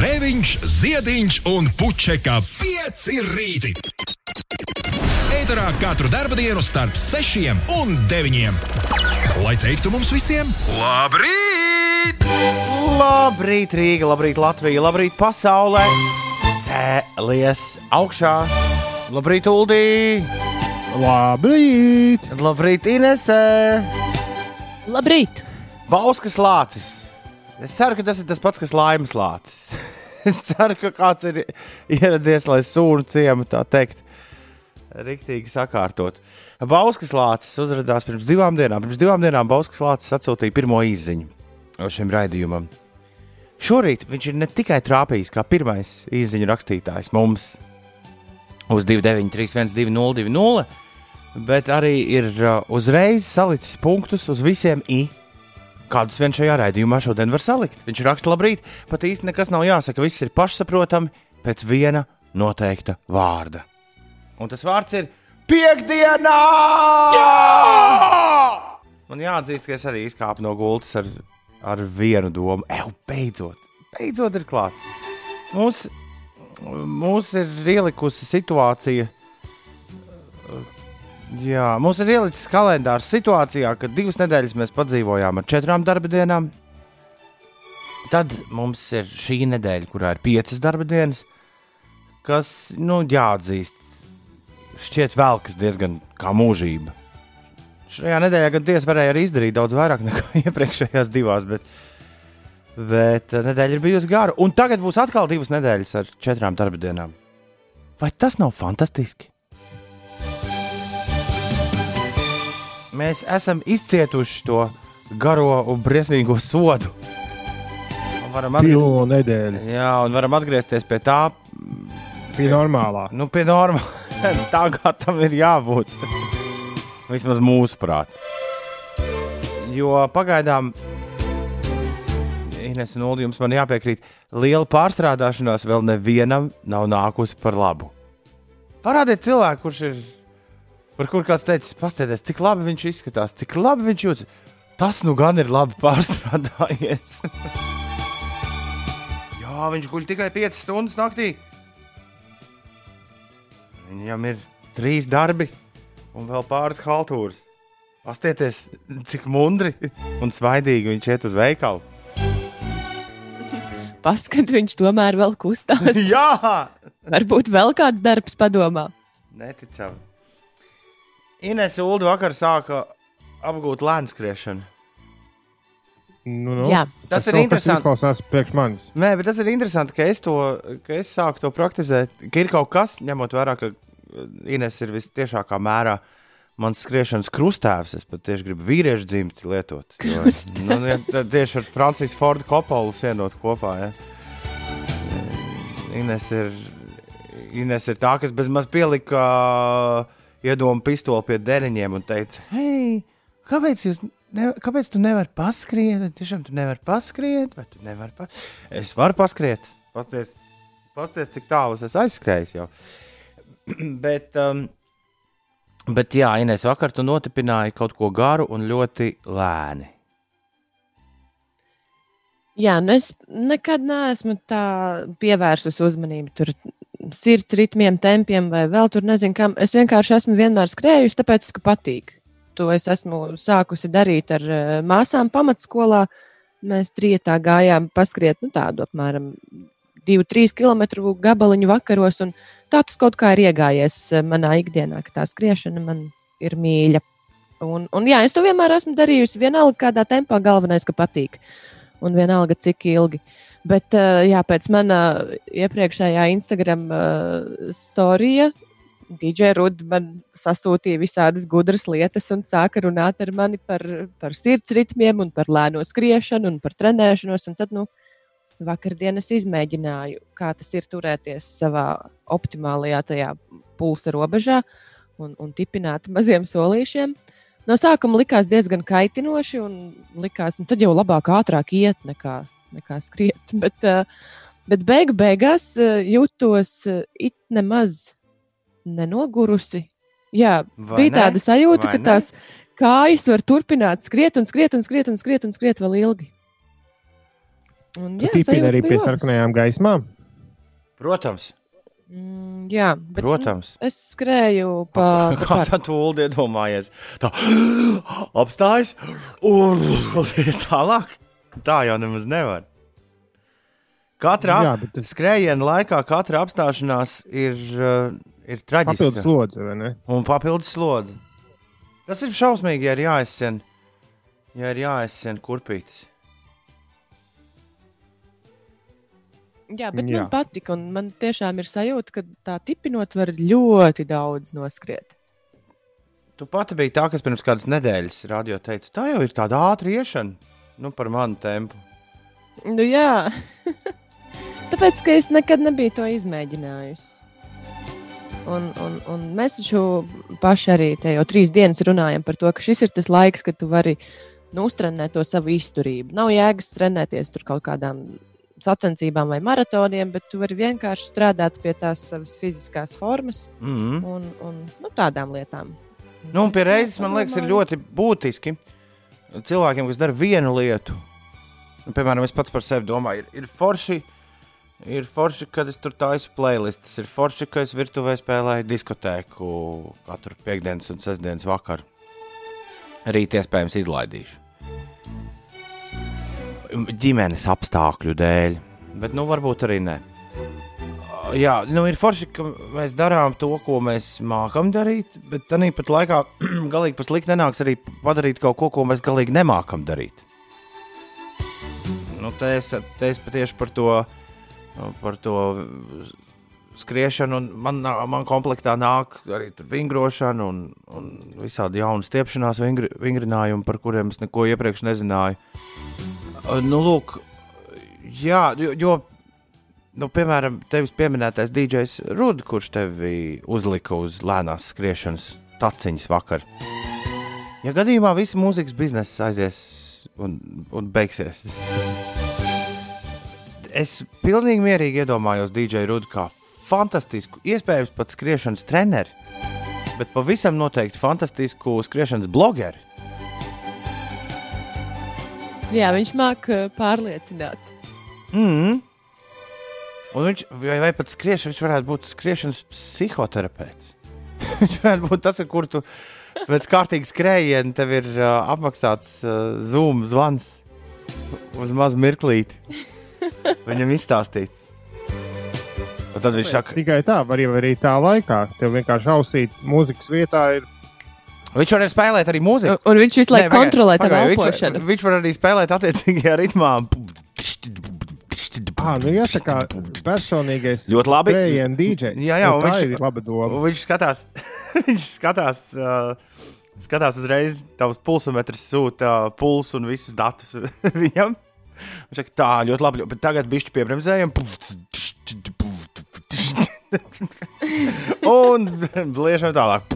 Grēviņš, Ziediņš un Puķeka 5 rīti. Eterā katru dienu starp 6 un 9. Lai teiktu mums visiem, labrīt! Labrīt, Rīga, labrīt, Latvija, labrīt, pasaulē! Cēlies augšā! Labrīt, Uldī! Labrīt! Labrīt, Inesē! Labrīt! Bauskas lācis! Es ceru, ka tas ir tas pats, kas laimes lācis. es ceru, ka kāds ir ieradies, lai sūnu ciemu tā teikt, riktīgi sakārtot. Bauskas lācis uzrādījās pirms divām dienām. Pirms divām dienām Bauskas lācis atsūtīja pirmo izziņu šim raidījumam. Šorīt viņš ir ne tikai trāpījis kā pirmais izziņu rakstītājs mums uz 293, 202, bet arī ir uh, uzreiz salicis punktus uz visiem i kādus vien šajā raidījumā šodien var salikt. Viņš raksta, labrīt, pat īsti nekas nav jāsaka, viss ir pašsaprotami pēc viena noteikta vārda. Un tas vārds ir piekdienā! Jā! Man jāatzīst, ka es arī izkāpu no gultas ar, ar vienu domu. Eju, beidzot, beidzot ir klāts. Mums, mums ir ielikusi situācija Jā, mums ir ielicis kalendārs situācijā, kad divas nedēļas mēs padzīvojām ar četrām darba dienām. Tad mums ir šī nedēļa, kurā ir piecas darba dienas, kas, nu, jāatzīst, šķiet velkas diezgan kā mūžība. Šajā nedēļā gan tiesa varēja arī izdarīt daudz vairāk nekā iepriekšējās divās, bet, bet eh, nedēļa ir bijusi gara. Un tagad būs atkal divas nedēļas ar četrām darba dienām. Vai tas nav fantastiski? Mēs esam izcietuši to garo un briesmīgo sodu. Un varam Pilnu nedēļu. Jā, un varam atgriezties pie tā. Pie normālā. Nu, pie normālā. tā kā tam ir jābūt. Vismaz mūsuprāt. Jo pagaidām, Ines un Ulu, jums man jāpiekrīt, liela pārstrādāšanās vēl nevienam nav nākusi par labu. Parādiet cilvēku, kurš ir par kur kāds teica, paskatieties, cik labi viņš izskatās, cik labi viņš jūtas. Tas nu gan ir labi pārstrādājies. Jā, viņš guļ tikai 5 stundas naktī. Viņam ir trīs darbi un vēl pāris haltūras. Pastieties, cik mundri un svaidīgi viņš iet uz veikalu. Paskat, viņš tomēr vēl kustās. Jā! Varbūt vēl kāds darbs padomā. Neticami. Ines Ulu vakar sāka apgūt lēnu skriešanu. Nu, nu. Jā. Tas ir kaut kas interesanti. Izklausās priekš manis. Nē, bet tas ir interesanti, ka es, to, ka es sāku to praktizēt. Ka ir kaut kas, ņemot vērā, ka Ines ir visciešākā mērā mans skriešanas krustāvs. Es pat tieši gribu vīriešu dzimti lietot. Jo, nu, ja, tieši ar Francijas Fordu Kopolu sienot kopā. Ja. Ines, ir, Ines ir tā, kas bez maz pielika. Uh, iedomu pistoli pie dēļiem un teica, hei, kāpēc, jūs, ne, kāpēc tu nevari paskriet? Tiešām tu nevari paskriet, vai tu nevari paskriet? Es varu paskriet, pasties, pasties cik tālu es aizskrēju bet, um, bet, jā, Inês, vakar tu notipināji kaut ko garu un ļoti lēni. Jā, nu es nekad neesmu tā pievērsus uzmanību tur sirds ritmiem, tempiem vai vēl tur nezinu, kam. Es vienkārši esmu vienmēr skrējusi, tāpēc, ka patīk. To es esmu sākusi darīt ar uh, māsām pamatskolā. Mēs trijotā gājām paskriet nu, tādu apmēram 2-3 km gabaliņu vakaros. Tā tas kaut kā ir iegājies eh, manā ikdienā, ka tā skriešana man ir mīļa. Un, un jā, es to vienmēr esmu darījusi. Vienalga, kādā tempā galvenais, ka patīk. Un vienalga, cik ilgi. Bet uh, jā, pēc manā iepriekšējā Instagram uh, storija DJ Ruds man sasūtīja visādas gudras lietas un sāka runāt ar mani par, par sirds ritmiem, un par lēno skriešanu un par trenēšanos. Un tad, nu, vakardienas izmēģināju, kā tas ir turēties savā optimālajā tajā pulsa robežā un, un tipināt maziem solīšiem. No sākuma likās diezgan kaitinoši, un likās, ka nu, tad jau labāk, ātrāk iet nekā nekā skriet. Bet, uh, bet beigu beigās uh, jūtos uh, it nemaz nenogurusi. Jā, Vai bija ne? tāda sajūta, Vai ka ne? tās kājas var turpināt skriet un skriet un skriet un skriet un skriet vēl ilgi. Un, jā, arī pie sarkanajām gaismām. Protams, Mm, jā, bet, protams. Nu, es skrēju pa, pa Kā parku. tā tūlīt iedomājies? Tā apstājas un tālāk. Tā jau nemaz nevar. Katrā Jā, bet skrējiena laikā katra apstāšanās ir, uh, ir traģiska. papildus lodze, vai ne? Un papildus slodzi. Tas ir šausmīgi, ja ir jāizsien, ja ir jāizsien kurpītis. Jā, bet Jā. man patika, un man tiešām ir sajūta, ka tā tipinot var ļoti daudz noskriet. Tu pati biji tā, kas pirms kādas nedēļas radio teica, tā jau ir tāda ātra iešana, nu, par manu tempu. Nu, jā, tāpēc, ka es nekad nebiju to izmēģinājusi. Un, un, un mēs taču paši arī te jau trīs dienas runājam par to, ka šis ir tas laiks, kad tu vari nu, uztrenēt to savu izturību. Nav jēgas trenēties tur kaut kādām sacensībām vai maratoniem, bet tu vari vienkārši strādāt pie tās savas fiziskās formas Mm -hmm. un, un nu, tādām lietām. Nu, un pie reizes man liekas, ir ļoti būtiski cilvēkiem, kas dara vienu lietu. Nu, piemēram, es pats par sevi domāju, ir, ir forši. Ir forši, kad es tur taisu playlistas. Ir forši, ka es virtuvē spēlēju diskotēku katru piekdienas un sestdienas vakaru. Rīt iespējams izlaidīšu. Ģimenes apstākļu dēļ, bet nu varbūt arī ne. Jā, nu ir forši, ka mēs darām to, ko mēs mākam darīt, bet tāpat laikā galīgi pa slikti nenāks arī padarīt kaut ko, ko mēs galīgi nemākam darīt. Nu, te es, te es patieši par to, par to skriešanu, un man, man komplektā nāk arī vingrošana un, un visādi jaunu stiepšanās vingri, vingrinājumi, par kuriem es neko iepriekš nezināju. Nu, lūk, jā, jo, jo nu, piemēram, tevis pieminētais DJs Ruds, kurš tevi uzlika uz lēnās skriešanas taciņas vakar. Ja gadījumā viss mūzikas bizness aizies un, un beigsies, es pilnīgi mierīgi iedomājos DJ Rudu kā fantastisku, iespējams pat skriešanas treneri, bet pavisam noteikti fantastisku skriešanas blogeri. Jā, viņš māca pārliecināt. Mm. Un viņš, vai, vai pat skriešana, viņš varētu būt skriešanas psihoterapeits. viņš varētu būt tas, ar kuru tu pēc kārtīgas skrējiena tev ir uh, apmaksāts uh, Zoom zvans uz mazu mirklīti. Viņam izstāstīt. Un tad viņš saka, Tikai tā, var arī tā laikā. Tev vienkārši ausīt mūzikas vietā ir. Viņš var arī spēlēt arī mūziku. Un, viņš visu laiku kontrolē tavu elpošanu. Viņš, viņš var arī spēlēt attiecīgajā ritmā. Ah, nu jā, tā kā personīgais Ļoti labi. DJs. Jā, jā, nu, un viņš- ir laba doma. Un Viņš skatās, viņš skatās, uh, skatās uzreiz, tavs pulsometrs sūta uh, pulsu un visus datus viņam. Viņš saka, tā ļoti labi, bet tagad bišķi piebremzējam. un liežam tālāk.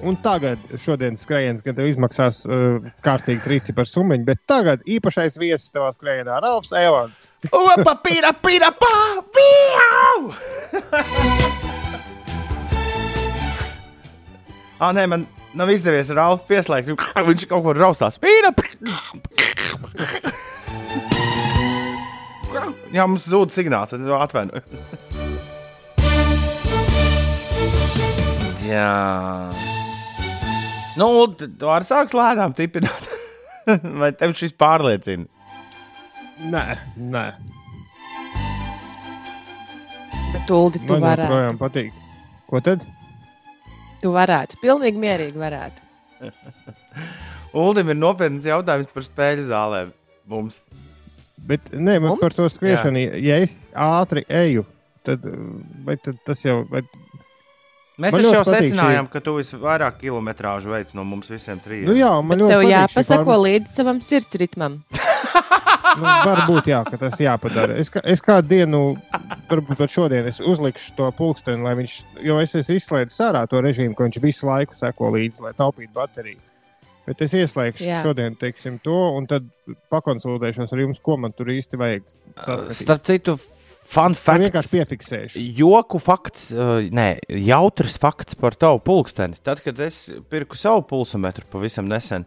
Un tagad, šodienas skrējiens, gan tev izmaksās uh, kārtīgi trīci par summu, bet tagad īpašais viesis tavā skrējienā - Ralfs Evans. Opa, pīra, pīra, pā! Ah, nē, man nav izdevies ar Rālu pieslēgt. Viņš kaut kur raustās. Pīra, Jā, mums zūd signāls. Es atvainojos. Jā. Nu, tu arī sāks lēnām tipināt. Vai tev šis pārliecina? Nē, nē. Bet Tuldi, tu Man varētu. joprojām patīk. Ko tad? Tu varētu. Pilnīgi mierīgi varētu. Uldim ir nopietns jautājums par spēļu zālēm. Mums. Bet nē, man Mums? par to skriešanu, ja es ātri eju, tad, vai tad tas jau. Vai, Mēs Man taču jau secinājām, ka tu visvairāk kilometrāžu veids no mums visiem trim. nu, jā, man ļoti patīk šī jāpasako forma. līdzi savam sirdsritmam. Nu, varbūt jā, ka tas jāpadara. Es, kā- es kādu dienu, varbūt pat šodien, es uzlikšu to pulksteni, lai viņš, jo es esmu izslēdzis ārā to režīmu, ka viņš visu laiku seko līdzi, lai taupītu bateriju. Bet es ieslēgšu Jā. šodien, teiksim, to, un tad pakonsultēšos ar jums, ko man tur īsti vajag. saskatīt. Starp citu, fun fact. vienkārši piefiksēšu. Joku fakts, uh, nē, jautrs fakts par tavu pulksteni. Tad, kad es pirku savu pulsometru pavisam nesen,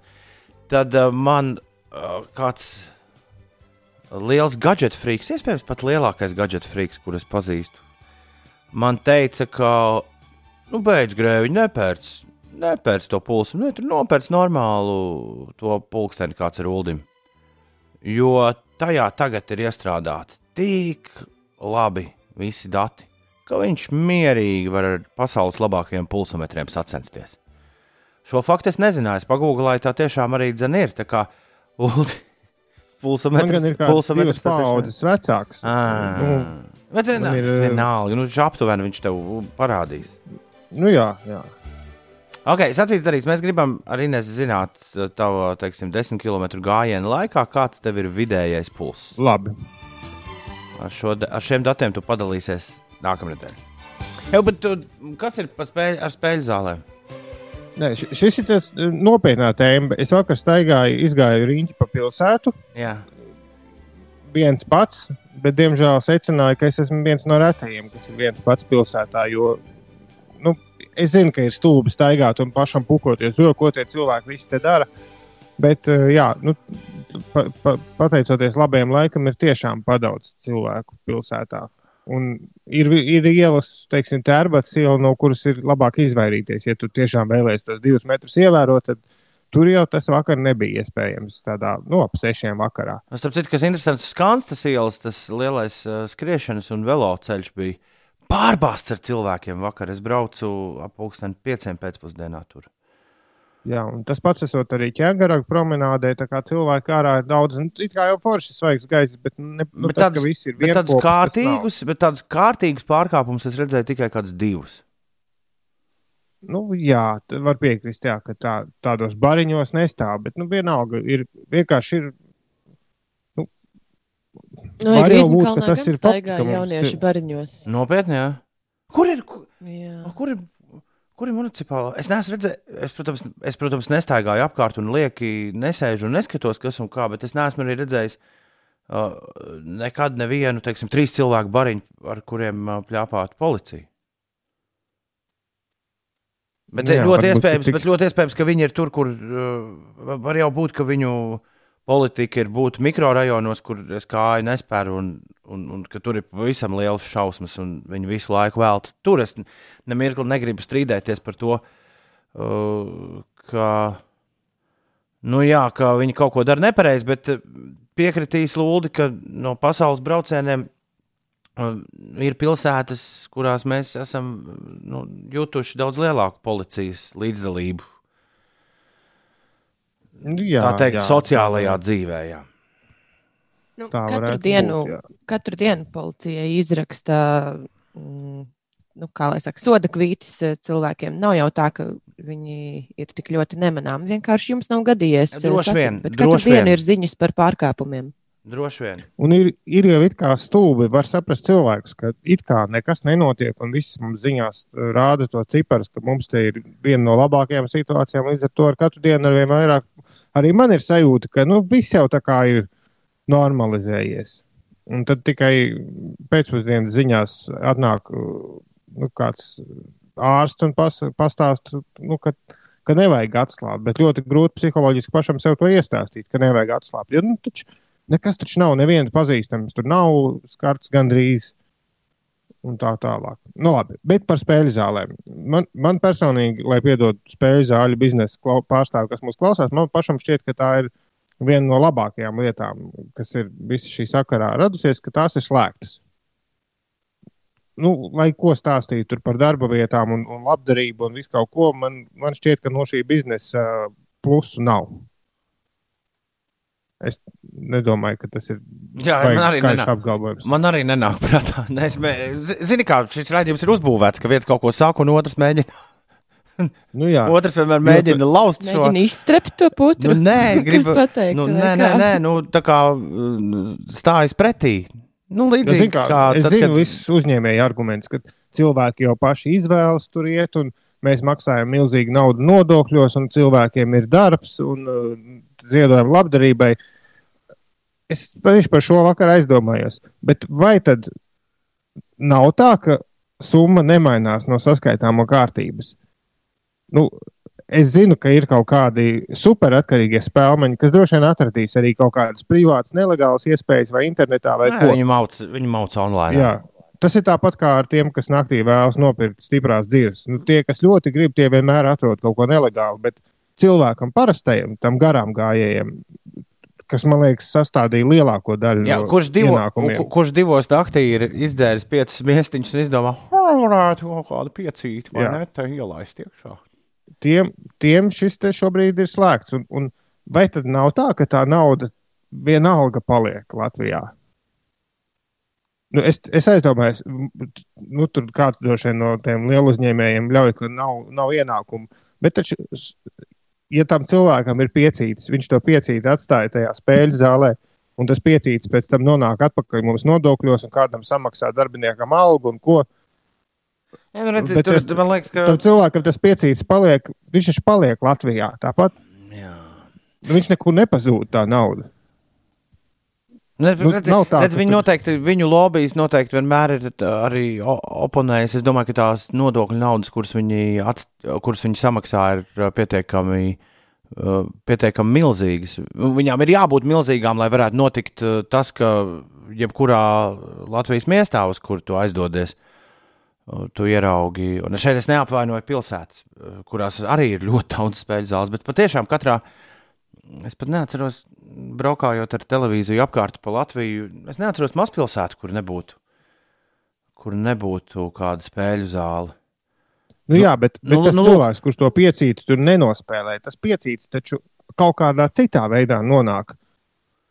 tad uh, man uh, kāds liels gadget freaks, iespējams, pat lielākais gadget freaks, kurus pazīstu, man teica, ka, nu, beidz grēviņu, nepērc, nepērc to pulsu, nu, tur nopērc normālu to pulksteni, kāds ir uldim. Jo tajā tagad ir iestrādāti tik labi visi dati, ka viņš mierīgi var ar pasaules labākajiem pulsometriem sacensties. Šo faktu es nezināju, es pagūglēju, tā tiešām arī dzen ir. Tā kā Man gan ir divas paudzes vecāks. Ah, Nu, bet vienā, ir, ir, vienalga, nu, aptuveni viņš tev parādīs. Nu, jā, jā. Ok, sacīts darīts. Mēs gribam arī zināt, tavu, teiksim, 10 km gājienu laikā, kāds tev ir vidējais pulss. Labi. Ar, šo, ar šiem datiem tu padalīsies nākamnedēļ. Jā, bet tu, kas ir spēļ, ar spēļu zālēm? Nē, ši- šis ir tāds eh, nopietnā tēma. Es vakar staigāju, izgāju riņķi pa pilsētu. Jā, viens pats, bet diemžēl secināju, ka es esmu viens no retajiem, kas ir viens pats pilsētā. Jo, nu, es zinu, ka ir stulbi staigāt un pašam pukoties, jo ko tie cilvēki visi te dara. Bet, eh, jā, nu, pa, pa, pateicoties labajam laikam, ir tiešām padaudz cilvēku pilsētā. Un ir, ir ielas, teiksim, tērbats iela, no kuras ir labāk izvairīties. Ja tu tiešām vēlēsies tos divus metrus ievērot, tad tur jau tas vakar nebija iespējams. Tādā, nu, ap sešiem vakarā. Nu, Starp citu, kas interesants, Skanstas ielas, tas lielais uh, skriešanas un velo ceļš bija pārbāzts ar cilvēkiem. Vakar es braucu ap pulksteni pieciem pēcpusdienā tur. Jā, un tas pats esot arī ķēngaraga promenādē. Tā kā cilvēki ārā ir daudz, nu, it kā jau forši svaigs gaiss, bet, ne, nu, Bet tas, tādus- ka visi ir Bet tādus kārtīgus, bet tādus kārtīgus pārkāpumus es redzēju tikai kādus divus. Nu, jā, var piekrist, jā, ka tā, tādos bariņos nestāv, bet nu, vienalga ir vienkārši ir. No, Var jau būt, ka tas ir mums jaunieši bariņos. Nopietni, jā. Kur ir? Kur, Jā. kur ir? Kur ir municipālā? Es neesmu redzējis, es, protams, es, protams, nestaigāju apkārt un lieki nesēžu un neskatos, kas un kā, bet es neesmu arī redzējis uh, nekad nevienu, teiksim, trīs cilvēku bariņu, ar kuriem uh, pļāpātu policija. Bet Jā, jā, ļoti, iespējams, tik- bet ļoti iespējams, ka viņi ir tur, kur uh, var jau būt, ka viņu politika ir būt mikrorajonos, kur es kāju nespēru, un, un, un ka tur ir pavisam liels šausmas, un viņi visu laiku velta. Tur es nemirkli negribu strīdēties par to, uh, ka, nu jā, ka viņi kaut ko dara nepareizi, bet uh, piekritīs Lūdi, ka no pasaules braucieniem uh, ir pilsētas, kurās mēs esam nu, jutuši daudz lielāku policijas līdzdalību. Nu, jā, Tā teikt, jā, sociālajā dzīvē. Jā. Nu, Tā katru, dienu, būt, jā. katru dienu policija izraksta mm, nu, kā lai saka, soda kvītis eh, cilvēkiem. Nav jau tā, ka viņi ir tik ļoti nemanāmi. Vienkārši jums nav gadījies. eh, Droši satikt, vien, Bet katru droši dienu vien. ir ziņas par pārkāpumiem. Droši vien. Un ir, ir jau it kā stulbi, var saprast cilvēks, ka it kā nekas nenotiek, un viss mums ziņās uh, rāda to ciparus, ka mums te ir viena no labākajām situācijām. Līdz ar to ar katru dienu ar vien vairāk arī man ir sajūta, ka nu, viss jau tā kā ir normalizējies. Un tad tikai pēcpusdienas ziņās atnāk uh, nu, kāds ārsts un pas, pastāsta, nu, ka, ka nevajag atslābt. Bet ļoti grūti psiholoģiski pašam sev to iestāstīt, ka nevajag atslābt. Jo, nu, taču, nekas taču nav, neviens pazīstams, tur nav skarts gandrīz. Un tā tālāk. Nu, labi, bet par spēļu zālēm. Man, man personīgi, lai piedod spēļu zāļu biznesa pārstāvi, kas mūs klausās, man pašam šķiet, ka tā ir viena no labākajām lietām, kas ir visa šī sakarā radusies, ka tās ir slēgtas. Nu, lai ko stāstītu par darba vietām un, un labdarību un visu kaut ko, man, man šķiet, ka no šī biznesa uh, plusu nav. Es nedomāju, ka tas ir Jā, man arī nenāk. apgalvojums. Man arī nenāk prātā. Ne, es mē- zi- Zini, kā šis raidījums ir uzbūvēts, ka viens kaut ko saka, un otrs mēģina. Nu, jā, Otrs vienmēr mēģina lauzt šo. Mēģini izstrept to putru. Nu, nē, gribu pateikt, Nu, nē, nē, nē, nu, tā kā uh, stājas pretī. Nu, līdzīgi zinu, kā, kā es tad, zinu kad- visus uzņēmēju argumentus, ka cilvēki jau paši izvēlas tur iet, un mēs maksājam milzīgu naudu nodokļos, un cilvēkiem ir darbs un uh, ziedojam labdarībai. Es tieši par šo vakar aizdomājos. Bet vai tad nav tā, ka summa nemainās no saskaitāmo kārtības? Nu, es zinu, ka ir kaut kādi superatkarīgie spēlmeņi, kas droši vien atradīs arī kaut kādas privātas, nelegālas iespējas vai internetā vai Nē, viņi mauc, viņi mauc online. Jā. Tas ir tāpat kā ar tiem, kas naktī vēlas nopirkt stiprās dzīves. Nu, tie, kas ļoti grib, tie vienmēr atrod kaut ko nelegālu. Bet cilvēkam, parastajam, tam garām gājējiem, kas man liekas, sastādīja lielāko daļu Jā, no kurš, divo, ienākumiem. ku- kurš divos naktī ir izdzēris piecus miestiņus un izdomā, varētu kaut kādu piecīti vai Jā. ne, tā ielaist iekšā. Tiem, tiem šis te šobrīd ir slēgts. Un, un vai tad nav tā, ka tā nauda vienalga paliek Latvijā? Nu, es, es aizdomājos, nu, tur kāds droši vien no tiem lielu uzņēmējiem ļauj, ka nav, nav ienākumu. Bet, taču, ja tam cilvēkam ir piecītis, viņš to piecīti atstāja tajā spēļu zālē, un tas piecītis pēc tam nonāk atpakaļ mums nodokļos, un kādam samaksā darbiniekam algu un ko. Jā, nu, redzi, Bet tur, es-. Man liekas, ka Tam cilvēkam tas piecītis paliek, viņš taču paliek Latvijā. Tāpat Jā. Nu, viņš nekur nepazūd tā nauda. Ne, Nu, redzi, tā, redzi, viņi noteikti, viņu lobbyis noteikti vienmēr ir arī oponējis. Es domāju, ka tās nodokļu naudas, kuras viņi, atst, kuras viņi samaksā, ir uh, pietiekami, uh, pietiekami milzīgas. Viņām ir jābūt milzīgām, lai varētu notikt uh, tas, ka jebkurā Latvijas miestā, uz kuru tu aizdodies, uh, tu ieraugi. Un šeit es neapvainoju pilsētas, uh, kurās arī ir ļoti daudz spēļu zāles, bet patiešām katrā. Es pat neatceros, braukājot ar televīziju apkārt pa Latviju. Es neatceros mazpilsētu, kur nebūtu, kur nebūtu kāda spēļu zāle. Nu, jā, bet, bet nu, nu, tas nu, nu, cilvēks, kurš to piecīti tur nenospēlē, tas piecītis taču kaut kādā citā veidā nonāk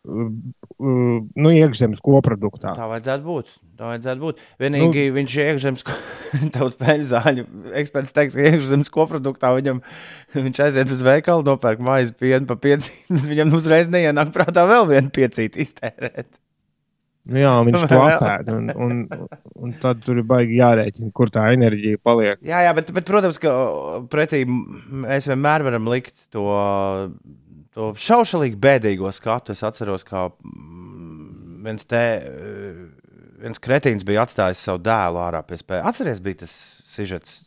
nu, iekšzemes koproduktā. Tā vajadzētu būt. Tā vajadzētu būt. Vienīgi nu, viņš ir iekšzemes, tev spēļu zāļu. Eksperts teiks, ka iekšzemes koproduktā viņam, viņš aiziet uz veikalu, nopērk maizi pienu pa piecīti. Viņam uzreiz neienāk prātā vēl vienu piecīti iztērēt. Nu, jā, viņš to apēd. Un, un, un tad tur ir baigi jārēķina, kur tā enerģija paliek. Jā, jā bet, bet, protams, ka pretī mēs vienmēr varam likt to, to šaušalīgi bēdīgo skatu. Es atceros, kā mm, viens, te, eh, viens kretīns bija atstājis savu dēlu ārā pie spēles. Atcerieties, bija tas sižets.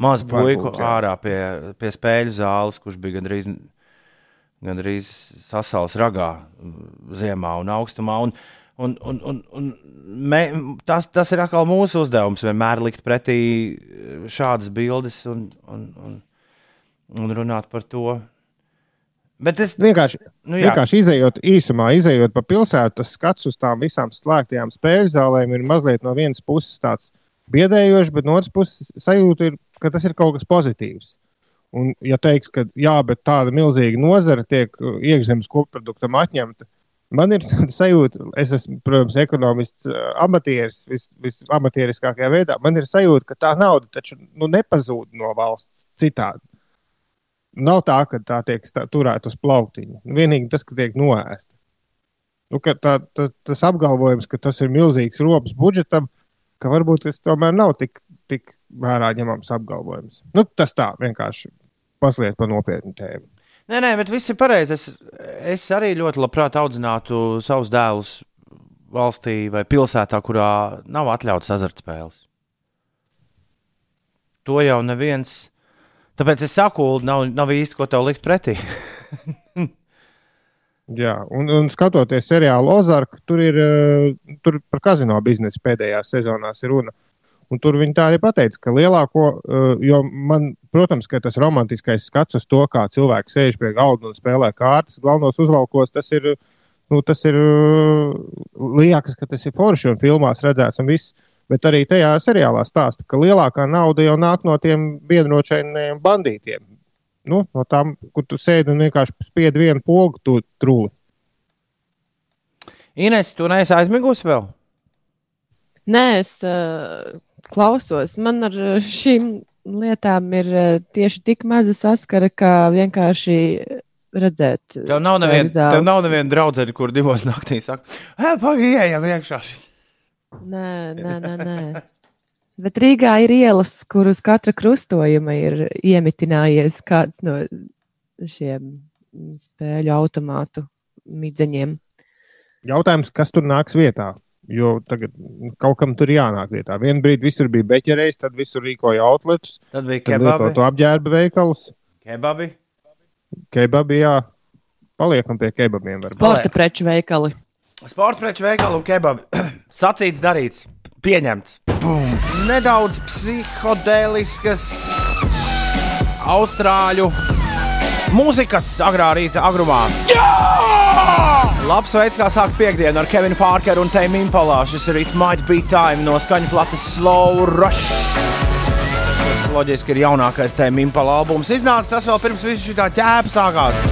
Mazu Varbūt, puiku jā. ārā pie, pie spēļu zāles, kurš bija gandrīz, gandrīz sasals ragā mm, ziemā un augstumā. Un, un, un, un, un mē, tas, tas ir atkal mūsu uzdevums vienmēr likt pretī eh, šādas bildes un, un, un, un runāt par to. Bet es Vienkārši, nu, jā, vienkārši izējot īsumā, izējot pa pilsētu, tas skats uz tām visām slēgtajām spēļu zālēm ir mazliet no vienas puses tāds biedējošs, bet no otras puses sajūta ir, ka tas ir kaut kas pozitīvs. Un, ja teiks, ka jā, bet tāda milzīga nozara tiek uh, iekšzemes koproduktam atņemta, man ir tāda sajūta, es esmu, protams, ekonomists, uh, amatieris, vis, visamateriskākajā veidā. Man ir sajūta, ka tā nauda taču nu, nepazūd no valsts citādi. Nav tā, ka tā tiek turēta uz plauktiņa. Vienīgi tas, ka tiek noēsta. Nu, ka tā, tā, tas apgalvojums, ka tas ir milzīgs rops budžetam, ka varbūt tas tomēr nav tik, tik vērā ņemams apgalvojums. Nu, tas tā vienkārši mazliet par nopietnu tēmu. Nē, nē, bet viss ir pareizi. Es, es arī ļoti labprāt audzinātu savus dēlus valstī vai pilsētā, kurā nav atļauts azartspēles. To jau neviens. Tāpēc es saku, nav, nav īsti ko tev likt pretī. Jā, un, un skatoties seriālu Ozarku, tur ir eh, tur par kazino biznesu pēdējās sezonās ir runa. Un tur viņi tā arī pateica, ka lielāko, eh, jo man, protams, ka tas romantiskais skats uz to, kā cilvēks sēž pie galda un spēlē kārtas, galvenos uzvalkos, tas ir, nu, tas ir eh, liekas, ka tas ir forši un filmās redzēts un viss. Bet arī tajā seriālā stāsta, ka lielākā nauda jau nāk no tiem biedročainiem bandītiem. Nu, no tām, kur tu sēdi un vienkārši spiedi vienu pogu, tu trūli. Ines, tu neesi aizmigusi vēl? Nē, es uh, klausos. Man ar uh, šīm lietām ir uh, tieši tik maza saskara, kā vienkārši redzēt. Tev nav neviena zāles. nevien draudzene, kur divos naktī saka, pagaidām, iekšā. šit." Nē, nē, nē. nē. Bet Rīgā ir ielas, kur uz katra krustojuma ir iemitinājies kāds no šiem spēļu automātu midzeņiem. Jautājums, kas tur nāks vietā? Jo tagad kaut kam tur jānāk vietā. Vienu brīdi visur bija beķerējis, tad visur rīkoja outletus, Tad bija tad kebabi. lietotu apģērba veikalus. kebabi. Kebabi, jā. Paliekam pie kebabiem. varbūt. Sporta preču veikali. Sporta preču veikalu un kebabi. Sacīts, darīts, pieņemts. Bum. Nedaudz psihodēliskas austrāļu mūzikas agrā rīta agrumā. Labs veids, kā sākt piekdienu ar Kevinu Parkeru un Tēmu Impalā. Šis ir It Might Be Time no skaņu plates Slow Rush. Tas loģiski ir jaunākais Tēmu Impalā albums. Iznāca tas vēl pirms visu šī tā ķēpa sākās.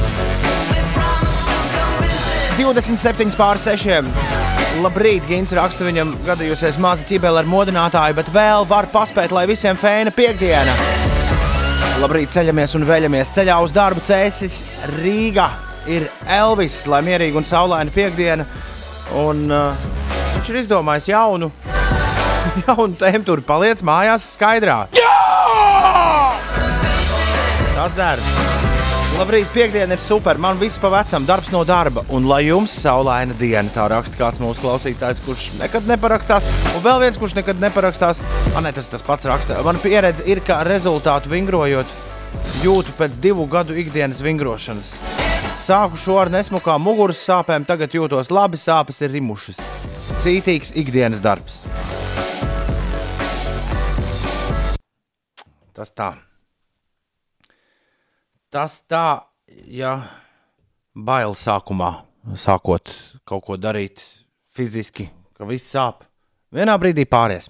27 pār 6. Labrīt, Gins raksta viņam, gadījusies maza ķibele ar modinātāju, bet vēl var paspēt, lai visiem fēna piekdiena. Labrīt, ceļamies un veļamies ceļā uz darbu cēsis Rīgā. Ir Elvis, lai mierīga un saulaina piekdiena. Un uh, viņš ir izdomājis jaunu, jaunu tur paliec mājās skaidrā. Tas dara. Labrīt, piekdiena ir super. Man viss pa vecam, darbs no darba. Un lai jums saulaina diena, tā raksta kāds mūsu klausītājs, kurš nekad neparakstās. Un vēl viens, kurš nekad neparakstās. Ah, ne, tas tas pats raksta. Man pieredze ir, ka rezultātu vingrojot, jūtu pēc divu gadu ikdienas vingrošanas. Sāku šo ar nesmukām muguras sāpēm, tagad jūtos labi, sāpes ir rimušas. Cītīgs ikdienas darbs. Tas tā. Tas tā, ja bail sākumā, sākot kaut ko darīt fiziski, ka viss sāp. Vienā brīdī pāries.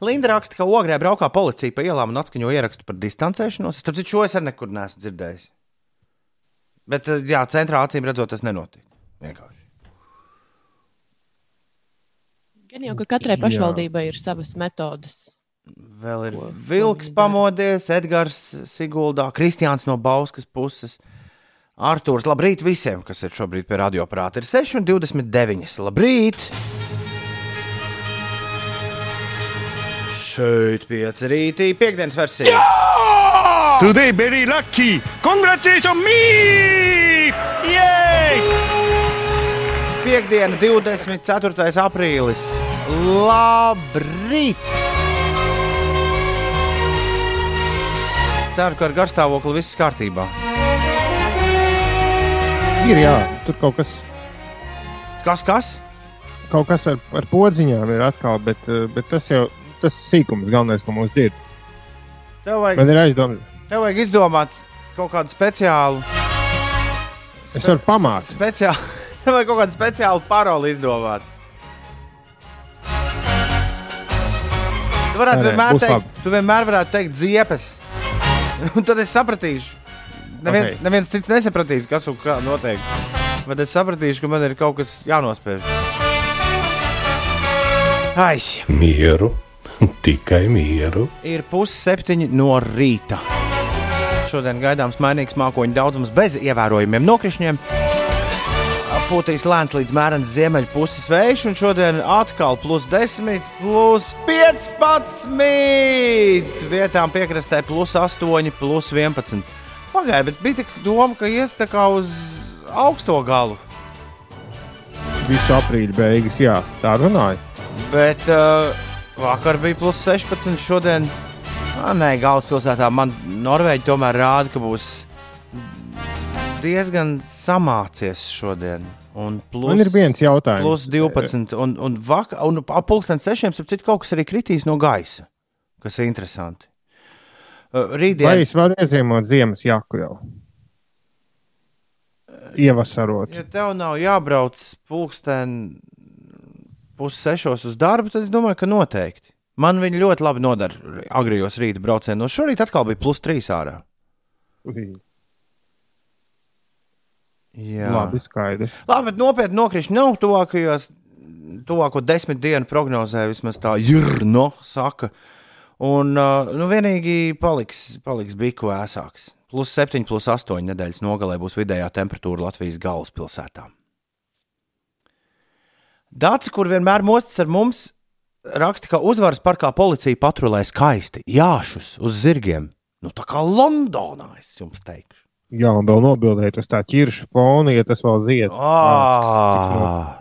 Linda raksta, ka ogrē braukā policija pa ielām un atskaņo ierakstu par distancēšanos. Starp citu, šo es arī nekur neesmu dzirdējis. Bet, eh, jā, centrā acīm redzot, tas nenotiek. Vienkārši. Gan jau, ka katrai Jā. pašvaldībai ir savas metodas. Vēl ir Ko- ko Vilks dara? pamodies, Edgars Siguldā, Kristiāns no Bauskas puses. Arktūrs, labrīt visiem, kas ir šobrīd pie radioaparāta. Ir 6,29. Labrīt! Šeit pieci rītī, piekdienas versija. Today very lucky. Congratulations me! Yay! Piektdiena, 24. aprīlis. Labrīt! Ceru, ka ar garstāvokli viss kārtībā. Ir jā, tur kaut kas, Kas, kas? kaut kas ar, ar podziņām ir atkal, bet, eh, bet tas jau tas sīkums, galvenais, ko mums dzird. Tev vajag, Man ir aizdomas. tev vajag izdomāt kaut kādu speciālu, Es varu pamācīt. speciālu, tev vajag kaut kādu speciālu paroli izdomāt. Tu varētu Nē, vienmēr teikt, labi. tu vienmēr varētu teikt ziepes. Un tad es sapratīšu. Nevien, Ok. okay. Neviens cits nesapratīs, kas un kā notiek. Bet es sapratīšu, ka man ir kaut kas jānospiež. Ai, Mieru, tikai mieru. ir pusseptiņi no rīta. Šodien gaidāms mainīgs mākoņu daudzums bez ievērojumiem nokrišņiem. Pūtīs lēns līdz mērens ziemeļu puses vējš, un šodien atkal plus 10, plus 15. Vietām piekrastē plus 8, plus 11. Pagaidiet, bet bija tik doma, ka ies tā kā uz augsto galu. Visu aprīļa beigas, jā, tā runāja. Bet uh, vakar bija plus 16, šodien. Nē, galvaspilsētā man Norvēģi tomēr rāda, ka būs diezgan samācies šodien. Un plus, Man ir viens jautājums. plus 12, un, un, vaka, un ap pulksten 6, ap citu kaut kas arī kritīs no gaisa, kas ir interesanti. Uh, Vai Rītdien, es varu iezīmot ziemas jaku jau? Ievasarot. ja tev nav jābrauc pulksten pussešos uz darbu, tad es domāju, ka noteikti. Man viņi ļoti labi nodara agrijos rīta braucienos. Šorīt atkal bija plus 3 ārā. Jā, Labi, skaidrs. Labi bet nopietni nokrišņi nav tuvākajos, tuvāko desmit dienu prognozē, vismaz tā Jurno saka. Un uh, nu, vienīgi paliks, paliks biku ēsāks. Plus 7, plus 8 nedēļas nogalē būs vidējā temperatūra Latvijas galvaspilsētā. Dācis, kur vienmēr mostas ar mums, raksta, ka uzvaras parkā policija patrulē skaisti, jāšus uz zirgiem. Nu, tā kā Londonā, es jums teikšu. Jā, un vēl nobildēt uz tā ķirša fona, ja tas vēl zied. Ah,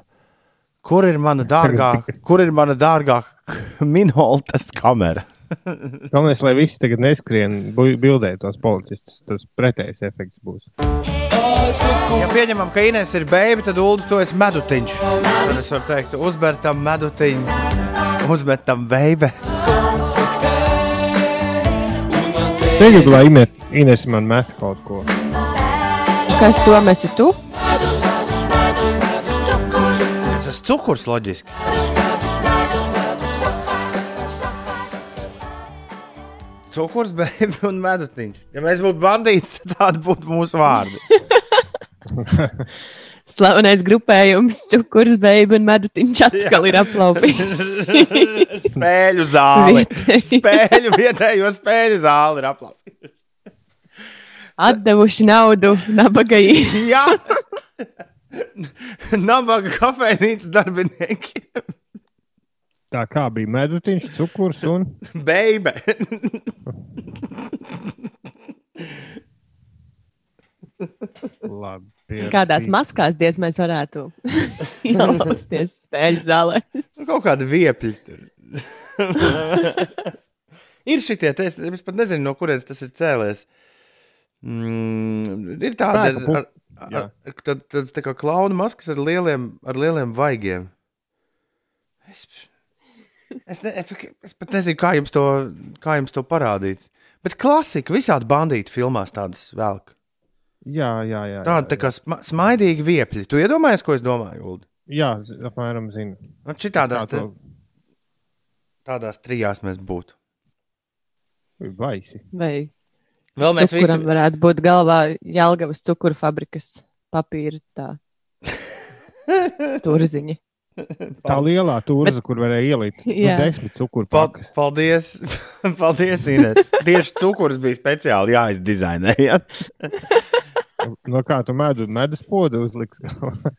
Kur ir mana dārgā, kur ir mana dārgā minoltas kamera? Galvenais, lai visi tagad neskrien bildē tos policistus. Tas pretējs efekts būs. Ja pieņemam, ka Inês ir beiga, tad Ulu, tu esi medutiņš. Tad es varu teikt, uzbertam medutiņu, uzmetam veibe. Lai Ine- Ines man met kaut ko. Kas to mēs ir tu? Tas ir cukurs loģiski. Cukurs, beigas un medutiņš. Ja mēs būtu bandīti, tad tādi būtu mūsu vārdi. Slavenais grupējums, cukurs, beigas un medutiņš atkal ir aplaupīts. Spēļu zāle. Vietēji. Spēļu vietējo spēļu zāli ir aplaupīta. Atdevuši naudu nabagai. Jā, nabaga kafejnīcas darbiniekiem. Tā kā bija medutiņš, cukurs un Beibe. labi. Pierakstīt. Kādās maskās diez mēs varētu ielausties spēļu zālē. Kaut kāda viepļa tur. ir šitie, es, es pat nezinu, no kurienes tas ir cēlies. Mm, ir tāda ar, ar, ar, tad, tāds tā kā klauna maskas ar lieliem, ar lieliem vaigiem. Es, es, ne, es, es pat nezinu, kā jums, to, kā jums to parādīt. Bet klasika visādi bandīti filmās tādas velk. Jā, jā, jā. Tāda tā kā sma, smaidīga viepļa. Tu iedomājies, ko es domāju, Ulu? jā, apmēram zinu. Nu, šitādās, Kā te, tādās trijās mēs būtu. to baisi. Vai Vēl mēs cukuram visi varētu būt galvā Jālgavas cukuru fabrikas papīra tā turziņa. Tā lielā turza, kur varēja ielikt nu, desmit cukuru pakas. paldies, paldies Ines. Tieši cukurs bija speciāli jāizdizainē. Ja? No kā tu medu, medus podu uzliks?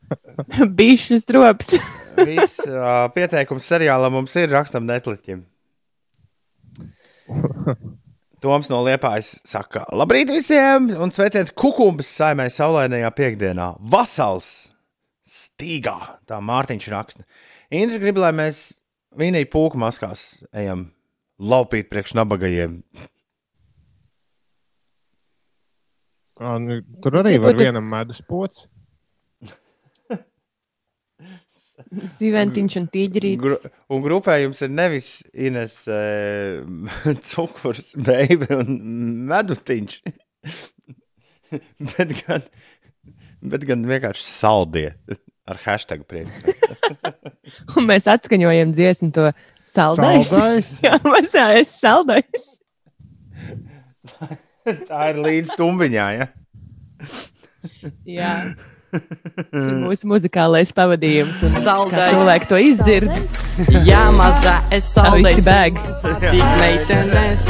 Bišķis trops. Viss uh, pieteikums seriālam mums ir rakstam netliķim. Toms no Liepājas saka, labrīt visiem un sveiciet kukumbas saimē saulainajā piekdienā. Vasals stīgā, tā Mārtiņš raksta. Indri grib, lai mēs vienīgi pūku maskās ejam laupīt priekš nabagajiem. Ā, nu, Tur arī var vienam medus pods. Zīventiņš un Gru, tīģerītis. un grupējums ir nevis Ines e, cukurs, beigas un medutiņš, bet gan, bet gan vienkārši saldie ar hashtag priekšā. Un mēs atskaņojam dziesmu to saldais. Saldais. Jā, mazais saldais. Tā ir līdz tumbiņā. Ja? Jā. Tas ir mūsu muzikālais pavadījums. un Saldais. kā Cilvēki to izdzird. Jā, mazā es saldēju bēg. Tik meitenes,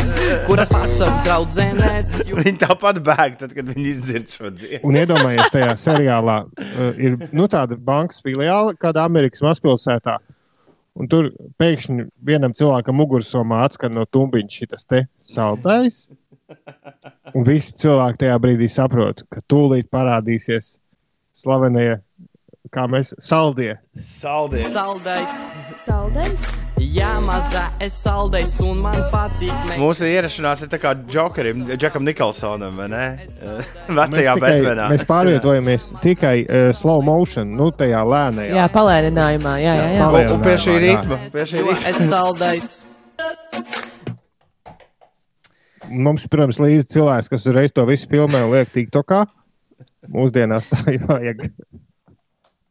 kuras pasaules draudzenes. Viņi tāpat bēg, tad, kad viņi izdzird šo dziesmu. Un iedomājieties, tajā seriālā uh, ir nu, tāda bankas filiāla, kāda Amerikas mazpilsētā. Un tur pēkšņi vienam cilvēkam mugursomā atskan no tumbiņa šis te saldais. Un visi cilvēki tajā brīdī saprot, ka tūlīt parādīsies slavenie, kā mēs saldie. Saldie. Saldais, Saldais, jā, mazā es saldēju, un man patīk meitenes. Mūsu ierašanās ir tā kā Džokerim, Džekam Nikolsonam, vai ne? Eh, Vecajā Batmanā. mēs pārvietojamies tikai uh, slow motion, nu tajā lēnajā. Jā, palēninājumā. Jā, jā, jā. Un pie šī ritma, pie šī ritma. es saldēju. Mums, protams, līdzi cilvēks, kas uzreiz to visu filmē un liek tik to kā. Mūsdienās tā ir vajag.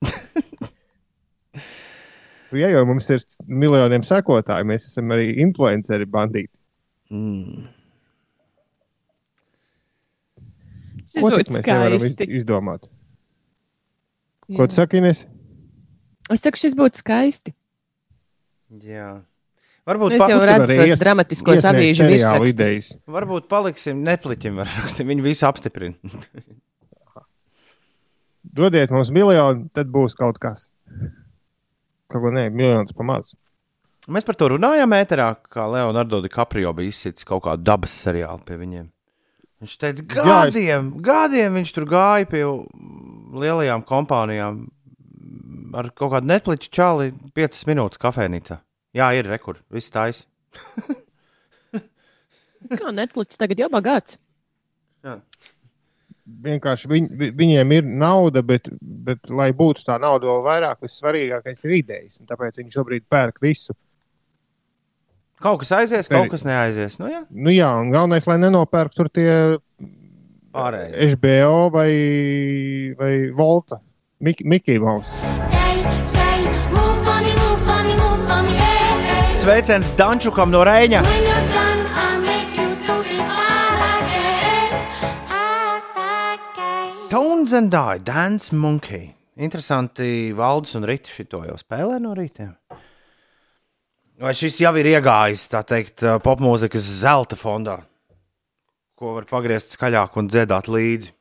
Ja jau mums ir miljoniem sekotāju, mēs esam arī influenceri bandīti. Tas Ko būtu mēs nevaram iz, izdomāt? Ko tu saki, Ines? Es saku, šis būtu skaisti. Jā. Varbūt, pa, jau arī tos dramatiskos avīžu virsrakstus. idejas. varbūt paliksim nepliķim ar rakstiem. Viņi visu apstiprina. Dodiet mums miljonu, tad būs kaut kas. Kaut ko nē, miljons pamāc. Mēs par to runājām ēterā, kā Leonardo DiCaprio bija izsits kaut kādu dabas seriālu pie viņiem. Viņš teica, Jā, es- gadiem, gadiem viņš tur gāja pie lielajām kompānijām, ar kaut kādu Netflix čāli 5 minūtes kafejnīcā. Jā, ir rekords, viss tais. Kā Netflix tagad jau bagāts? Vienkārši viņ, vi- viņiem ir nauda, bet, bet, lai būtu tā nauda vēl vairāk, vissvarīgākais ir idejas. un Tāpēc viņi šobrīd pērk visu. Kaut kas aizies, kaut kas neaizies. Nu, jā, Nu, jā, un galvenais, lai nenopērk tur tie pārējie. HBO vai, vai Volta. Mik Mikija Maus. Sveiciens Dančukam no Reņa! Tones and Die, Dance Monkey. Interesanti, Valdis un Rīta šito jau spēlē no rītiem. Vai šis jau ir iegājis, tā teikt, popmūzikas zelta fondā, ko var pagriezt skaļāk un dziedāt līdzi?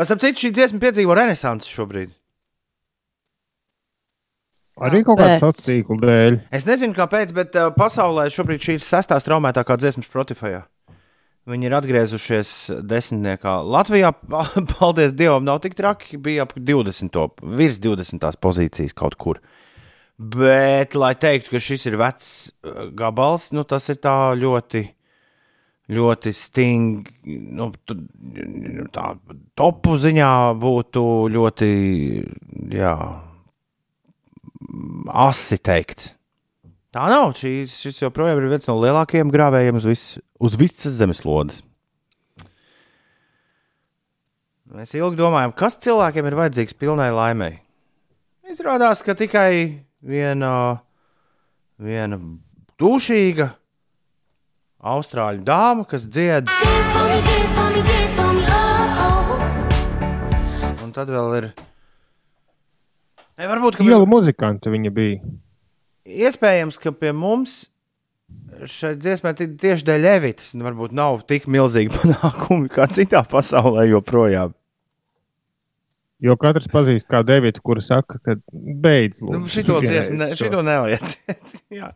Starp citu, šī dziesma piedzīvo renesansi šobrīd. Arī kaut kāda sociāla tīkla dēļ. Es nezinu, kāpēc, bet uh, pasaulē šobrīd šī ir sestā straumētākā dziesma Spotify. Viņi ir atgriezušies desmitniekā. Latvijā, paldies Dievam, nav tik traki. Bija ap 20, top, virs 20 pozīcijas kaut kur. Bet, lai teiktu, ka šis ir vecs uh, gabals, nu, tas ir tā ļoti, ļoti stingri. Nu, tā topu ziņā būtu ļoti, jā, asi teikt. Tā nav. Šis, šis joprojām ir viens no lielākajiem grāvējiem uz, vis, uz visas zemeslodes. Mēs ilgi domājam, kas cilvēkiem ir vajadzīgs pilnai laimei. Izrādās, ka tikai viena, viena dušīga austrāļu dāma, kas dzied, un tad vēl ir. Ei, varbūt, ka Ielu muzikanti viņa bija. iespējams, ka pie mums šai dziesmai ti- tieši dēļ Evitas nu, varbūt nav tik milzīgi panākumi kā citā pasaulē joprojām. Jo katrs pazīst kādu devitu, kura saka, ka beidz. Nu, lūdzu, šito tikai dziesmu ne, šito nelieciet. Jā.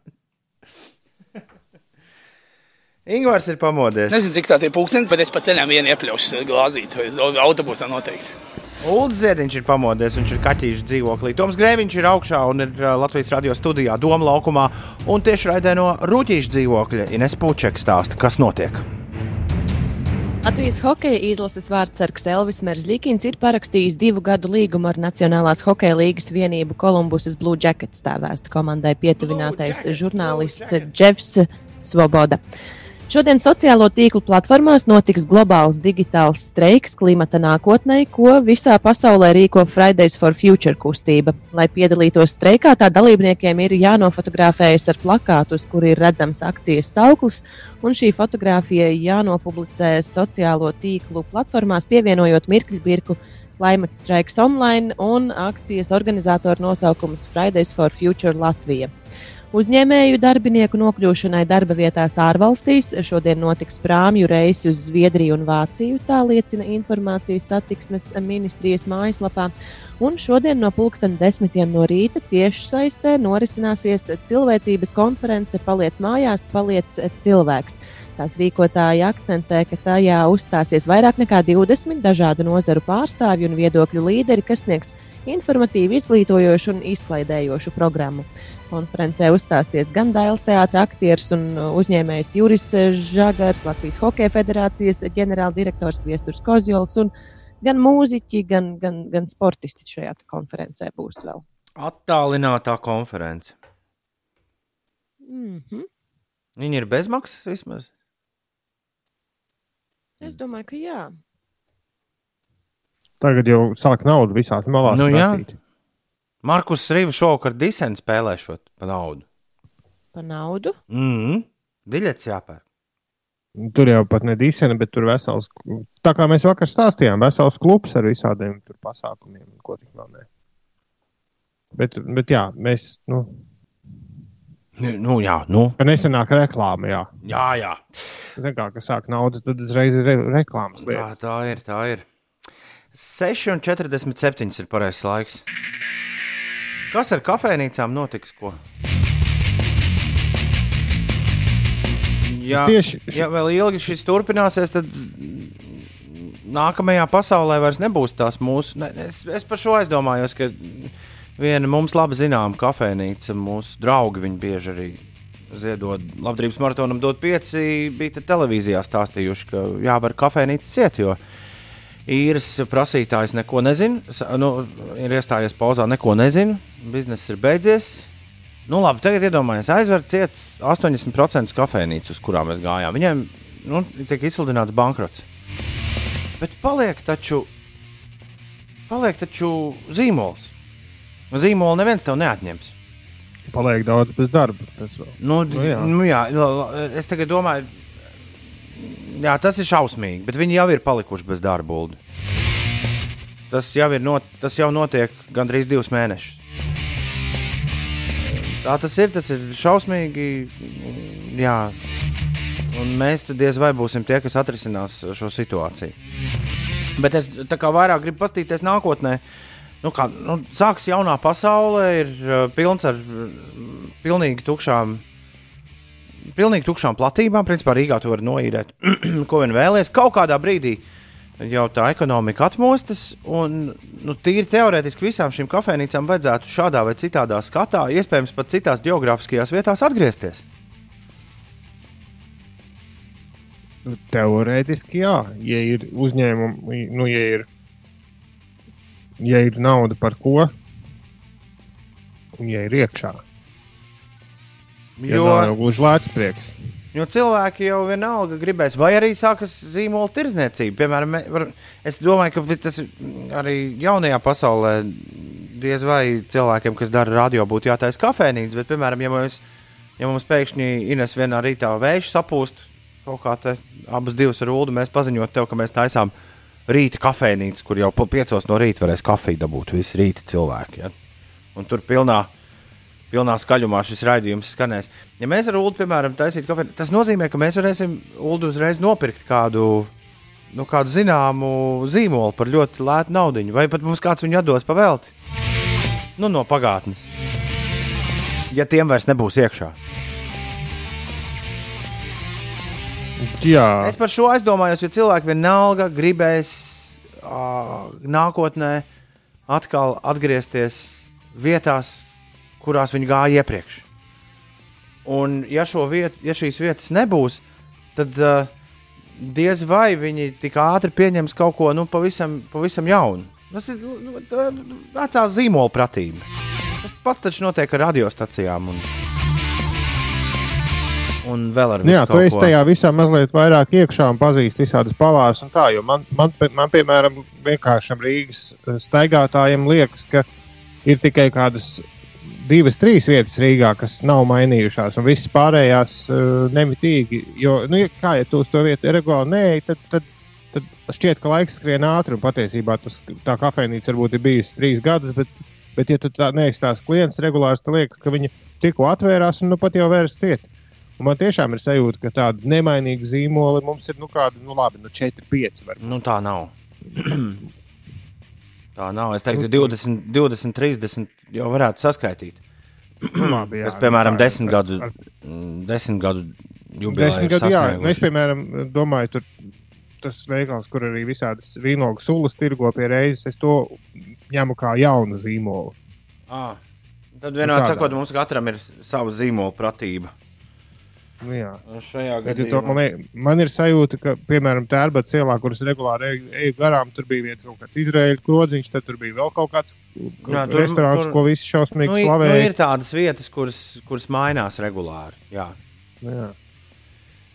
Ingūns ir pamodies. Nezinu, cik tā ir pūkstens, bet es pa ceļam vienu iepļaušu glāzīti. vai Autobusā noteikti. Ulrichs Ziedņš ir pamodies, viņš ir kaķīšu dzīvoklī. Toms Grēviņš ir augšā un ir Latvijas radio studijā Doma laukumā un tieši raidē no Rūtīšu dzīvokļa Ines Pučeka stāsta, kas notiek. Latvijas hokeja izlases vārdsargs Elvis Merzlikins ir parakstījis divu gadu līgumu ar Nacionālās hokeja līgas vienību Kolumbusas Blue Jackets, tā vēsta komandai pietuvinātais žurnālists Jeffs Svoboda. Šodien sociālo tīklu platformās notiks globāls digitāls streiks klimata nākotnē, ko visā pasaulē rīko Fridays for Future kustība. Lai piedalītos streikā, tā dalībniekiem ir jānofotografējas ar plakātu, uz kura ir redzams akcijas sauklis, un šī fotografija jānopublicē sociālo tīklu platformās, pievienojot mirkļbirku Climate Strikes Online un akcijas organizatoru nosaukums Fridays for Future Latvija. Uzņēmēju darbinieku nokļūšanai darba vietās ārvalstīs šodien notiks prāmju reisi uz Zviedriju un Vāciju, tā liecina informācijas satiksmes ministrijas mājaslapā. Un šodien no pulksten desmitiem no rīta tieši saistē norisināsies cilvēcības konference Paliec mājās, paliec cilvēks. Tās rīkotāji akcentē, ka tajā uzstāsies vairāk nekā 20 dažādu nozaru pārstāvju un viedokļu līderi, kas sniegs informatīvu, izglītojošu un izklaidējošu programmu. Konferencē uzstāsies gan Dailas teātris, aktieris un uzņēmējs Juris Žagars, Latvijas Hokeja federācijas ģenerāldirektors Viesturs Kozjols un gan mūziķi, gan, gan, gan sportisti šajā konferencē būs vēl. Attālinātā konference. Mm -hmm. Viņi ir bezmaksas vismaz. Es domāju, ka jā. Tagad jau sāk naudu visās malās. Nu, jā. prasīt. Markus Rīvs šovakar disenu spēlēšot par naudu. Pa naudu. Mm. Diļets jāpērk. Tur jau pat ne disena, bet tur vesels. Tā kā mēs vakar stāstījām, vesels klubs ar visādiem tur pasākumiem, un ko tik vēl ne. Bet, bet jā, mēs, nu, Nu, jā, nu. ka nesenāk reklāma, jā. Jā, jā. Zin kā, ka sāk naudu, tad uzreiz ir re reklāmas Tā, lietas. tā ir. Tā ir. 6,47 ir pareizais laiks. Kas ar kafejnīcām notiks? Ko? Ja, ja vēl ilgi šis turpināsies, tad nākamajā pasaulē vairs nebūs tās mūsu. Ne, es, es par šo aizdomājos, ka viena mums labi zināma kafejnīca, mūsu draugi viņi bieži arī ziedot labdarības maratonam, dot pieci. Bija te televīzijā stāstījuši, ka jāvar kafejnīca ciet, jo īres prasītājs neko nezina. Nu, ir iestājies pauzā, neko nezina. Bizness ir beidzies. Nu, labi, tagad iedomājieties, aizver ciet 80% kafejnīcu, uz kurām mēs gājām. Viņiem nu, tiek izsludināts bankrots. Bet paliek taču, paliek taču zīmols. Zīmolu neviens tev neatņems. Paliek daudz bez darba. Tas vēl. Nu, Nu, nu, jā. Nu, jā, nu, es domāju, jā, tas ir šausmīgi, bet viņi jau ir palikuši bez darba. Uldi. Tas jau, ir not, tas jau notiek gandrīz divus mēnešus. Tā tas ir, tas ir šausmīgi. Jā. Un mēs tad diez vai būsim tie, kas atrisinās šo situāciju. Bet es tā kā vairāk gribu paskatīties nākotnē. Nu, kā, nu, sāks jaunā pasaule, ir uh, pilns ar uh, pilnīgi tukšām, pilnīgi tukšām platībām. Principā Rīgā tu vari noīrēt, ko vien vēlies. Kaut kādā brīdī jau tā ekonomika atmostas, un nu, tīri teorētiski visām šīm kafejnīcām vajadzētu šādā vai citādā skatā, iespējams, pat citās geogrāfiskajās vietās atgriezties. Teorētiski, jā, ja ir uzņēmumi, nu, ja ir, ja ir nauda par ko, un ja ir iekšā, ja Jo, nav jau gluži lēts prieks. Jo cilvēki jau vienalga gribēs, vai arī sākas zīmola tirdzniecība. Piemēram, es domāju, ka tas arī jaunajā pasaulē diez vai cilvēkiem, kas dara radio, būtu jātaisa kafejnīca. Bet, piemēram, ja mums, ja mums pēkšņi Ines vienā rītā vējš sapūst, kaut kā te abas divas ulu, mēs paziņot tev, ka mēs taisām rīta kafejnīcu, kur jau piecos no rīta varēs kafiju dabūt visi rīta cilvēki. Ja? Un tur pilnā pilnā skaļumā šis raidījums skanēs. Ja mēs ar Ulu, piemēram, taisītu kafiju, tas nozīmē, ka mēs varēsim Ulu uzreiz nopirkt kādu, nu, kādu zināmu zīmolu par ļoti lētu naudu, vai pat mums kāds viņu atdos pa velti. Nu, no pagātnes. Ja tiem vairs nebūs iekšā. Jā, Es par šo aizdomājos, jo cilvēki vienalga gribēs uh, nākotnē atkal atgriezties vietās, kurās viņi gāja iepriekš. Un, ja, šo vietu, ja šīs vietas nebūs, tad uh, diez vai viņi tik ātri pieņems kaut ko nu, pavisam, pavisam jaunu. Tas ir nu, vecā zīmola pratība. Tas pats taču notiek ar radiostacijām. Un, un vēl ar Nu Jā, tu esi tajā visā mazliet vairāk iekšā un pazīsti visādas pavāras. un Tā, jo man, man, man, piemēram, vienkāršam Rīgas eh, staigātājiem liekas, ka ir tikai kādas divas, trīs vietas Rīgā, kas nav mainījušās, un visas pārējās uh, nemitīgi. Jo, nu, ja, kā ja tu uz to vietu regulāri neej, tad, tad, tad šķiet, ka laiks skrien ātri, un patiesībā tas, tā kafejnīca varbūt ir bijusi trīs gadus, bet, bet ja tu tā neesi tās klients regulārs, tad liekas, ka viņi tikko atvērās un nu pat jau vairs ciet. Un man tiešām ir sajūta, ka tāda nemainīga zīmola mums ir nu, kāda, nu, labi, nu, 4, 5. Varbūt. Nu, tā nav. tā nav. Es teiktu, 20, 20 30 jau varētu saskaitīt. Nu, labi, jā, Es, piemēram, nu, tā, desmit ar- gadu, ar- desmit gadu jubileju Desmit gadu, jā. Nu, Es, piemēram, domāju, tur tas veikals, kur arī visādas vīnogu sulas tirgo pie reizes, es to ņemu kā jaunu zīmolu. Ah, tad vienmēr tādā. sakot, mums katram ir sava zīmola pratība. Nu, jā. Šajā Bet, ja to, gadījumā man, liek- man ir sajūta, ka, piemēram, Tērbats ielā, kuras regulāri eju, eju garām, tur bija viens kaut kāds izraēļu krodziņš, tad tur bija vēl kaut kāds Jā, tur- restorāns, tur- ko visi šausmīgi nu, i- nu, slavēja. ir tādas vietas, kuras, kuras mainās regulāri. Jā. Jā.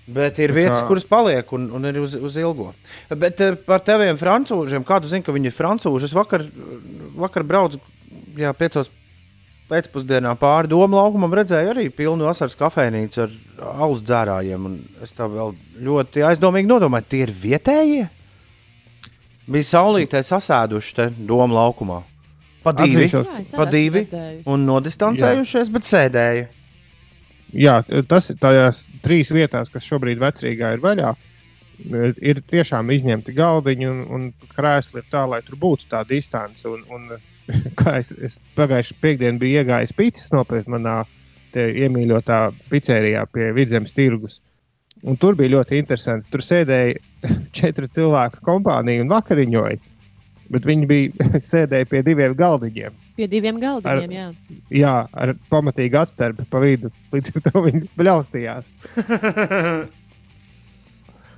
Bet ir vietas, kā- kuras paliek un, un ir uz, uz ilgo. Bet eh, par teviem frančūžiem, kā tu zini, ka viņi ir frančūži? Es vakar, vakar braucu, jā, piecos pēcpusdienā pāri domu laukumam, redzēju arī pilnu vasaras kafejnīcu ar alus dzērājiem. un Es tā vēl ļoti aizdomīgi nodomāju, tie ir vietējie. Bija saulītē sasēduši te domu laukumā. Pa divi, Jā, pa divi un nodistancējušies, bet sēdēja. Jā, tas ir tajās trīs vietās, kas šobrīd vecrīgā ir vaļā. Ir tiešām izņemti galdiņi un, un krēsli ir tā, lai tur būtu tā distance. Un, un, kā es, es pagājušajā piekdienā biju iegājis pīcis nopirkt manā iemīļotā pizzērijā pie vidzemes tirgus. Un tur bija ļoti interesanti. Tur sēdēja četru cilvēku kompānija un vakariņoja. Bet viņi bija sēdēja pie diviem galdiņiem. Pie diviem galdiņiem, jā. Jā, ar pamatīgu atstarpi pa vidu. Līdz ar to viņi bļaustījās.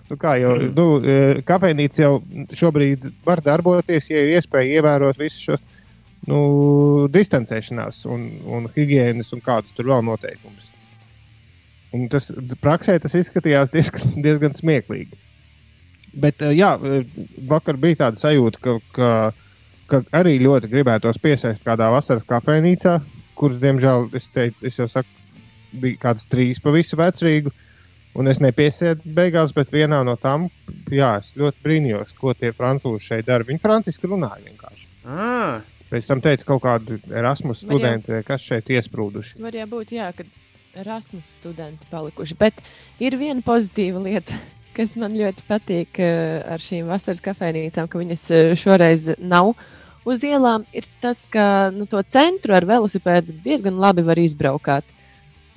nu, kā jau nu, eh, kafejnīca jau šobrīd var darboties, ja ir iespēja ievērot visus šos nu, distancēšanās un, un higiēnas un kādus tur vēl noteikumus. Un tas praksē tas izskatījās diezgan, diezgan smieklīgi. Bet, eh, jā, eh, vakar bija tāda sajūta, ka, ka, ka arī ļoti gribētos piesaistīt kādā vasaras kafejnīcā, kuras, diemžēl, es, teicu, es jau saku, bija kādas trīs pa visu vecrīgu. Un es nepiesēdu beigās, bet vienā no tām, jā, es ļoti brīnījos, ko tie frančūzi šeit dara. Viņi franciski runāja vienkārši. Ah, Pēc tam teica kaut kādu Erasmus Man jau- studentu, kas šeit iesprūduši. Var jau būt, jā, ka Erasmus studenti palikuši. Bet ir viena pozitīva lieta, kas man ļoti patīk eh, ar šīm vasaras kafejnīcām, ka viņas eh, šoreiz nav uz ielām. Ir tas, ka nu, to centru ar velosipēdu diezgan labi var izbraukāt.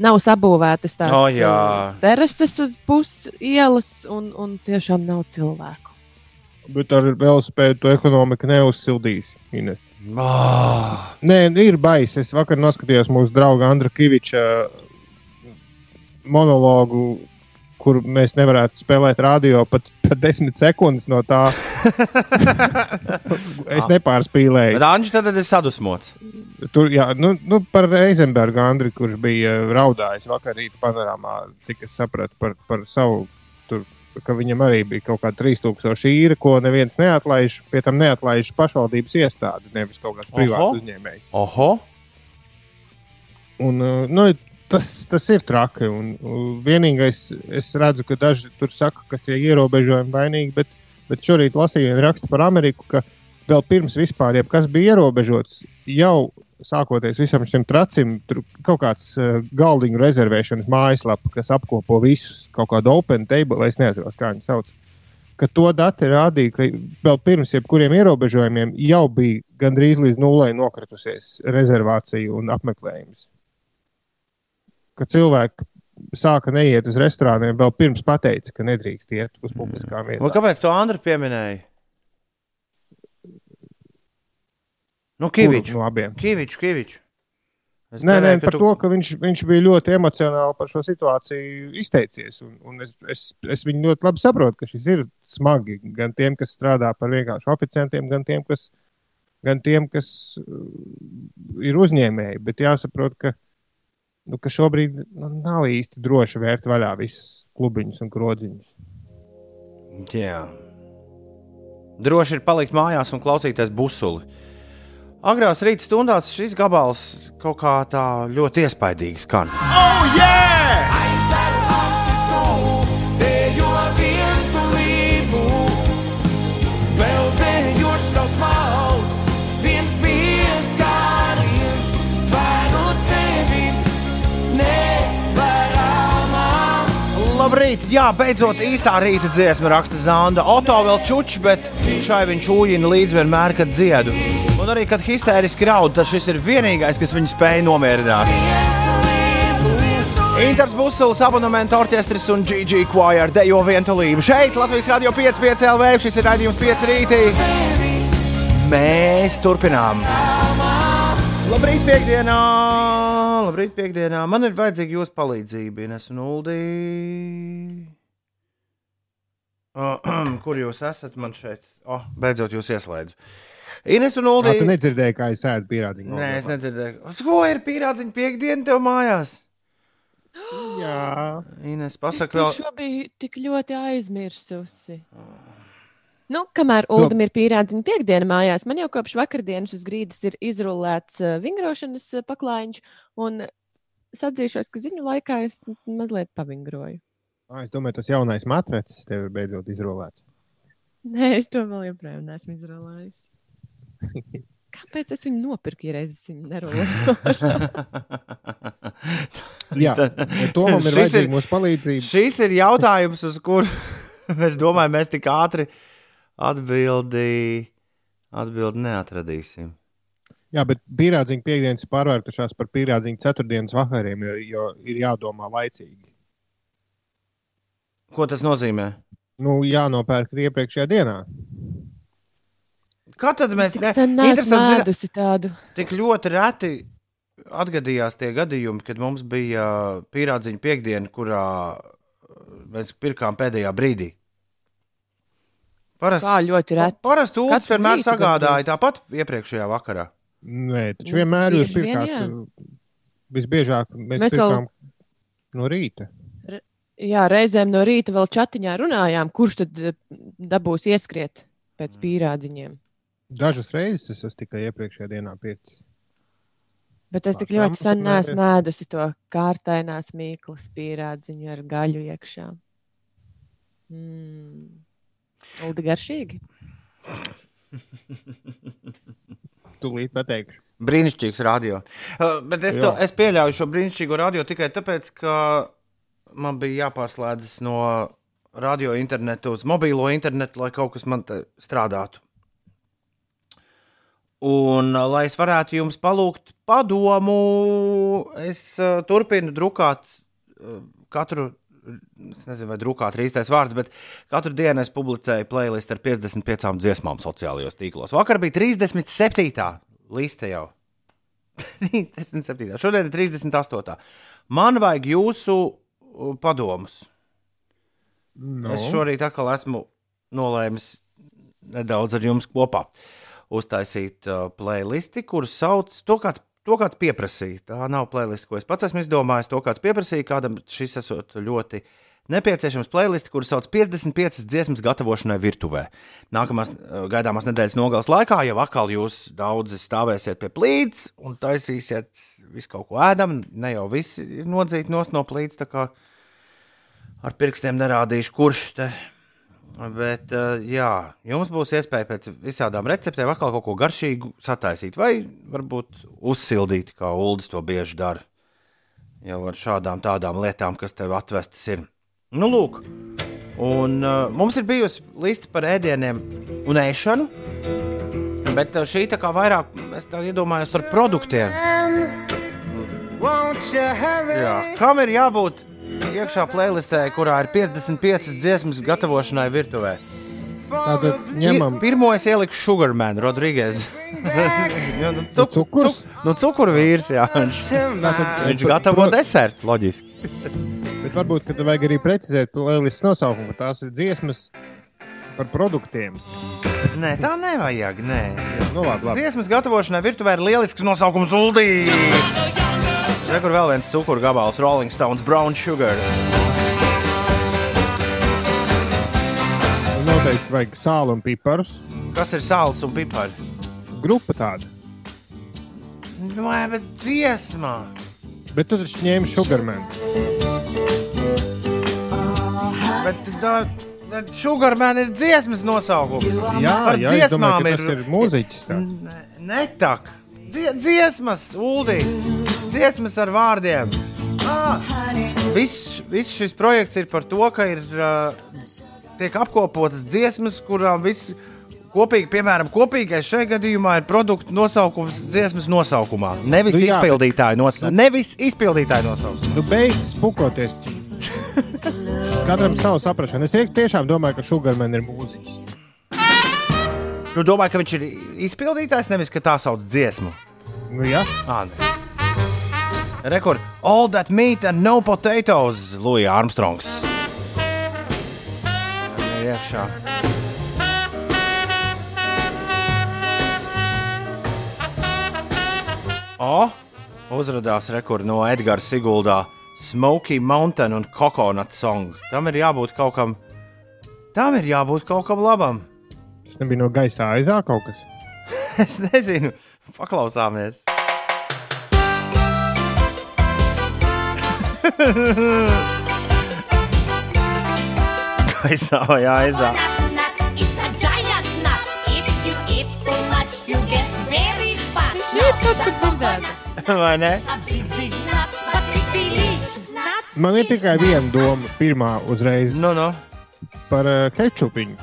Nav sabūvētas tās O, jā. eh, terases uz puses ielas, un, un tiešām nav cilvēku. Bet ar velospēdu to ekonomiku neuzsildīs. Ines. oh. Nē, ir baisi. Es vakar noskatījos mūsu drauga Andra Kaviča monologu, kur mēs nevarētu spēlēt radio pat, pat desmit sekundes no tā. es nepārspīlēju. Bet Anģis tad ir sadusmots. Tur, jā, nu, nu, par Eizenbergu Andriu, kurš bija raudājis vakar rīta panorāmā, cik es sapratu par, par savu. Ka viņam arī bija kaut kāda 3000 īra, ko neviens neatlaiž. Pie tam neatlaiž pašvaldības iestāde, nevis kaut kāds privāts uzņēmējs. Oho! Un, uh, nu, tas, tas ir traki. Un, uh, vienīgais, es redzu, ka daži tur saka, ka tie ierobežojumi vainīgi, bet, bet šorīt lasīju vienu rakstu par Ameriku, ka vēl pirms vispār jebkas bija ierobežots, jau sākoties visam šim tracim, tur kaut kāds uh, galdiņu rezervēšanas mājaslapa, kas apkopo visus, kaut kādu open table, vai es nezinu, kā viņi sauc. Ka to dati rādīja, ka vēl pirms jebkuriem ierobežojumiem jau bija gandrīz līdz nulai nokritusies rezervācija un apmeklējums ka cilvēki sāka neiet uz restorāniem vēl pirms pateica, ka nedrīkst iet uz publiskām Un vietām. kāpēc to Andriu pieminēja? Nu, Kaviču. No abiem. Kaviču, Kaviču. Es Nē, nē, par to, ka viņš, viņš bija ļoti emocionāli par šo situāciju izteicies. Un, un es, es, es viņu ļoti labi saprotu, ka šis ir smagi gan tiem, kas strādā par vienkāršu oficiantiem, gan tiem, kas, gan tiem, kas uh, ir uzņēmēji. Bet jāsaprot, ka, nu, ka šobrīd nu, nav īsti droši vērt vaļā visas klubiņus un krodziņus. Jā. Droši ir palikt mājās un klausīties busuli. Agrās rīta stundās šis gabals kaut kā tā ļoti iespaidīgi skan. Oh, yeah! Labrīt! Jā, beidzot īstā rīta dziesma raksta Zanda. Oto vēl čučs, bet šai viņš ūjina līdz vienmēr, kad dziedu. Un arī, kad histēriski raud, tad šis ir vienīgais, kas viņu spēja nomierināt. Inters Busels, abonementa orķestris un GG Choir dejo vientulību. Šeit Latvijas radio 5,5 LV, šis ir raidījums 5 rītī. Mēs turpinām. Labrīt, piekdienā! Labrīt, piekdienā! Man ir vajadzīga jūsu palīdzība, Ines un Uldī. Kur jūs esat man šeit? Oh, beidzot, jūs ieslēdzu. Ines un Uldī. tu nedzirdēji, kā es ēdu pierādījumu. Nē, es nedzirdēju. Ko ir pierādziņa piekdiena tev mājās? Jā, Ines, Es pasaka to vēl. šo biju tik ļoti aizmirsusi. Nu, kamēr Uldam ir pierādījuma piekdiena mājās, man jau kopš vakardienas uz grīdas ir izrullēts vingrošanas paklājiņš, un es atzīšos, ka ziņu laikā es mazliet pavingroju. Ā, es domāju, tas jaunais matracis tev ir beidzot izrolēts. Nē, es to vēl joprojām neesmu izrullējusi. Kāpēc es viņu nopirku, ja reizes viņu nerolēju? Jā, Tomam ir Šis ir- vajadzīga mūsu palīdzība. Šis ir jautājums, uz kuru es domāju, mēs tik ātri atbildi, atbildi neatradīsim. Jā, bet pierādījuma piekdienas pārvērtušās par pierādījumu ceturtdienas vakariem, jo, jo ir jādomā laicīgi. Ko tas nozīmē? Nu, jānopērk iepriekšējā dienā. Kā tad mēs zināt- ēdusi tādu. Tik ļoti reti atgadījās tie gadījumi, kad mums bija pierādziņa piekdiena, kurā mēs pirkām pēdējā brīdī. Parasti, Kā ļoti reti. parasti Katru vienmēr sagādāja tāpat iepriekšējā vakarā. Nē, taču vienmēr jūs vien, pirkāt. uh, Visbiežāk mēs, Mēs mēs vēl- pirkām no rīta. Jā, reizēm no rīta vēl chatiņā runājām, kurš tad eh, dabūs ieskriet pēc pīrādziņiem. Dažas reizes es esmu tikai iepriekšējā dienā pircis. Bet es tik ļoti sen neesmu ēdusi to kārtainās mīklas pīrādziņu ar gaļu iekšā. Mm. Uldi garšīgi. Tūlīt pateikšu. Brīnišķīgs radio. Uh, bet es, to, es pieļauju šo brīnišķīgo radio tikai tāpēc, ka man bija jāpārslēdzas no radio internetu uz mobilo internetu, lai kaut kas man te strādātu. Un, uh, lai es varētu jums palūgt padomu, es uh, turpinu drukāt uh, katru. Es nezinu, vai drukāt ir īstais vārds, bet katru dienu es publicēju playlistu ar 55 dziesmām sociālajos tīklos. Vakar bija 37. liste jau. 37. Šodien ir 38. Man vajag jūsu uh, padomus. No. Es šorīt atkal esmu nolēmis nedaudz ar jums kopā uztaisīt uh, playlisti, kuras sauc to, kāds, to kāds pieprasīja. Tā nav playlist, ko es pats esmu izdomājis. To kāds pieprasīja, kādam šis esot ļoti nepieciešams playlisti, kuras sauc 55 dziesmas gatavošanai virtuvē. Nākamās uh, gaidāmās nedēļas nogales laikā jau atkal jūs daudzi stāvēsiet pie plīts un taisīsiet visu kaut ko ēdam. Ne jau visi ir nodzīti no plīts, tā kā ar pirkstiem nerādīšu, kurš te Bet, uh, jā, jums būs iespēja pēc visādām receptēm atkal kaut ko garšīgu sataisīt, vai varbūt uzsildīt, kā Ulas to bieži dara. Jau ar šādām tādām lietām, kas tev atvestas ir. Nu, lūk, un uh, mums ir bijusi lista par ēdieniem un ēšanu, bet uh, šī tā kā vairāk es tā iedomājos par produktiem. Jā, kam ir jābūt iekšā playlistē, kurā ir 55 dziesmas gatavošanai virtuvē? Tātad ņemam Pir, pirmo es ieliku Sugarman, Rodrīgas. ja, nu, cuk, Cukurs? Cuk, nu, cukuru vīrs, jā. Viņš, Tātad, viņš gatavo pro- desertu, loģiski. Bet varbūt, ka tev vajag arī precizēt playlists nosaukumu, ka tās ir dziesmas par produktiem. Nē, tā nevajag. Nē. Nu, labi, labi. Dziesmas gatavošanai virtuvē ir lielisks nosaukums Uldī. Rekur vēl viens cukuru gabals, Rolling Stones Brown Sugar. Un Noteikti vajag sāli un piparus. Kas ir sāls un pipari? Grupa tāda. Nu, bet dziesmā. Bet tu taču ņēmi sugarmanu. Bet tā, Sugarman ir dziesmas nosaukums. Jā, Par jā, es domāju, dziesmām ka ir- tas ir mūziķis. tāds. Ne- Netak. Dzie, dziesmas, Uldi. Dziesmas ar vārdiem. Ah, viss, viss šis projekts ir par to, ka ir uh, tiek apkopotas dziesmas, kurām viss kopīgi, piemēram, kopīgais šajā gadījumā ir produktu nosaukums dziesmas nosaukumā. Nevis Nu nu, jā, izpildītāja nosaukums. Nevis izpildītāja nosaukums. Nu, beidz spukoties. Katram savu saprāšanu. Es tiešām domāju, ka sugarman ir mūziķis. Tu domā, ka viņš ir izpildītājs, nevis ka tā sauc dziesmu. Nu, jā, Ah, Rekord, all that meat and no potatoes, Louis Armstrongs. Ir Iekšā. O, uzrādījās rekords no Edgara Siguldā. Smoky Mountain un Coconut Song. Tam ir jābūt kaut kam. Tam ir jābūt kaut kam labam. tas nebija no gaisa aizā kaut kas. Es nezinu, paklausāmies. Nut, but it's delicious nut. Man ir tikai viena doma, pirmā uzreiz Nu, nu. par uh, kečupiņu.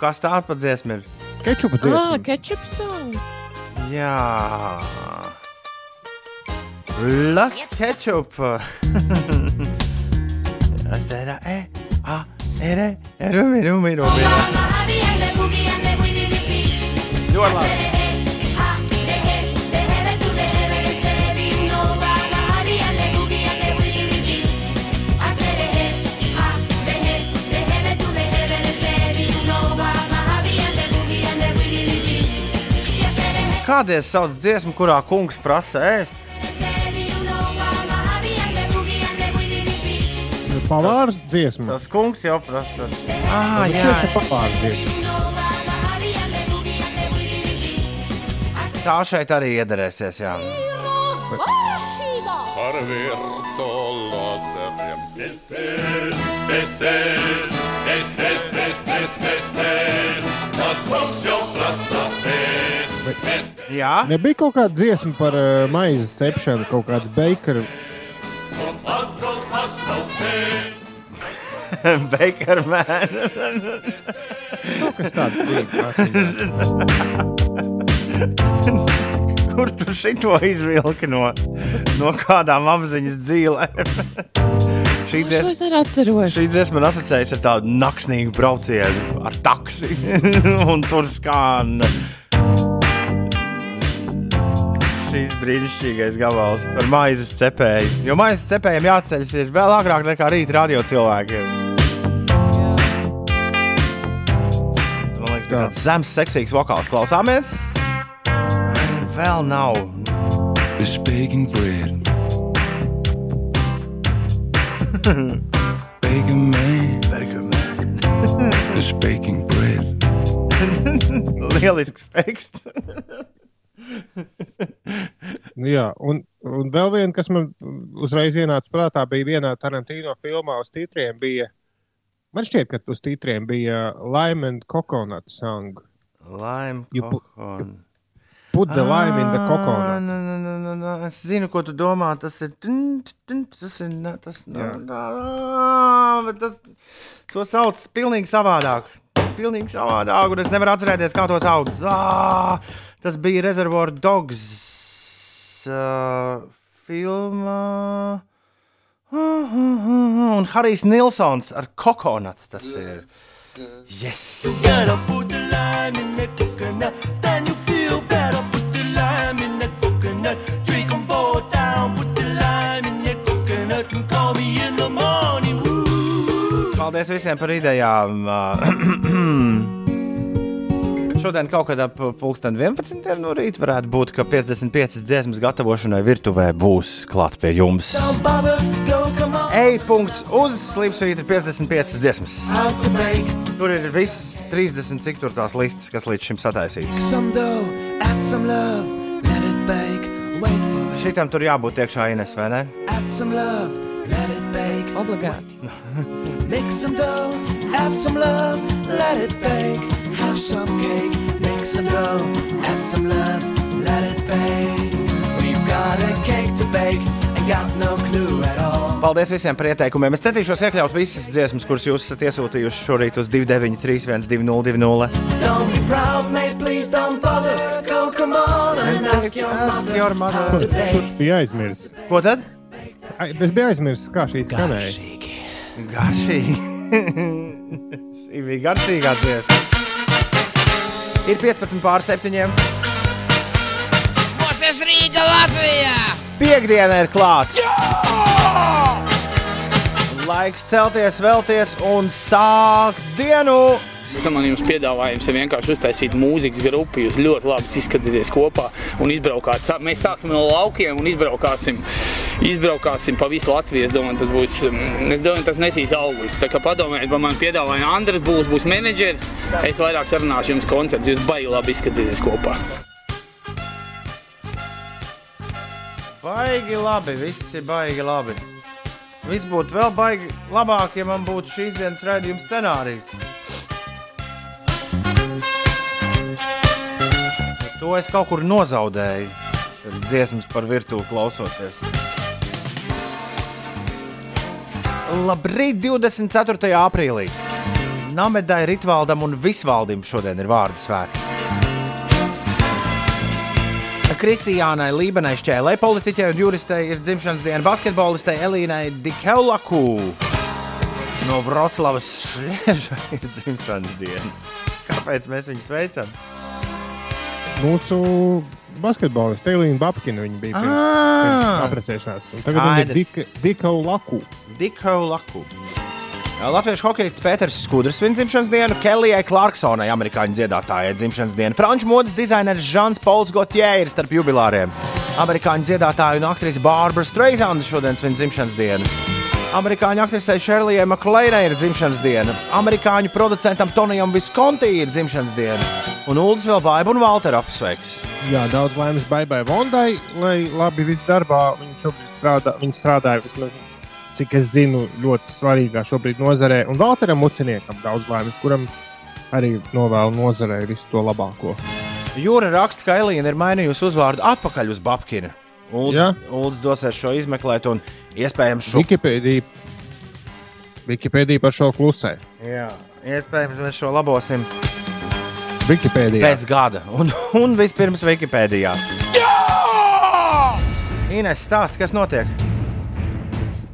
Kas tā pa dziesma ir? Kečupa Ah, dziesma. ketchup song. Jā. Las ketchup. Es era, e, a, ere, rumi, rumi, rumi. Mojave and the boogie and the wiggy beat. Ļoti I labi. said, hey, ha, the hey, the heavy to the heavy, they say, be no Mojave and the boogie and the wiggy beat. I said, hey, ha, the hey, the heavy to the heavy, they say, be no Mojave and the boogie and the wiggy beat. Yes, I said, hey, Kādēļ sauc dziesmu, kurā kungs prasa ēst? Pavārs dziesma. Tas kungs jau prasa. Ah, Tas jā, ir pavārs dziesma. tā šeit arī iedarēsies. Jā. jā. Nebija kaut kāda dziesma par uh, maizes cepšanu, kaut kāds bakera. Baker man. Nu, kas tāds bija? Kur tu šito izvilki no, no kādām apziņas dzīvēm? Šī Šo dziesma. Šī dziesma man asociējas ar tādu naksnīgu braucienu ar taksi. un tur skan šīs brīnišķīgais gabals par maizes cepēju. Jo maizes cepējiem jāceļas ir vēl agrāk nekā rīta radio cilvēkiem. Bija tāds zems, seksīgs vokāls. Klausāmies! Vēl nav. Is baking bread. Bacon man Baker man. is baking bread. Lielisks teksts. Jā, un, un vēl viena, kas man uzreiz ienāca prātā, bija vienā Tarantino filmā uz titriem. Bija, man šķiet, ka uz titriem bija Lime and Coconut song. Lime, You put- the lime in the Ah, coconut. nu, nu, nu, nu, nu. Es zinu, ko tu domā. Tas ir. Tas ir. Tas, bet tas, to sauc pilnīgi savādāk. Pilnīgi savādāk. Un es nevaru atcerēties, kā to sauc. Ah, tas bija Reservoir Dogs uh, filmā. Un Harijs Nilsons ar kokonatu tas ir. Yes! Gotta put the lime in the coconut, then you feel better. Put the lime in the coconut, drink 'em both down. Put the lime in the coconut and call me in the morning. Woo. Paldies visiem par idejām. Šodien kaut kad ap pulksten 11. no rīta varētu būt, ka 55 dziesmas gatavošanai virtuvē būs klāt pie jums. On. E-punkts uz slīpsvītra 55 dziesmas. Tur ir viss 30 cik tur tās listas, kas līdz šim sataisītas. Šitam tur jābūt iekšā Ines, vai ne? love, let it bake. Obligāti. Mix some dough, add some love, let it bake. Have some cake, make some dough, add some love, let it bake. We've got a cake to bake and got no clue at all. Paldies visiem par ieteikumiem. Es centīšos iekļaut visas dziesmas, kuras jūs esat iesūtījuši šorīt uz 293, 202. Don't be proud, mate, please don't bother. Go, come on and ask your mother. your mother. Kurš bija aizmirsis? Ko tad? Ai, Es biju aizmirsis, kā šī skanēja. Garšīgi. Šī bija garšīgā dziesma. Ir 15 pār 7. Mūsu Rīga Latvijā! Piektdiena ir klāta. Laiks celties, vēlties un sākt dienu. Man jums piedāvājums ir vienkārši uztaisīt mūzikas grupu. Jūs ļoti labi izskatāties kopā un izbraukāt. Mēs sāksim no laukiem un izbraukāsim, izbraukāsim pa visu Latviju. Es domāju, tas būs, mm, es domāju, tas nesīs augļus. Tā kā padomājiet, par mani piedāvājumu Andris būs, būs menedžeris. Es vairāk sarunāšu jums koncerts. Jūs baigi labi izskatāties kopā. Baigi labi, viss ir baigi labi. Viss būtu vēl baigi labāk, ja man būtu šīs dienas raidījuma scenārijs. To es kaut kur nozaudēju. Dziesmas par virtuvi klausoties. Labrīt, 24. aprīlī. Namedai, Ritvaldam un Visvaldam šodien ir vārdu svētki. Kristiānai Lībenai Šķēlei, politiķei un juristei ir dzimšanas diena basketbolistei Elīnai Dikeulaku. No Vroclavas Šlieža ir dzimšanas diena. Kāpēc mēs viņu sveicam? Mūsu basketbolists Teilīna Babkina viņa bija pirms, Ah! pirms apprecēšanās. Un Tagad viņa ir Skaidrs. Dika- Dika Diko Laku. Latviešu hokejists Pēters Skudrs svin dzimšanas dienu, Kelijai Clarksonai, amerikāņu dziedātājai dzimšanas dienu, franču modes dizaineris Žans Pols Gotjē ir starp jubilāriem. Amerikāņu dziedātāja un aktrise Bārbara Streisanda šodien svin dzimšanas dienu. Amerikāņu aktrisei Šerlijai Makleinai ir dzimšanas diena, amerikāņu producentam Tonijam Viskonti ir dzimšanas diena, un Ulas vēl Baibu un Valteru apsveiks. Jā, daudz laimes Baibai Vondai, lai labi viss darbā. Viņa šobrīd strādā, viņa strādāja, vismaz, cik es zinu, ļoti svarīgā šobrīd nozarē. Un Valteram Muciniekam daudz laimes, kuram arī novēlu nozarē visu to labāko. Jūra raksta, ka Elīna ir mainījusi uzvārdu atpakaļ uz Babkina. Jā. Ulas dosies šo izmeklēt, un iespējams šo Wikipēdija, Wikipēdija par šo klusē. Jā, iespējams, mēs šo labosim Wikipēdija. pēc gada. Un, un vispirms Wikipēdijā. Ines stāsta, kas notiek.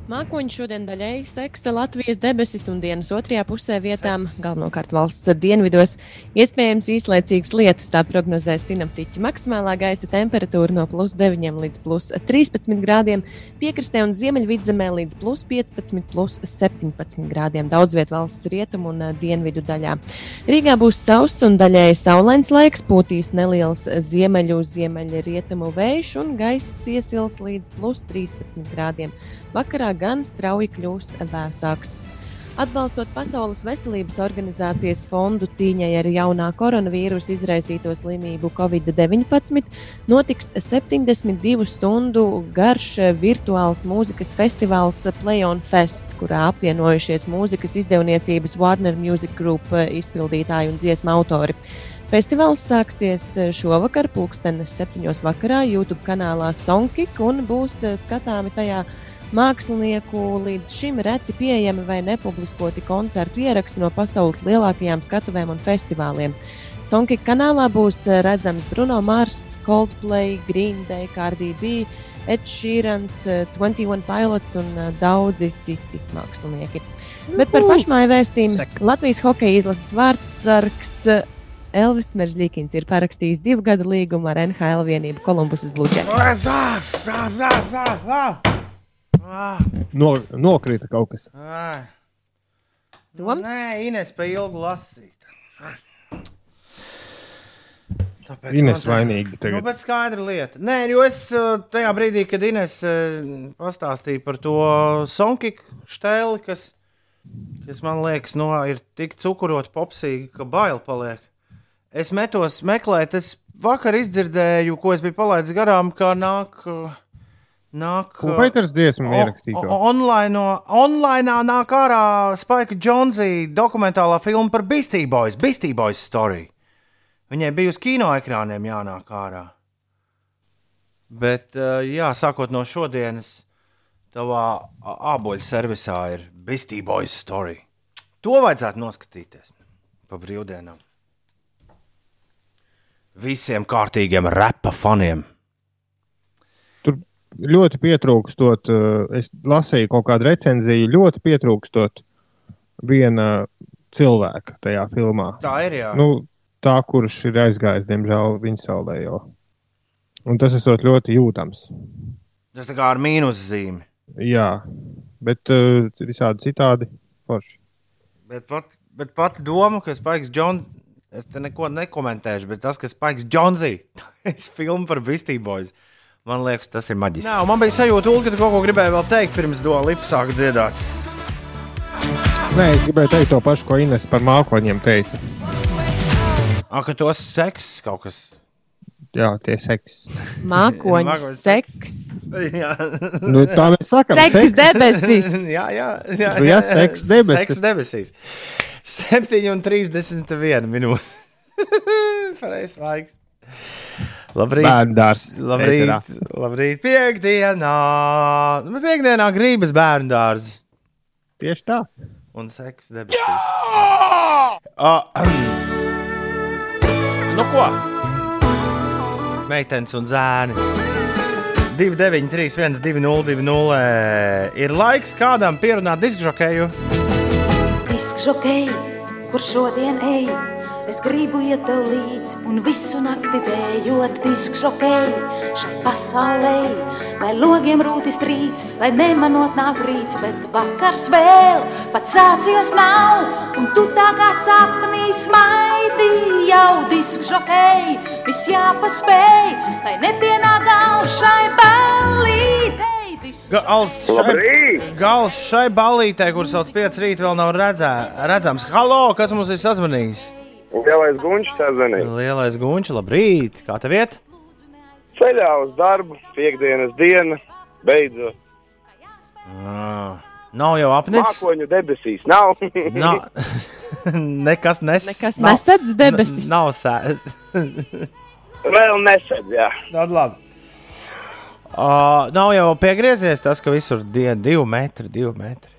Mākoņi šodien daļēji seksa Latvijas debesis un dienas otrajā pusē vietām, galvenokārt valsts dienvidos, iespējams īslaicīgas lietus, tā prognozē sinaptiķi. Maksimālā gaisa temperatūra no plus 9 līdz plus 13 grādiem, piekrastē un ziemeļvidzemē līdz plus 15, plus 17 grādiem daudz vietā valsts rietumu un ā, dienvidu daļā. Rīgā būs sauss un daļēji saulains laiks, pūtīs neliels ziemeļu, ziemeļrietumu vējš un gaiss iesils līdz plus 13 grādiem. Vakarā gan strauji kļūs vēsāks. Atbalstot Pasaules veselības organizācijas fondu cīņai ar jaunā koronavīrusa izraisīto slimību Covid-19, notiks 72 stundu garš virtuāls mūzikas festivāls Play on Fest, kurā apvienojušies mūzikas izdevniecības Warner Music Group izpildītāji un dziesmu autori. Festivāls sāksies šovakar, pulkstenes septiņos vakarā, YouTube kanālā Sonkik un būs skatāmi tajā mākslinieku līdz šim reti pieejami vai nepubliskoti koncertu ieraksti no pasaules lielākajām skatuvēm un festivāliem. Sonkika kanālā būs redzams Bruno Mars, Coldplay, Green Day, Cardi B, Ed Sheerans, eh, 21 Pilots un daudzi citi mākslinieki. Bet par pašmāju vēstījumu Latvijas hokeja izlases vārdsargs Elvis Meržģīkins ir parakstījis divu gadu līgumu ar NHL vienību Kolumbusas Bluejackets. No, nokrita kaut kas. Doms? Nē, Ines pa ilgu lasīt. Tāpēc Ines tā- vainīga tagad. Nu, bet skaidra lieta. Nē, jo es uh, tajā brīdī, kad Ines uh, pastāstīja par to sonkiku štēli, kas, kas man liekas, no, ir tik cukurot popsīgi, ka bail paliek. Es metos meklēt, es vakar izdzirdēju, ko es biju palaidis garām, kā nāk. uh, Nāk, Peiters dziesmu ierakstīto? Online, online nāk ārā Spike Jonesa dokumentālā filma par Beastie Boys, Beastie Boys story. Viņai bija uz kino ekrāniem jānāk ārā. Bet, eh, jā, sākot no šodienas, tavā a- āboļu servisā ir Beastie Boys story. To vajadzētu noskatīties pa brīvdienām. Visiem kārtīgiem repa faniem. Ļoti pietrūkstot, eh, es lasīju kaut kādu recenziju, ļoti pietrūkstot viena cilvēka tajā filmā. Tā ir, jā. Nu, tā, kurš ir aizgājis, diemžēl, viņa saulē jau. Un tas esot ļoti jūtams. Tas tā kā ar mīnuszīmi. Jā, bet uh, visādi citādi forši. Bet pat, bet pat doma, ka Spaiks Džons, es te neko nekomentēšu, bet tas, ka Spaiks Džonsī, es filmu par Beastie Boys, man liekas, tas ir maģiski. Jā, un man bija sajūta, Ulu, ka tu kaut ko gribēji vēl teikt, pirms do lipa sāka dziedāt. Nē, es gribēju teikt to pašu, ko Ines par mākoņiem teica. Ah, ka tos seks kaut kas. Jā, tie seks. Mākoņu Mākoņu seks. Jā, Nu, tā mēs sakām, Seks seks. debesis. jā, jā, jā, Nu, jā, seks debesis. Seks debesīs. 7,31 minūtes. Pareizais laiks. Labrīt. Bērndārs. Labrīt, ēterā. labrīt. Piektdienā. Nu, Piektdienā gribas bērnu dārzi. Tieši tā. Un seks debesīs. Ah, nu ko? Meitenes un zēni. 2, 9, 3, 1, 2, 0, 2, 0. Ir laiks kādam pierunāt diskžokēju. Diskžokei, kur šodien ej, Es gribu iet tev līdzi un visu nakti dējot diskžokēji šai pasaulē. Lai logiem rūti strīds, lai nemanot nāk rīts, bet vakars vēl pat sācies nav. Un tu tā kā sapnī smaidi jau diskžokēji, viss jāpaspēj, lai nepienāk gals šai ballītei. Gals šai, gals šai ballītē, kur sauc 5 rīt, vēl nav redzē, redzams. Halo, kas mums ir sazvanījis? Lielais gunčs sazvanīja. Lielais gunčs, labrīt! Kā tev iet? Ceļā uz darbu, piekdienas diena, beidzot. Ah, nav jau apnicis. Mākoņu debesīs nav. Nav. Nekas nes. Nekas nesedz debesis. Nav sēs. Vēl nesedz, jā. Tad labi. Uh, nav jau piegriezies tas, ka visur diena divi metri, divi metri.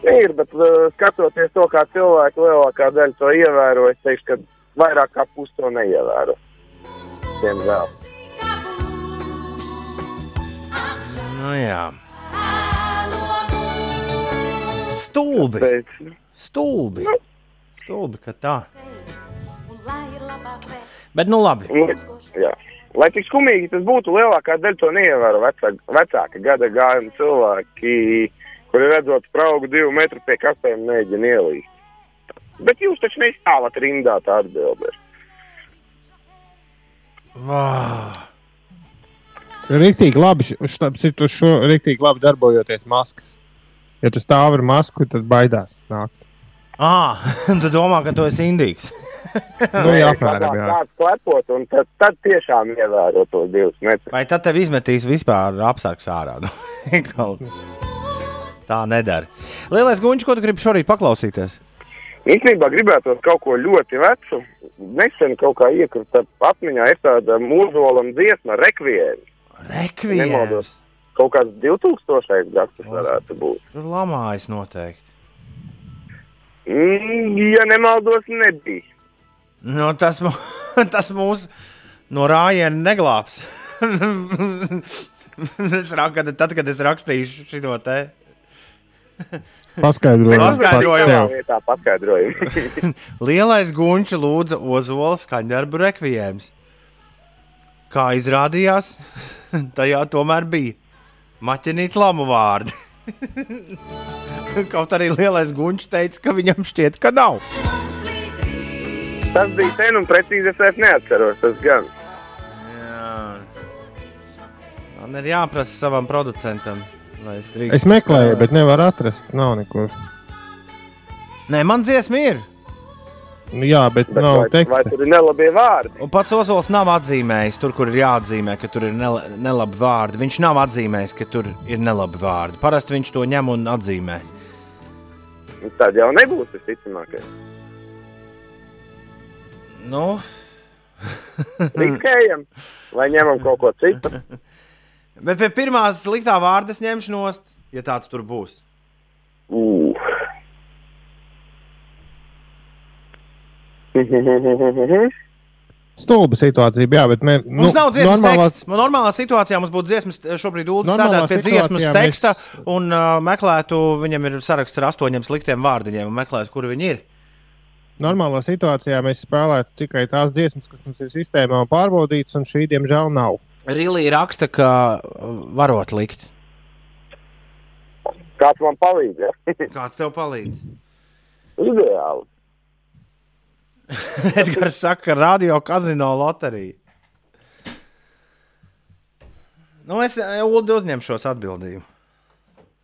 Ir, bet uh, skatoties to, kā cilvēki lielākā daļa to ievēro, es teikšu, ka vairāk kā pusi to neievēro. Diemžēl. Nu jā. Stulbi. Stulbi. Stulbi, ka tā. Bet nu labi. Jā. Lai cik skumīgi tas būtu, lielākā daļa to neievēro vecāki, vecāki gada gājumi cilvēki, kuri redzot spraugu divu metru pie kastēm mēģina ielīst. Bet jūs taču neizstāvat rindā tā atbildē. Wow. Rīktīgi labi, štāp citu šo rīktīgi labi darbojoties maskas. Ja tu stāv ar masku, tad baidās nākt. Ah, tu domā, ka tu esi indīgs. Nu, jā, apmēram, jā. Tāds klepot, un tad, tad tiešām ievēro tos divus metrus. Vai tad tev izmetīs vispār apsargs ārā? Nu, kaut- tā nedara. Lielais guņš, ko tu gribi šorīt paklausīties? Īstenībā gribētu kaut ko ļoti vecu. Nesen kaut kā iekrita atmiņā, ir tāda mūžolam dziesma. Rekvijēns? Nemaldos, kaut kāds 2000. gads varētu būt. Tur lamājas noteikti. Mm, ja nemaldos, nebija. Nu, tas, tas mūs no rājiena neglābs. es raku, tad, kad es rakstīšu šo te. Paskaidrojumu. Paskaidrojumu. pats sev. vietā paskaidrojumu. Lielais guņš lūdza Ozola skaņdarbu rekvijējums. Kā izrādījās, tajā tomēr bija maķinīt lamu vārdi. Kaut arī lielais guņš teica, ka viņam šķiet, ka nav. Tas bija sen un precīzi es vairs neatceros. Tas gan. Jā. Man ir jāprasa savam producentam, es drīkstu. Es meklēju, bet nevaru atrast. Nav nekur. Nē, man dziesma ir. Nu, jā, bet, Bet nav vai, vai teksta. tur ir nelabie vārdi? Un pats Ozols nav atzīmējis, tur, kur ir jāatzīmē, ka tur ir nela, nelabi vārdi. Viņš nav atzīmējis, ka tur ir nelabi vārdi. Parasti viņš to ņem un atzīmē. Tad jau nebūs tas ticamākais. Nu, Riskējam, vai ņemam kaut ko citu? bet pie pirmās sliktā vārda nost, ja tāds tur būs. Uh. Stulba situācija, jā, bet mēs. Mums nu, nav dziesmas normālā- teksts. Nu, normālā situācijā mums būtu dziesmas, šobrīd Ulas sēdētu pie dziesmas teksta mēs- un uh, meklētu, viņam ir saraksts ar astoņiem sliktiem vārdiņiem, un meklētu, kur viņi ir. Normālā situācijā mēs spēlētu tikai tās dziesmas, kas mums ir sistēmā pārbaudītas, un šī, diemžēl, nav. Rīlī raksta, ka uh, varot likt. Kāds man palīdz? Ja? Kāds tev palīdz? Ideāli. Edgars saka, radio kazino loterija. Nu, es Ulu uzņemšos atbildību.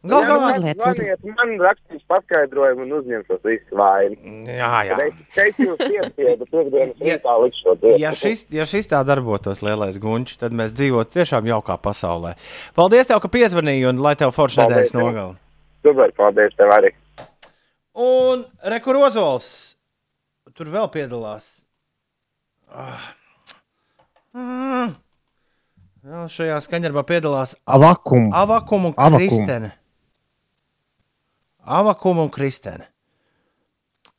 Gal Jā, galā, nu, zvaniet, man rakstīs paskaidrojumu un uzņemšos visu vainu. Jā, jā. Šeit jūs piespiedu piekdienas Ja- rītā likt šo dziesmu. Ja šis, ja šis tā darbotos, lielais gunčs, tad mēs dzīvotu tiešām jaukā pasaulē. Paldies, tev, ka piezvanīji un lai tev forši Paldies nedēļas nogalē. Super, paldies tev arī. Un Rekurozols tur vēl piedalās. Ah. Mm. Šajā skaņdarbā piedalās Avakum. Avakum un Avakum. Kristene. Avakum un Kristene.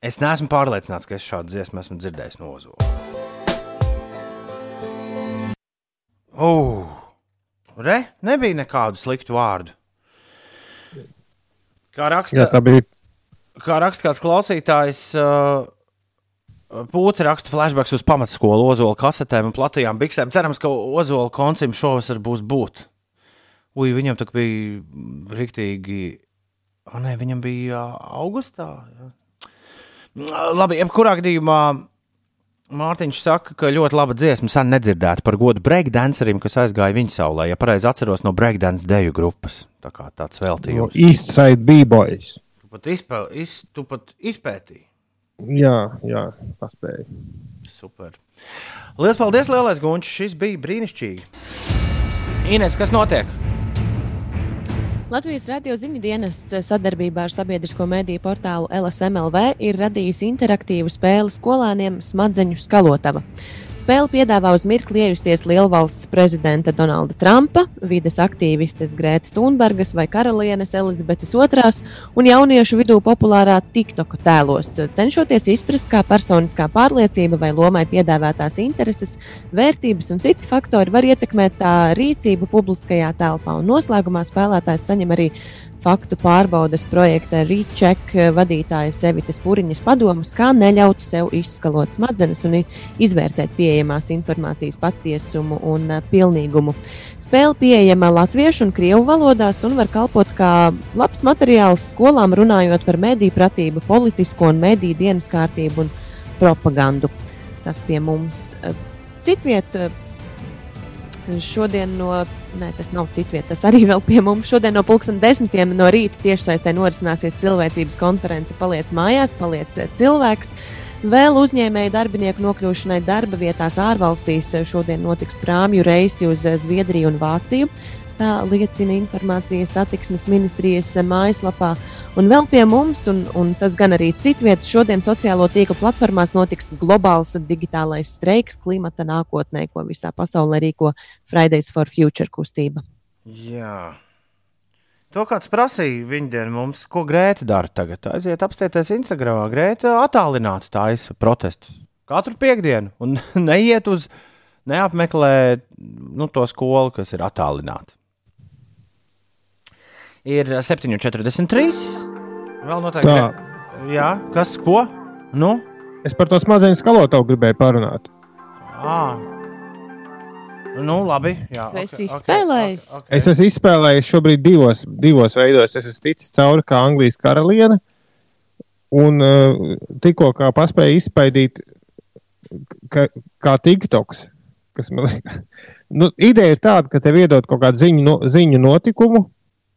Es neesmu pārliecināts, ka es šādu dziesmu esmu dzirdējis no Ozola. Uh, re, nebija nekādu sliktu vārdu. Kā raksta, Jā, bija. kā raksta kāds klausītājs, uh, Pūcis raksta flashbacks uz pamatskolu, ozola kasetēm un platajām biksēm. Cerams, ka ozola koncim šovasar būs būt. Ui, viņam tā bija rīktīgi. O, nē, viņam bija augustā. Jā. Labi, jebkurā gadījumā Mārtiņš saka, ka ļoti laba dziesma sen nedzirdēta par godu breakdancerim, kas aizgāja viņa saulē. Ja pareizi atceros no breakdance deju grupas. Tā kā tāds No veltījums. Eastside B-boys. Tu pat, izpē, iz, tu pat izpētīji. Jā, jā, paspēju. Super. Lielas paldies, lielais gunčs. Šis bija brīnišķīgi. Ines, kas notiek? Latvijas radio ziņu dienests sadarbībā ar sabiedrisko mediju portālu LSMLV ir radījis interaktīvu spēli skolēniem Smadzeņu skalotava. Spēle piedāvā uz mirkli iejusties lielvalsts prezidenta Donalda Trumpa, vides aktīvistes Grētas Thunbergas vai karalienes Elizabetes II un jauniešu vidū populārā TikTok tēlos, cenšoties izprast, kā personiskā pārliecība vai lomai piedāvātās intereses, vērtības un citi faktori var ietekmēt tā rīcību publiskajā telpā. Un noslēgumā spēlētājs saņem arī faktu pārbaudas projekta Recheck vadītāja Sevitas Puriņas padomus, kā neļaut sev izskalot smadzenes un izvērtēt pieejamās informācijas patiesumu un eh, pilnīgumu. Spēle pieejama latviešu un krievu valodās un var kalpot kā labs materiāls skolām runājot par mediju pratību, politisko un mediju dienas kārtību un propagandu. Tas pie mums eh, citviet. Šodien no, nē, tas nav citvieta, tas arī vēl pie mums. Šodien no pulksten desmitiem no rīta tiešsaistē norisināsies cilvēcības konference Paliec mājās, paliec eh, cilvēks. Vēl uzņēmēju darbinieku nokļūšanai darba vietās ārvalstīs eh, šodien notiks prāmju reisi uz eh, Zviedriju un Vāciju. Tā liecina informācija satiksmes ministrijas mājaslapā. Un vēl pie mums, un, un tas gan arī citvietas, šodien sociālo tīklu platformās notiks globāls digitālais streiks klimata nākotnē, ko visā pasaulē rīko Fridays for Future kustība. Jā. To kāds prasīja viņa mums, ko Grēta dara tagad. Aiziet apstāties Instagram. Grēta attālināti taisa protestus katru piekdienu un neiet uz, neapmeklē nu, to skolu, kas ir attālināta. Ir 7,43. Vēl noteikti. Tā. Jā, kas ko? Nu? Es par to smadzeņu skalotāju gribēju parunāt. À. Nu, labi. Jā, Tu esi ok, ok, izspēlējis? ok, ok. Es esmu izspēlējis šobrīd divos, divos veidos. Es esmu ticis cauri kā Anglijas karaliene, un uh, tikko kā paspēju izspaidīt, ka, kā TikToks. Kas man liekas, nu, ideja ir tāda, ka tev iedod kaut kādu ziņu, no, ziņu notikumu,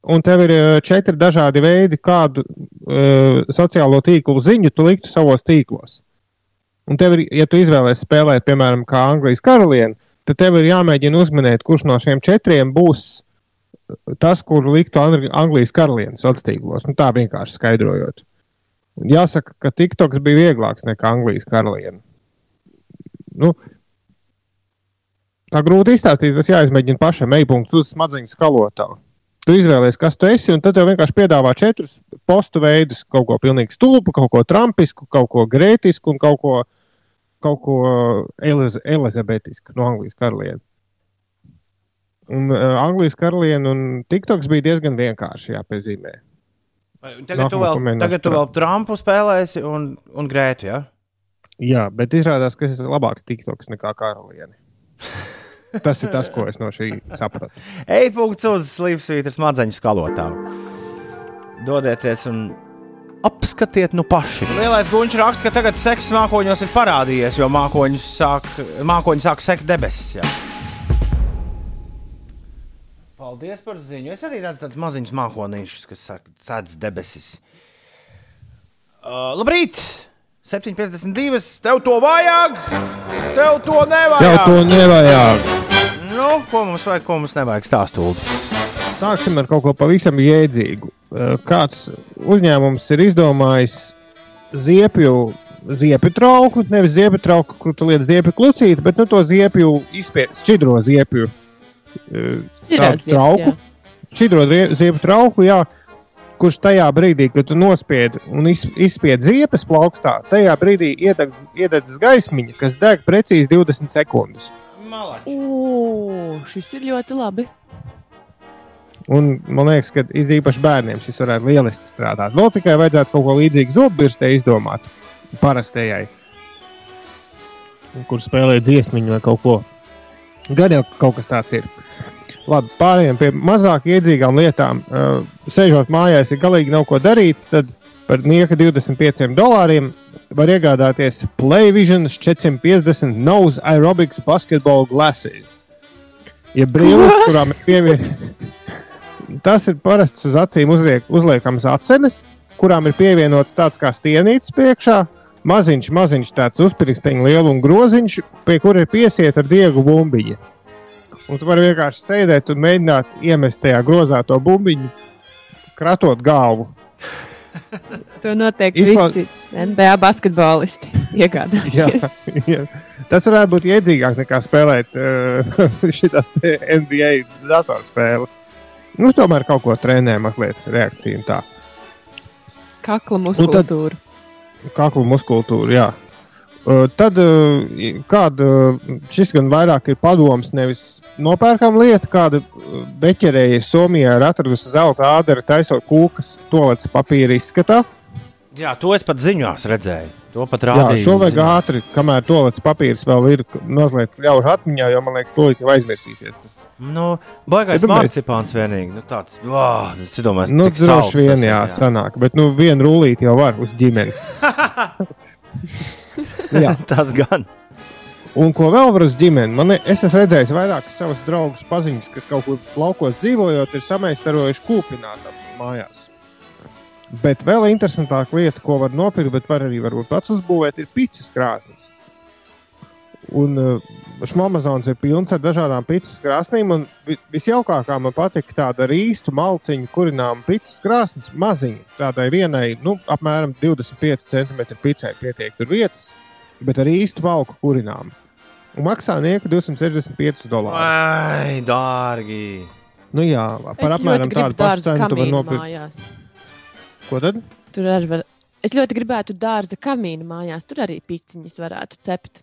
un tev ir uh, četri dažādi veidi, kādu uh, sociālo tīklu ziņu tu liktu savos tīklos. Un tev ir, ja tu izvēlēsies spēlēt, piemēram, kā Anglijas karaliene, tad tev ir jāmēģina uzminēt, kurš no šiem četriem būs tas, kur liktu Angli- Anglijas karalienes sociālos tīklos. Nu, tā vienkārši skaidrojot. Jāsaka, ka TikToks bija vieglāks nekā Anglijas karaliene. Nu, tā grūti izstāstīt, tas jāizmēģina pašam. Ejpunkts uz smadzeņu skalotāju. Tu izvēlējies, kas tu esi, un tad tev vienkārši piedāvā četrus postu veidus. Kaut ko pilnīgi stulbu, kaut ko trumpisku, kaut ko grētisku un kaut ko, kaut ko eliz elizabetisku no Anglijas karalienes. Un uh, Anglijas karaliene un TikToks bija diezgan vienkārši jāpiezīmē. Tagad tu Nākamā vēl, komentārs tagad tu vēl Trumpu spēlēsi un, un Grētu. Ja? Jā, bet izrādās, ka tas ir labāks TikToks nekā karaliene. Tas ir tas, ko es no šī sapratu. E-punkts uz slīpsvītra smadzeņu skalotāju. Dodieties un apskatiet nu paši. Lielais guņš raksta, ka tagad seksa mākoņos ir parādījies, jo mākoņi sāk, mākoņi sāk sekt debesis. Jā. Paldies par ziņu. Es arī redzu tādus maziņus mākonīšus, kas sēdz debesis. Uh, labrīt! 7,52. Tev to vajag! Tev to nevajag! Jau to nevajag. Nu, ko mums vajag, ko mums nevajag stāstīt? Sāksim ar kaut ko pavisam jēdzīgu. Eh, Kāds uzņēmums ir izdomājis ziepju, ziepju trauku, nevis ziepju trauku, kur tu lieti ziepju klucīt, bet nu, to ziepju izspiež, šķidro ziepju ziepes, trauku. Šķidro rie- ziepju trauku, jā, kurš tajā brīdī, kad tu nospied un iz- izspied ziepes plaukstā, tajā brīdī iedeg, iededzas gaismiņa, kas deg precīzi 20 sekundes. Ugh, šis ir ļoti labi. Un man liekas, ka īpaši bērniem šis varētu lieliski strādāt. Vēl tikai vajadzētu kaut ko līdzīgu zobbirstē izdomāt. Parastajai. kur spēlē dziesmiņu vai kaut ko. Gan jau kaut kas tāds ir. Labi, pārējiem pie mazāk iedzīgām lietām. Uh, sēžot mājās, ja galīgi nav ko darīt, tad par nieka 25 dolāriem var iegādāties Playvision 450 Nose Aerobics Basketball Glasses. Ja brīvs, kurām ir pievienots, tas ir parasts uz acīm uzliek, uzliekams acenes, kurām ir pievienots tāds kā stienītis priekšā. Maziņš, maziņš tāds uzpirksteņa lieluma groziņš, pie kura ir piesieta ar diegu bumbiņu. Un tu vari vienkārši sēdēt un mēģināt iemest tajā grozā to bumbiņu, kratot galvu. To noteikti Izklaus- visi NBA basketbolisti iegādāsies. Jā, jā. Tas varētu būt iedzīgāk nekā spēlēt uh, šīs NBA datorspēles. Nu, tomēr kaut ko trenē, mazliet reakcija un tā. Kakla Nu, tad- muskultūra. Kaklu muskultūra, jā. Uh, tad uh, kāda, šis gan vairāk ir padoms, nevis nopērkama lieta. Kāda uh, beķerēja Somijā ir atradusi zelta ādara, taisot kūkas, toaletes papīra izskatā. Jā, to es pat ziņās redzēju. To pat Jā, rādīju. šo vajag ātri, kamēr toaletes papīrs vēl ir mazliet ļaužu atmiņā, jo man liekas, to jau aizmirsīsies. Tas. Nu, baigais Ja marcipāns vienīgi. Nu, tāds, oh, es domāju, Nu, droši vien, tas ir, jā, sanāk, bet nu, vienu rullīti jau var uz ģimeni. Tas gan. Un ko vēl var uz ģimeni? Man, es esmu redzējis vairākus savus draugus, paziņas, kas kaut kur laukos dzīvojot, ir samaistarojuši kūpinātājus mājās. Bet vēl interesantāka lieta, ko var nopirkt, bet var arī varbūt pats uzbūvēt, ir pīcis krāsnes. Un uh, Amazons ir pilns ar dažādām pīcis krāsnīm. un vi- Visjaukākā man patika tāda ar īstu malciņu, kurināma pīcis krāsnes, maziņa. Tādai vienai, nu, apmēram 25 cm picai pietiek tur vietas, bet ar īstu malku kurināmu. Un maksā nieka 265 dolārus. Ai, dārgi! Nu jā, par Es apmēram tādu pašu cenu tu vari nopirkt. mājās. Ko tad? Tur arī var. Es ļoti gribētu dārza kamīnu mājās. Tur arī piciņas varētu cept.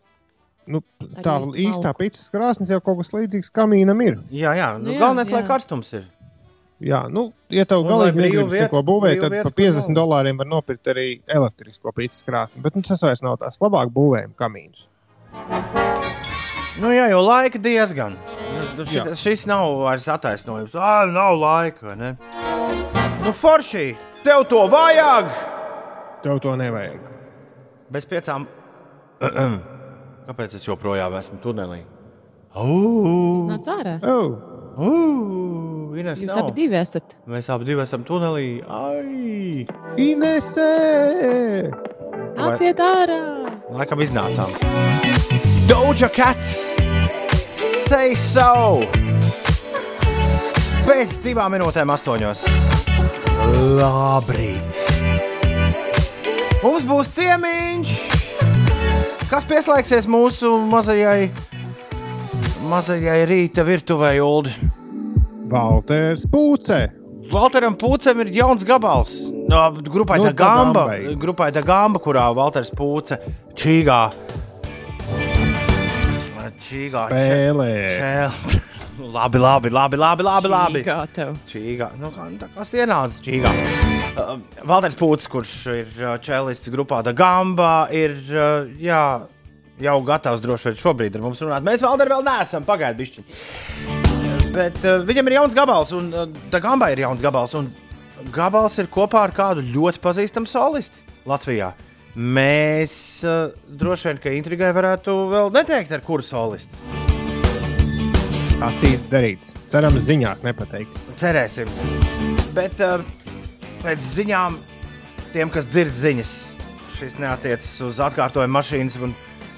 Nu, tā īstā pīcis krāsnes jau kaut kas līdzīgs kamīnam ir. Jā, jā, nu, Nu jā, galvenais, lai jā. karstums ir. Jā, nu, ja tev galīgi negribas vietu- neko būvēt, tad vietu, par kur 50 nav. dolāriem var nopirkt arī elektrisko pīcis krāsni. Bet nu, tas vairs nav tās labāk būvējam kamīnus. Nu, jā, jo laika diezgan. Nu, Jā. šit, šis nav vairs attaisnojums. Ah, nav laika. vai Ne? Nu, forši, tev to vajag! Tev to nevajag. Bez piecām. Kāpēc es joprojām esmu tunelī? Uh, Nāc ārā. Oh. Uh, Ines, Jūs nav. abi divi esat. Mēs abi divi esam tunelī. Ai! Inesē! Nāciet ārā! Laikam iznācām. Doja Cat! Say so! Bez divām minūtēm, astoņos. Labrīt! Mums būs ciemiņš! Kas pieslēgsies mūsu mazajai, mazajai rīta virtuvei, Ulu? Valters Pūce! Valteram Pūcem ir jauns gabals. No, grupai Nu, nu, Gamba, Dagambai. grupai Gamba, kurā Valters Pūce čīgā. Čīgā. Spēlē. Čēl. Labi, labi, labi, labi, labi, labi. Čīgā tev. Čīgā. Nu, kā, tā kā sienāts čīgā. Uh, Valders Pūcis, kurš ir uh, čēlists grupā Da Gamba, ir uh, jā, jau gatavs droši vien šobrīd ar mums runāt. Mēs Valder vēl neesam, pagaidiet bišķi. Bet uh, viņam ir jauns gabals, un uh, Da Gamba ir jauns gabals. Un gabals ir kopā ar kādu ļoti pazīstamu solistu Latvijā. Mēs uh, droši vien, ka intrigai varētu vēl neteikt, ar kuru solistu. Tā cīņas darīts. Cerams, ziņās nepateiks. Cerēsim. Bet uh, pēc ziņām, tiem, kas dzird ziņas, šis neatiecas uz atkārtojumu mašīnas un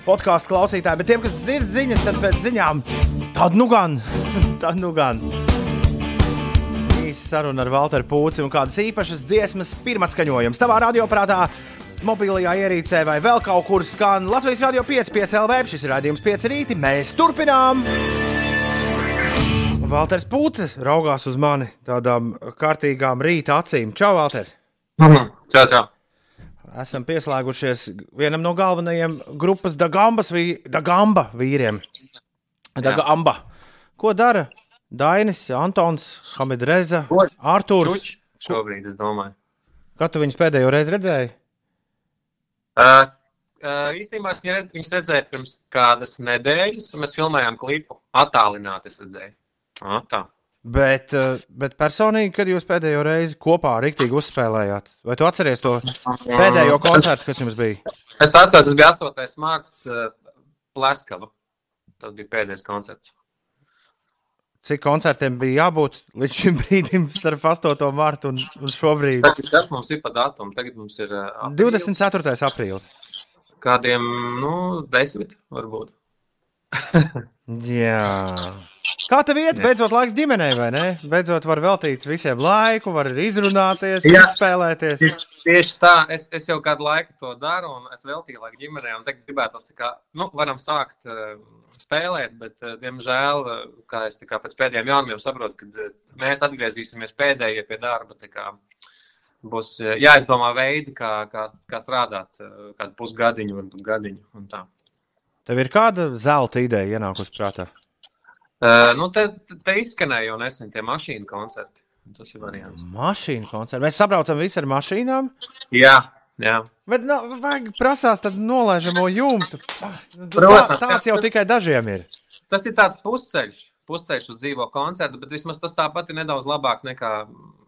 podkāstu klausītāju, bet tiem, kas dzird ziņas, tad pēc ziņām tad nu gan. tad nu gan. Īsa saruna ar Walteru Pūci un kādas īpašas dziesmas pirmatskaņojums tavā radioprātā. Mobilajā ierīcē vai vēl kaut kur skan Latvijas Rādio 5, 5 LV. Šis ir rādījums 5 rīti. Mēs turpinām! Valters Pūce raugās uz mani tādām kārtīgām rīta acīm. Čau, Valter! Čau, čau. Esam pieslēgušies vienam no galvenajiem grupas Dagambas vī, Dagamba vīriem. Dagamba. Ko dara Dainis, Antons, Hamidreza, Artūrs? Šobrīd es domāju. Kad tu viņus pēdējo reizi redzēji? Uh, Uh, īstenībā es redz, viņus redzēju pirms kādas nedēļas, un mēs filmējām klipu. Attālināti es redzēju. Ah, tā. Bet, eh, bet personīgi, kad jūs pēdējo reizi kopā rīktīgi uzspēlējāt, vai tu atceries to pēdējo koncertu, kas jums bija? Es atceros, tas bija 8. mārts uh, Pleskava. Tas bija pēdējais koncerts. Cik koncertiem bija jābūt līdz šim brīdim, starp 8. martu un, un šobrīd? Kas mums ir pa datumu? Tagad mums ir uh, 24. aprīlis. kādiem, nu, desmit varbūt. Jā. Kā tev iet? Beidzot, laiks ģimenei, vai ne? Beidzot, var veltīt visiem laiku, var izrunāties, Jā. izspēlēties. Tieši, tieši tā, es, es jau kādu laiku to daru, un es veltīju laiku ģimenei. un Tagad gribētu, kā, nu, varam sākt uh, spēlēt, bet, uh, diemžēl, uh, kā es kā pēc pēdējiem jaunumiem saprotu, ka uh, mēs atgriezīsimies pēdējie pie darba. kā Būs uh, jāizdomā veidi, kā, kā, kā strādāt, uh, kādu pusgadiņu, varbūt gadiņu. un tā. Tev ir kāda zelta ideja ienākusi prātā? Uh, nu, te, te izskanēja jau nesen tie mašīnu koncerti. Tas ir variants. Mašīnu koncerts. Mēs sabraucam visi ar mašīnām. Jā, jā. Bet nu, vajag prasās tad nolaižamo jumtu. Ah, nu, Tā, Protams, tāds jau tas- tikai dažiem ir. Tas ir tāds pusceļš, pusceļš uz dzīvo koncertu, bet vismaz tas tāpat ir nedaudz labāk nekā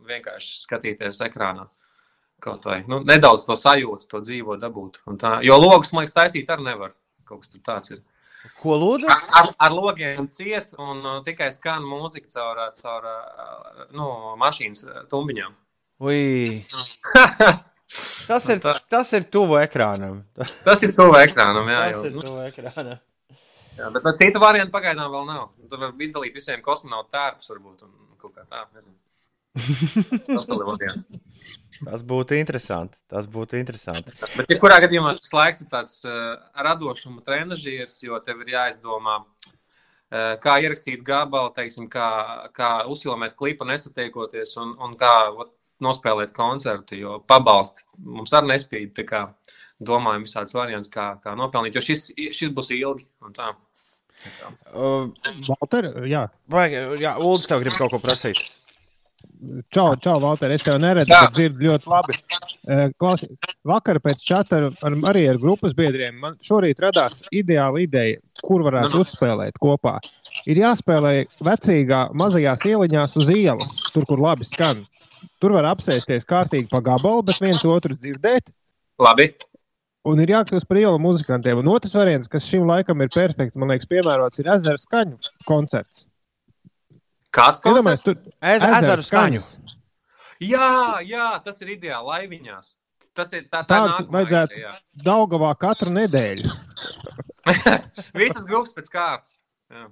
vienkārši skatīties ekrānā. Kaut vai nu, nedaudz to sajūtu, to dzīvo dabūt. Un Tā, jo logus, man liekas, taisīt arī nevar. Kaut kas tur tāds ir. Ko lūdzu? Ar, ar, logiem ciet un uh, tikai skan mūzika caur, uh, caur uh, nu, mašīnas uh, tumbiņām. Tas ir, tas ir tuvu ekrānam. Tas ir tuvu ekrānam, jā. Tas jau, ir nu. tuvu ekrānam. Jā, bet bet citu variantu pagaidām vēl nav. Tur var izdalīt visiem kosmonautu tērpus, varbūt. Un kaut kā tā, nezinu. Tas vēl ir variants. Tas būtu interesanti. Tas būtu interesanti. Bet, ja kurā gadījumā šis laiks ir tāds uh, radošuma trenižieris, jo tev ir jāizdomā, uh, kā ierakstīt gabalu, teiksim, kā, kā uzfilmēt klipu nesatiekoties un, un kā ot, nospēlēt koncertu, jo pabalsti mums arī nespīd. Domājam, visādas variants, kā, kā nopelnīt, jo šis, šis būs ilgi. un tā. Valter, jā. Vajag, jā, Uldis tev grib kaut ko prasīt. Čau, čau, Valter. Es tev neredzu, bet dzirdu ļoti labi. Eh, Klausi, vakar pēc čata ar, ar, arī ar grupas biedriem man šorīt radās ideāla ideja, kur varētu uzspēlēt kopā. Ir jāspēlē vecīgā mazajās ieliņās uz ielas, tur, kur labi skan. Tur var apsēsties kārtīgi pa gabalu, bet viens otru dzirdēt. Labi. Un ir jākļūst par ielu muzikantiem. Un otrs variants, kas šim laikam ir perfekts, man liekas, piemērots, ir ezera skaņu koncerts. Kāds koncerts? tur Ez- ezeru skaņu. Jā, jā, tas ir ideāli laiviņās. Tas ir tā, tā Tāds vajadzētu ideja, Daugavā katru nedēļu. Visas grupas pēc kārtas. Jā.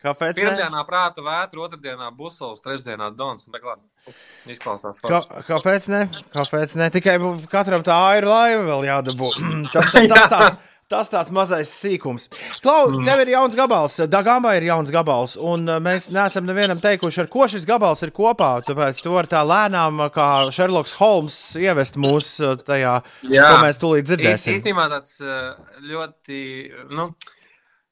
Kāpēc? Pirmdienā prāta vētra, otrdienā busovs, trešdienā dons. Bet labi, izklausās Kā, kāpēc ne? Kāpēc ne? Tikai katram tā aira laiva vēl jādabū. tas, tas, tas, tāds, tas tāds mazais sīkums. Klau, Mm. tev ir jauns gabals, Dagamba ir jauns gabals, un uh, mēs neesam nevienam teikuši, ar ko šis gabals ir kopā. Tāpēc tu vari tā lēnām, uh, kā Sherloks Holmes, ievest mūs uh, tajā, ko mēs tūlīt Īs- dzirdēsim. Īstenībā tāds ļoti nu,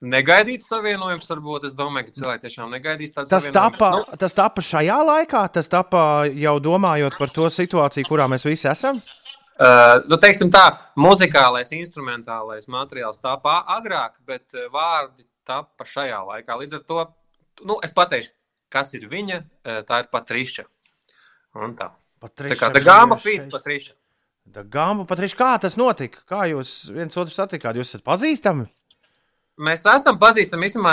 negaidīts savienojums. Varbūt es domāju, ka cilvēki tiešām negaidīs tādu Tas tapa, Nu, tas tapa šajā laikā, tas tapa jau domājot par to situāciju, kurā mēs visi esam. Uh, nu, teiksim tā, muzikālais, instrumentālais materiāls tāpā agrāk, bet uh, vārdi tapa šajā laikā. Līdz ar to, nu, es pateikšu, kas ir viņa, uh, tā ir Patriša. Un tā. Patriša tā kā tā gāma bija pīt šeit. Patriša. Gāma, Patriš, kā tas notika? Kā jūs viens otru satikāt? Jūs esat pazīstami? Mēs esam pazīstami. Īstenībā,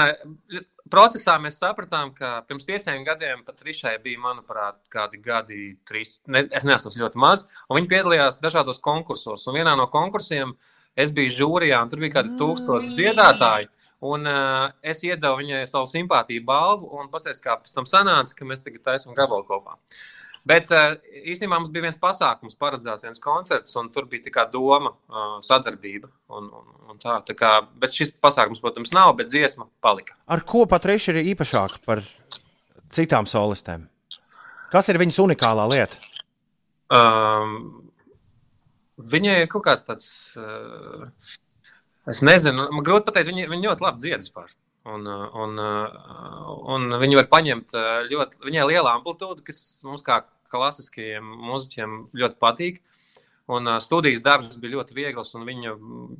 procesā mēs sapratām, ka pirms pieciem gadiem Patrišai bija, manuprāt, kādi gadi, trīs, ne, es neesmu ļoti maz, un viņi piedalījās dažādos konkursos. Un vienā no konkursiem es biju žūrijā, un tur bija kādi tūkstoši dziedātāji. Un uh, es iedevu viņai savu simpātiju balvu, un pasies, kā pēc tam sanāca, ka mēs tagad taisām gabalu kopā. Bet uh, īstenībā mums bija viens pasākums, paredzēts viens koncerts, un tur bija tikai doma, uh, sadarbība. Un, un, un tā, tā kā, bet šis pasākums, protams, nav, bet dziesma palika. Ar ko Patriša ir īpašāka par citām solistēm? Kas ir viņas unikālā lieta? Um, viņai ir kaut kāds tāds, uh, es nezinu, man grūti pateikt, viņa, viņa ļoti labi dzied vispār. Un, un, un viņi var paņemt ļoti, viņai liela amplitūda, kas mums kā klasiskajiem mūziķiem ļoti patīk. Un uh, studijas darbs bija ļoti viegls, un viņa mm,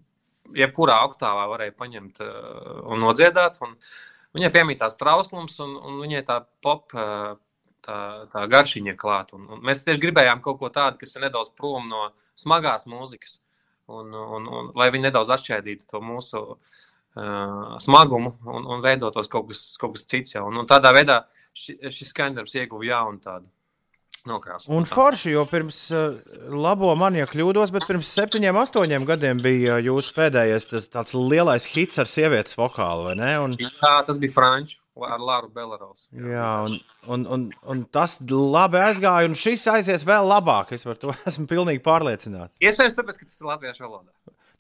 jebkurā oktāvā varēja paņemt uh, un nodziedāt. Un viņai piemītās trauslums, un, un viņai tā pop. Uh, Tā, tā garšiņa klāta. Mēs tieši gribējām kaut ko tādu, kas ir nedaudz prom no smagās mūzikas, un, un, un lai viņi nedaudz atšķaidītu to mūsu uh, smagumu un, un veidotos kaut kas, kaut kas cits. Jau. Un, un tādā veidā ši, šis skaņdarbs ieguva jaunu tādu nokrāsu. Un forši, jo pirms uh, labo man, ja kļūdos, bet pirms septiņiem, astoņiem gadiem bija uh, jūsu pēdējais tas, tāds lielais hits ar sievietes vokālu, vai ne? Un, Jā, tas bija Frančs ar Lāru Belarovs. jā, un, un, un, un tas labi aizgāja, un šis aizies vēl labāk. Es par to esmu pilnīgi pārliecināts. Iespējams, tāpēc, ka tas ir latviešu valodā.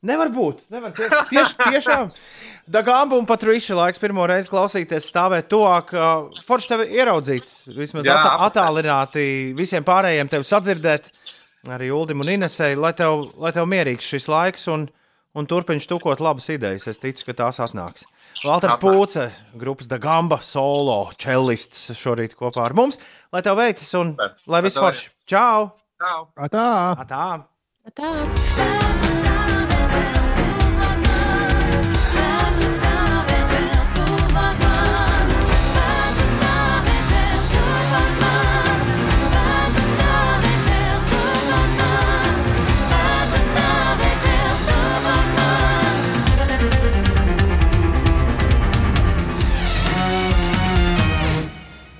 Nevar būt. Nevar tieši, tieši, tiešām. Dagamba un Patriša laiks pirmo reizi klausīties, stāvēt tuvāk. uh, Forši tevi ieraudzīt, vismaz Jā, atā, apmēram. attālināti visiem pārējiem tevi sadzirdēt, arī Uldim un Inesei, lai tev, lai tev mierīgs šis laiks un, un turpinies tukot labas idejas. Es ticu, ka tās atnāks. Valters Pūce, grupas Dagamba, solo čelists šorīt kopā ar mums. Lai tev veicas un lai viss forši. Čau! Čau! Tā! Tā! Tā!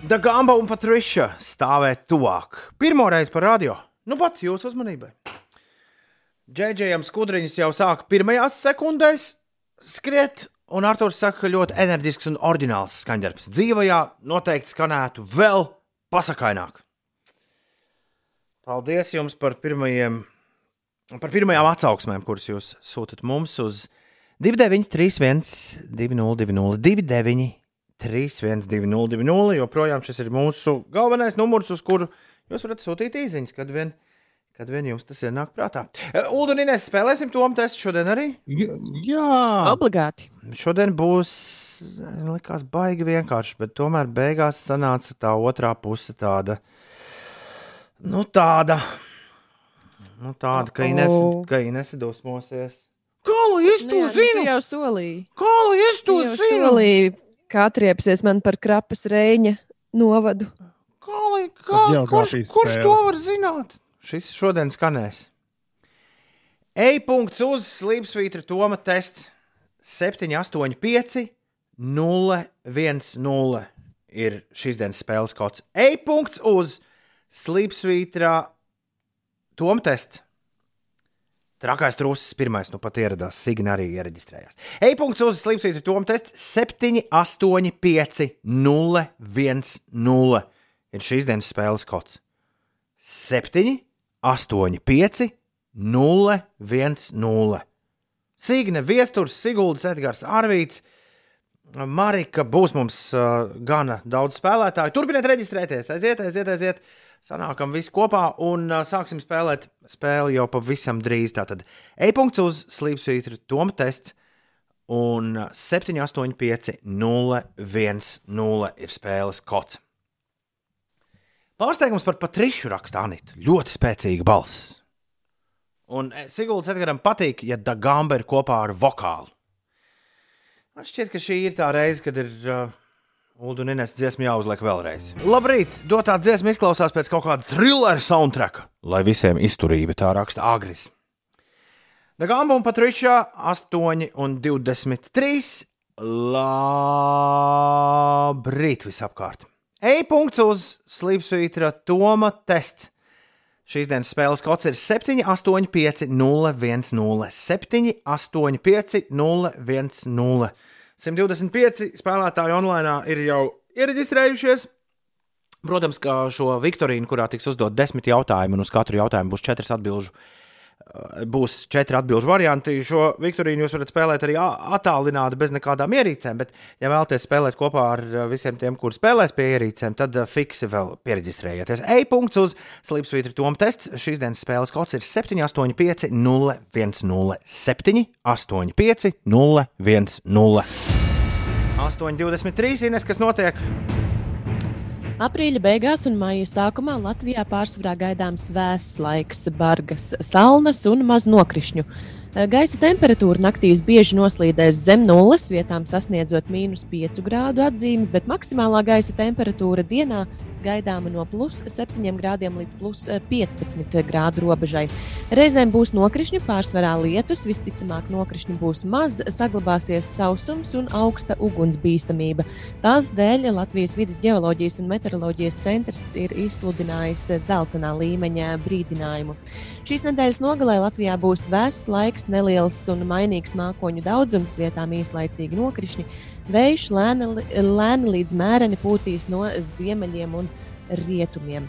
Dagamba un Patriša stāvēt tuvāk. Pirmo reizi par radio. Nu, pat jūsu uzmanībai. Džeidžejam skudriņas jau sāka pirmajās sekundēs skriet, un Arthurs saka, ka ļoti enerģisks un oriģināls skaņdarbs. Dzīvajā noteikti skanētu vēl pasakaināk. Paldies jums par pirmajiem, par pirmajām atsauksmēm, kuras jūs sūtat mums uz 293, 202, 29, 3120, joprojām šis ir mūsu galvenais numurs, uz kuru jūs varat sūtīt īsiņas, kad vien, kad vien jums tas ienāk prātā. Ulu un Inês spēlēsim to testu šodien arī? Jā, Obligāti. Šodien būs, man likās, baigi vienkārši, bet tomēr beigās sanāca tā otrā puse tāda, nu tāda, nu tāda, ka Inês, ka Inês dusmosies. Kā lai es to Nu jā, nu tu zinu? jau solīji. Kā lai es to zinu? solīji, kā atriepsies man par krapas reņa novadu. Kā lai, kā, kurš, kurš to var zināt? Šis šodien skanēs. E-punkts uz slīpsvītra Toma tests 7, 8, 5, 0, 1, 0 ir šīs dienas spēles kods. E-punkts uz slīpsvītra Toma tests. Trakais trūcis pirmais, nu pat ieradās. Signa arī iereģistrējās. E-punkts uz slīpsvītra Toma tests 7, 8, 5, 0, 1, 0 ir šīs dienas spēles kods. 7, 8, 5, 0, 1, 0. Signe, Viesturs, Siguldas, Edgars, Arvīts, Marika. Būs mums uh, gana daudz spēlētāju. Turpiniet reģistrēties, aiziet, aiziet, aiziet. Sanākam visi kopā un uh, sāksim spēlēt spēli jau pavisam drīz. Tātad e-punkts uz slīpsvītra Toma tests un uh, 7, 8, 5, 0, 1, 0 ir spēles kods. Pārsteigums par Patrišu raksta Anita. Ļoti spēcīga balss. Un Siguldas Edgars patīk, ja Dagamba ir kopā ar vokālu. Man šķiet, ka šī ir tā reize, kad ir uh, Ulu un Inês dziesma jāuzliek vēlreiz. Labrīt! Dotā dziesma izklausās pēc kaut kāda thriller soundtracka, lai visiem izturība tā raksta Agris. Dagamba un Patričā 8 un 23. Labrīt visapkārt! E-punkts uz slīpsvītra Toma tests. Šīs dienas spēles kods ir 7, 8, 5, 0, 1, 0, 7, 8, 5, 0, 1, 0. 125 spēlētāji online ir jau iereģistrējušies. Protams, ka šo viktorīnu, kurā tiks uzdot desmit jautājumu, un uz katru jautājumu būs četras atbildžu, būs četri atbildžu varianti. Šo viktorīnu jūs varat spēlēt arī attālināti, bez nekādām ierīcēm. Bet, ja vēlaties spēlēt kopā ar visiem tiem, kuriem spēlēs pie ierīcēm, tad fiksi vēl pieregistrējieties. E-punkts uz Slipsvītra Toma tests. Šīs dienas spēles kods ir 785 010 785 010. 8,23. Ines, kas notiek? Aprīļa beigās un maija sākumā Latvijā pārsvarā gaidāms vēss laiks, bargas salnas un maz nokrišņu. Gaisa temperatūra naktīs bieži noslīdēs zem nulles, vietām sasniedzot mīnus 5 grādu atzīmi, bet maksimālā gaisa temperatūra dienā gaidāma no plus 7 grādiem līdz plus 15 grādu robežai. Reizēm būs nokrišņi, pārsvarā lietus, visticamāk nokrišņi būs maz, saglabāsies sausums un augsta ugunsbīstamība. Tās dēļ Latvijas vidas geoloģijas un meteoroloģijas centrs ir izsludinājis dzeltenā līmeņa brīdinājumu. Šīs nedēļas nogalē Latvijā būs vēss laiks, neliels un mainīgs mākoņu daudzums, vietām īslaicīgi nokrišņi. Vējš lēni, lēni līdz mēreni pūtīs no ziemeļiem un rietumiem.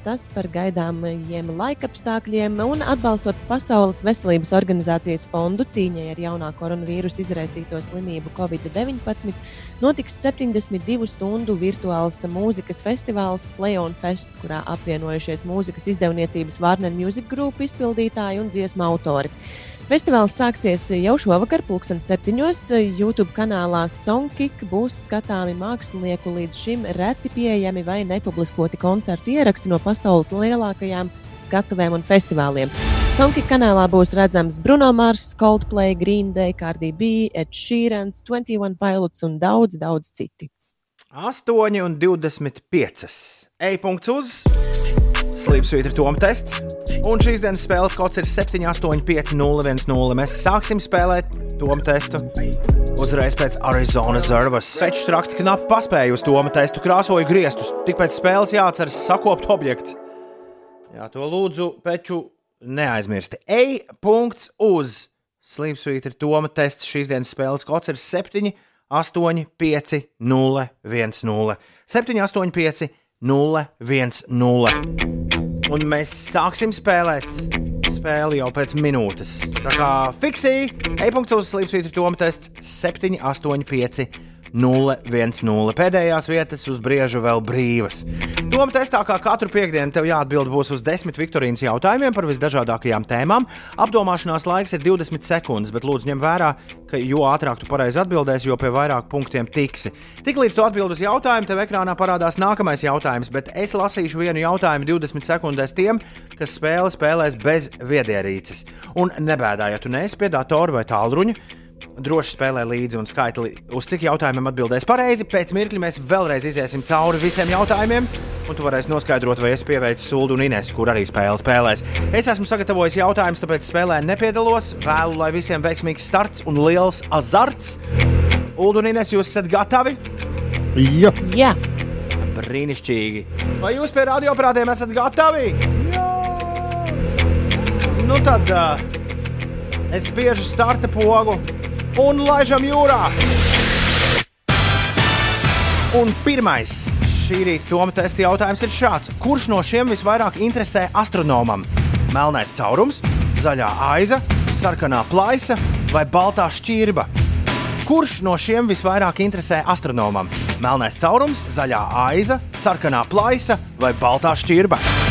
Tas par gaidāmajiem laikapstākļiem un atbalstot Pasaules veselības organizācijas fondu cīņai ar jaunā koronavīrusa izraisīto slimību Covid-19 notiks 72 stundu virtuāls mūzikas festivāls Play on Fest, kurā apvienojušies mūzikas izdevniecības Warner Music Group izpildītāji un dziesmu autori. Festivāls sāksies jau šovakar, pulksten septiņos. YouTube kanālā Songkick būs skatāmi mākslinieku līdz šim reti pieejami vai nepubliskoti koncertu ieraksti no pasaules lielākajām skatuvēm un festivāliem. Songkick kanālā būs redzams Bruno Mars, Coldplay, Green Day, Cardi B, Ed Sheeran, 21 Pilots un daudz, daudz citi. 8 un 25. E-punkts uz Slīpsvītra ir Toma tests. Un šīs dienas spēles kods ir 7, 8, 5, 0, 1, 0. Mēs sāksim spēlēt Toma testu. Uzreiz pēc Arizonas Zervas. Pēc trakti knapi paspēja uz Toma testu, krāsoja griestus. Tik pēc spēles jāatceras sakopt objekts. Jā, to lūdzu, peču neaizmirsti. E-punkts uz Slīpsvītra ir Toma tests. Šīs dienas spēles kods ir 7, 8, 5, 0, 1, 0. 7, 8, 5, 0, 1, 0. Un mēs sāksim spēlēt spēli jau pēc minūtes. Tā kā fiksija, e-punkts uz slīpsvītra Toma tests 7, 8, 5, 0, 1, 0. Pēdējās vietas uz brieža vēl brīvas. Toma testā, kā katru piekdienu, tev jāatbild būs uz desmit Viktorīnas jautājumiem par visdažādākajām tēmām. Apdomāšanās laiks ir 20 sekundes, bet lūdzu ņem vērā, ka jo ātrāk tu pareizi atbildēsi, jo pie vairāk punktiem tiksi. Tiklīdz tu atbild uz jautājumu, tev ekrānā parādās nākamais jautājums, bet es lasīšu vienu jautājumu 20 sekundēs tiem, kas spēli spēlēs bez viedierīces. Un nebēdā, ja tu neesi pie datora vai tālruņa. Droši spēlē līdzi un skaitli, uz cik jautājumiem atbildēs pareizi. Pēc mirkļa mēs vēlreiz iesim cauri visiem jautājumiem, un tu varēsi noskaidrot, vai es pieveicu Sulu un Ines, kur arī spēle spēlēs. Es esmu sagatavojis jautājumus, tāpēc spēlē nepiedalos. Vēlu, lai visiem veiksmīgs starts un liels azarts. Ulu un Ines, jūs esat gatavi? Jā. Jā. Brīnišķīgi. Vai jūs pie radioaparātiem esat gatavi? Jā. Nu tad uh, es spiežu starta pogu un laižam jūrā. Un pirmais šī rīta Toma testa jautājums ir šāds: Kurš no šiem visvairāk interesē astronomam? Melnais caurums, zaļā aiza, sarkanā plaisa vai baltā šķirba? Kurš no šiem visvairāk interesē astronomam? Melnais caurums, zaļā aiza, sarkanā plaisa vai baltā šķirba?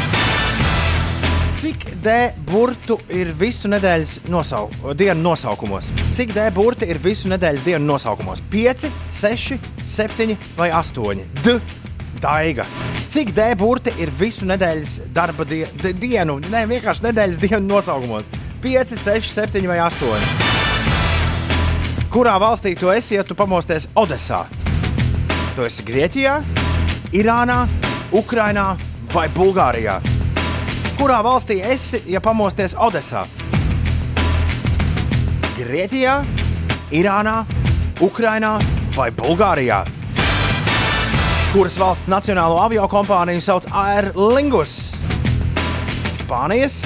Cik D burtu ir visu nedēļas nosau dienu nosaukumos? Cik D burti ir visu nedēļas dienu nosaukumos? 5, 6, 7 vai 8? D. Daiga. Cik D burti ir visu nedēļas darba die di dienu, ne vienkārši nedēļas dienu nosaukumos? 5, 6, 7 vai 8? Kurā valstī tu esi, ja tu pamosties Odesā? Tu esi Grieķijā, Irānā, Ukrainā vai Bulgārijā? Kurā valstī esi, ja pamosties Odesā? Grieķijā, Irānā, Ukrainā vai Bulgārijā? Kuras valsts nacionālo avio kompāniju sauc Air Lingus? Spānijas,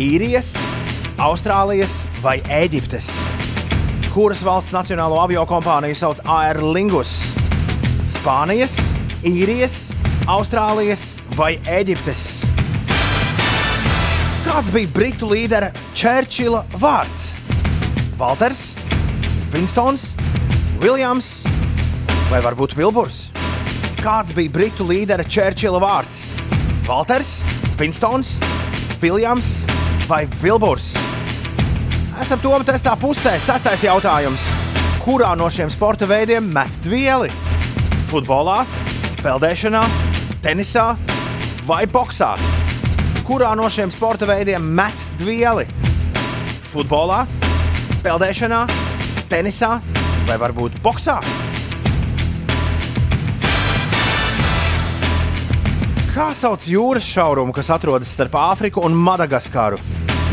Īrijas, Austrālijas vai Eģiptes? Kuras valsts nacionālo avio kompāniju sauc Air Lingus? Spānijas, Īrijas, Austrālijas vai Eģiptes? Kāds bija britu līdera Čērčila vārds? Walters, Winstons, Viljams vai varbūt Vilburs? Kāds bija britu līdera Čērčila vārds? Walters, Winstons, Viljams vai Vilburs? Esam to testā pusē. Sastais jautājums. Kurā no šiem sporta veidiem met vieli? Futbolā, peldēšanā, tenisā vai boxā? Kurā no šiem sporta veidiem met dvieli? Futbolā, peldēšanā, tenisā vai varbūt boxā? Kā sauc jūras šaurumu, kas atrodas starp Āfriku un Madagaskaru?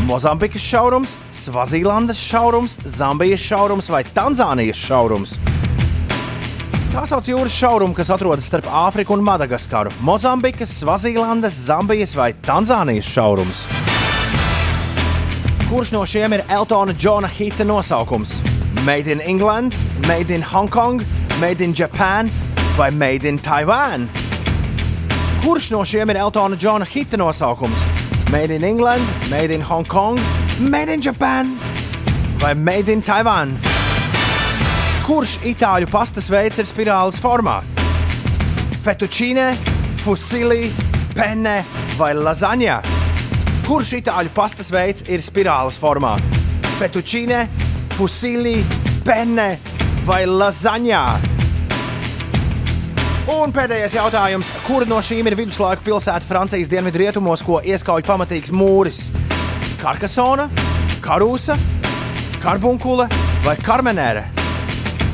Mozambikas šaurums, Svazīlandes šaurums, Zambijas šaurums vai Tanzānijas šaurums? Kā sauc jūras šaurumu, kas atrodas starp Āfriku un Madagaskaru? Mozambikas, Svazīlandes, Zambijas vai Tanzānijas šaurums? Kurš no šiem ir Eltona Džona Hita nosaukums? Made in England, Made in Hong Kong, Made in Japan vai Made in Taiwan? Kurš no šiem ir Eltona Džona Hita nosaukums? Made in England, Made in Hong Kong, Made in Japan vai Made in Taiwan? Kurš itāļu pastas veids ir spirāles formā? Fettučīne, fusili, penne vai lazaņa? Kurš itāļu pastas veids ir spirāles formā? Fettučīne, fusili, penne vai lazaņa? Un pēdējais jautājums. Kura no šīm ir viduslaiku pilsēta Francijas dienvidrietumos, ko ieskauj pamatīgs mūris? Karkasona, Karūsa, Karbunkule vai Karmenere?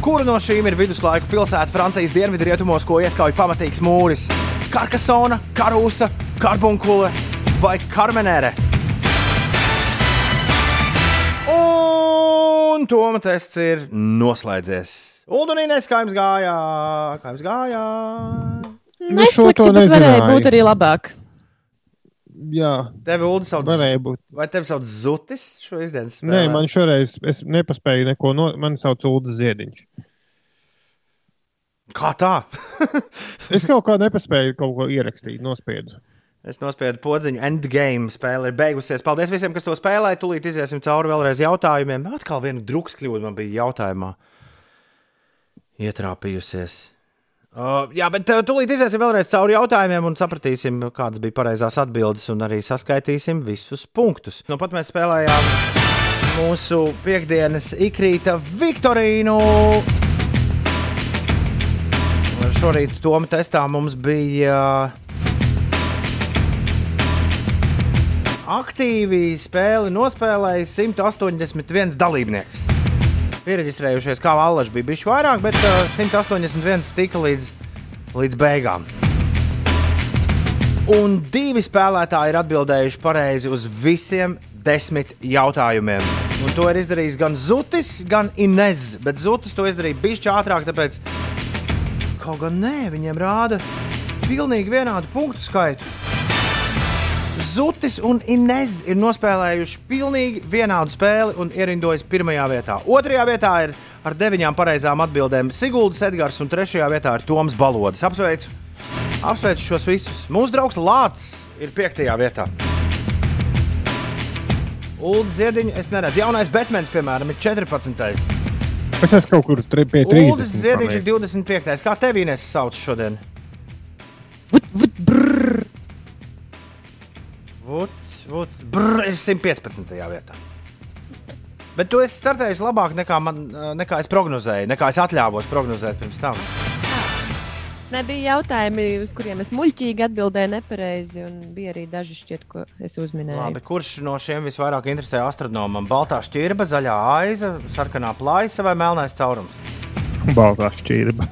Kura no šīm ir viduslaiku pilsēta Francijas dienvidrietumos, ko ieskauj pamatīgs mūris? Karkasona, Karūsa, Karbunkule vai Karmenere? Un Toma tests ir noslēdzies. Uldunīnais, kā jums gājā? Kā jums gājā? Nu, Neslikti, to bet varēja būt arī labāk. Jā, Tevi Ulu sauc būt. Vai tevi sauc Zutis šo izdienas spēlē? Nē, man šoreiz es nepaspēju neko no. Mani sauc Ulrichs Ziediņš. Kā tā? es kaut kā nepaspēju kaut ko ierakstīt, nospiedu. Es nospiedu podziņu, endgame spēle ir beigusies. Paldies visiem, kas to spēlēja. Tūlīt iziesim cauri vēlreiz jautājumiem. Atkal viena drukas kļūda man bija jautājumā. Ietrāpījusies. Uh, jā, bet uh, tūlīt iziesim vēlreiz cauri jautājumiem un sapratīsim, kādas bija pareizās atbildes, un arī saskaitīsim visus punktus. Nu, pat mēs spēlējām mūsu piekdienas ikrīta Viktorīnu. Šorīt Toma testā mums bija aktīvi spēli nospēlējis 181 dalībnieks. Pieregistrējušies kā valaži bija bijuši vairāk, bet uh, 181 tika līdz, līdz beigām. Un divi spēlētāji ir atbildējuši pareizi uz visiem desmit jautājumiem. Un to ir izdarījis gan Zutis, gan Inez. Bet Zutis to izdarīja bišķi ātrāk, tāpēc kaut gan nē, viņiem rāda pilnīgi vienādu punktu skaitu. Zutis un Inês ir nospēlējuši pilnīgi vienādu spēli un ierindojas pirmajā vietā. Otrajā vietā ir ar deviņām pareizām atbildēm Siguldas Edgars, un trešajā vietā ir Toms Balodis. Apsveicu! Apsveicu šos visus! Mūsu draugs Lācis ir piektajā vietā. Ulu Ziediņu es neredzu. Jaunais Batmans, piemēram, ir 14. Es esmu kaut kur pie 30. Ulu Ziediņš ir 25. Kā tev Inês sauc šodien? Vot, vot, brr, ir 115. vietā. Bet tu esi startējis labāk nekā, man, nekā es prognozēju, nekā es atļāvos prognozēt pirms tam. Nebija jautājumi, uz kuriem es muļķīgi atbildēju nepareizi, un bija arī daži šķiet, ko es uzminēju. Labi, kurš no šiem visvairāk interesē astronomam? Baltā šķirba, zaļā aiza, sarkanā plaisa vai melnais caurums? Baltā šķirba.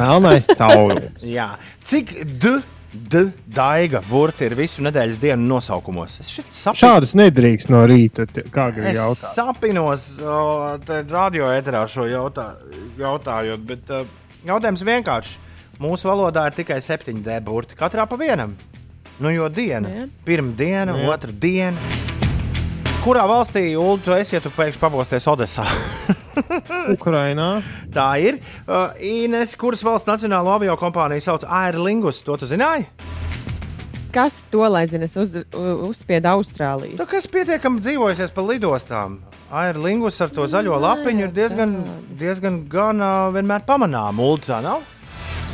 Melnais caurums. Jā. Cik d, d, daiga burti ir visu nedēļas dienu nosaukumos? Es šeit saprotu. Šādus nedrīkst no rīta. Kā gribi Es jautāt? sapinos, o, te radio eterā šo jautā, jautājot, bet uh, jautājums vienkārši. Mūsu valodā ir tikai septiņi D burti, katrā pa vienam. Nu, jo diena, Jā. pirmā diena, Jā. otra diena. Kurā valstī, Ulu, tu esi, ja tu pēkšņi pabosties Odesā? Ukrainā. Tā ir. Uh, Ines, kuras valsts nacionālo avio kompāniju sauc Air Lingus? To tu zināji? Kas to lai zina? Es uz, uzspiedu Austrāliju. Kā es pietiekami dzīvojusies pa lidostām. Air Lingus ar to zaļo lapiņu ir diezgan, diezgan gan, uh, vienmēr pamanām. Ulu, tā nav?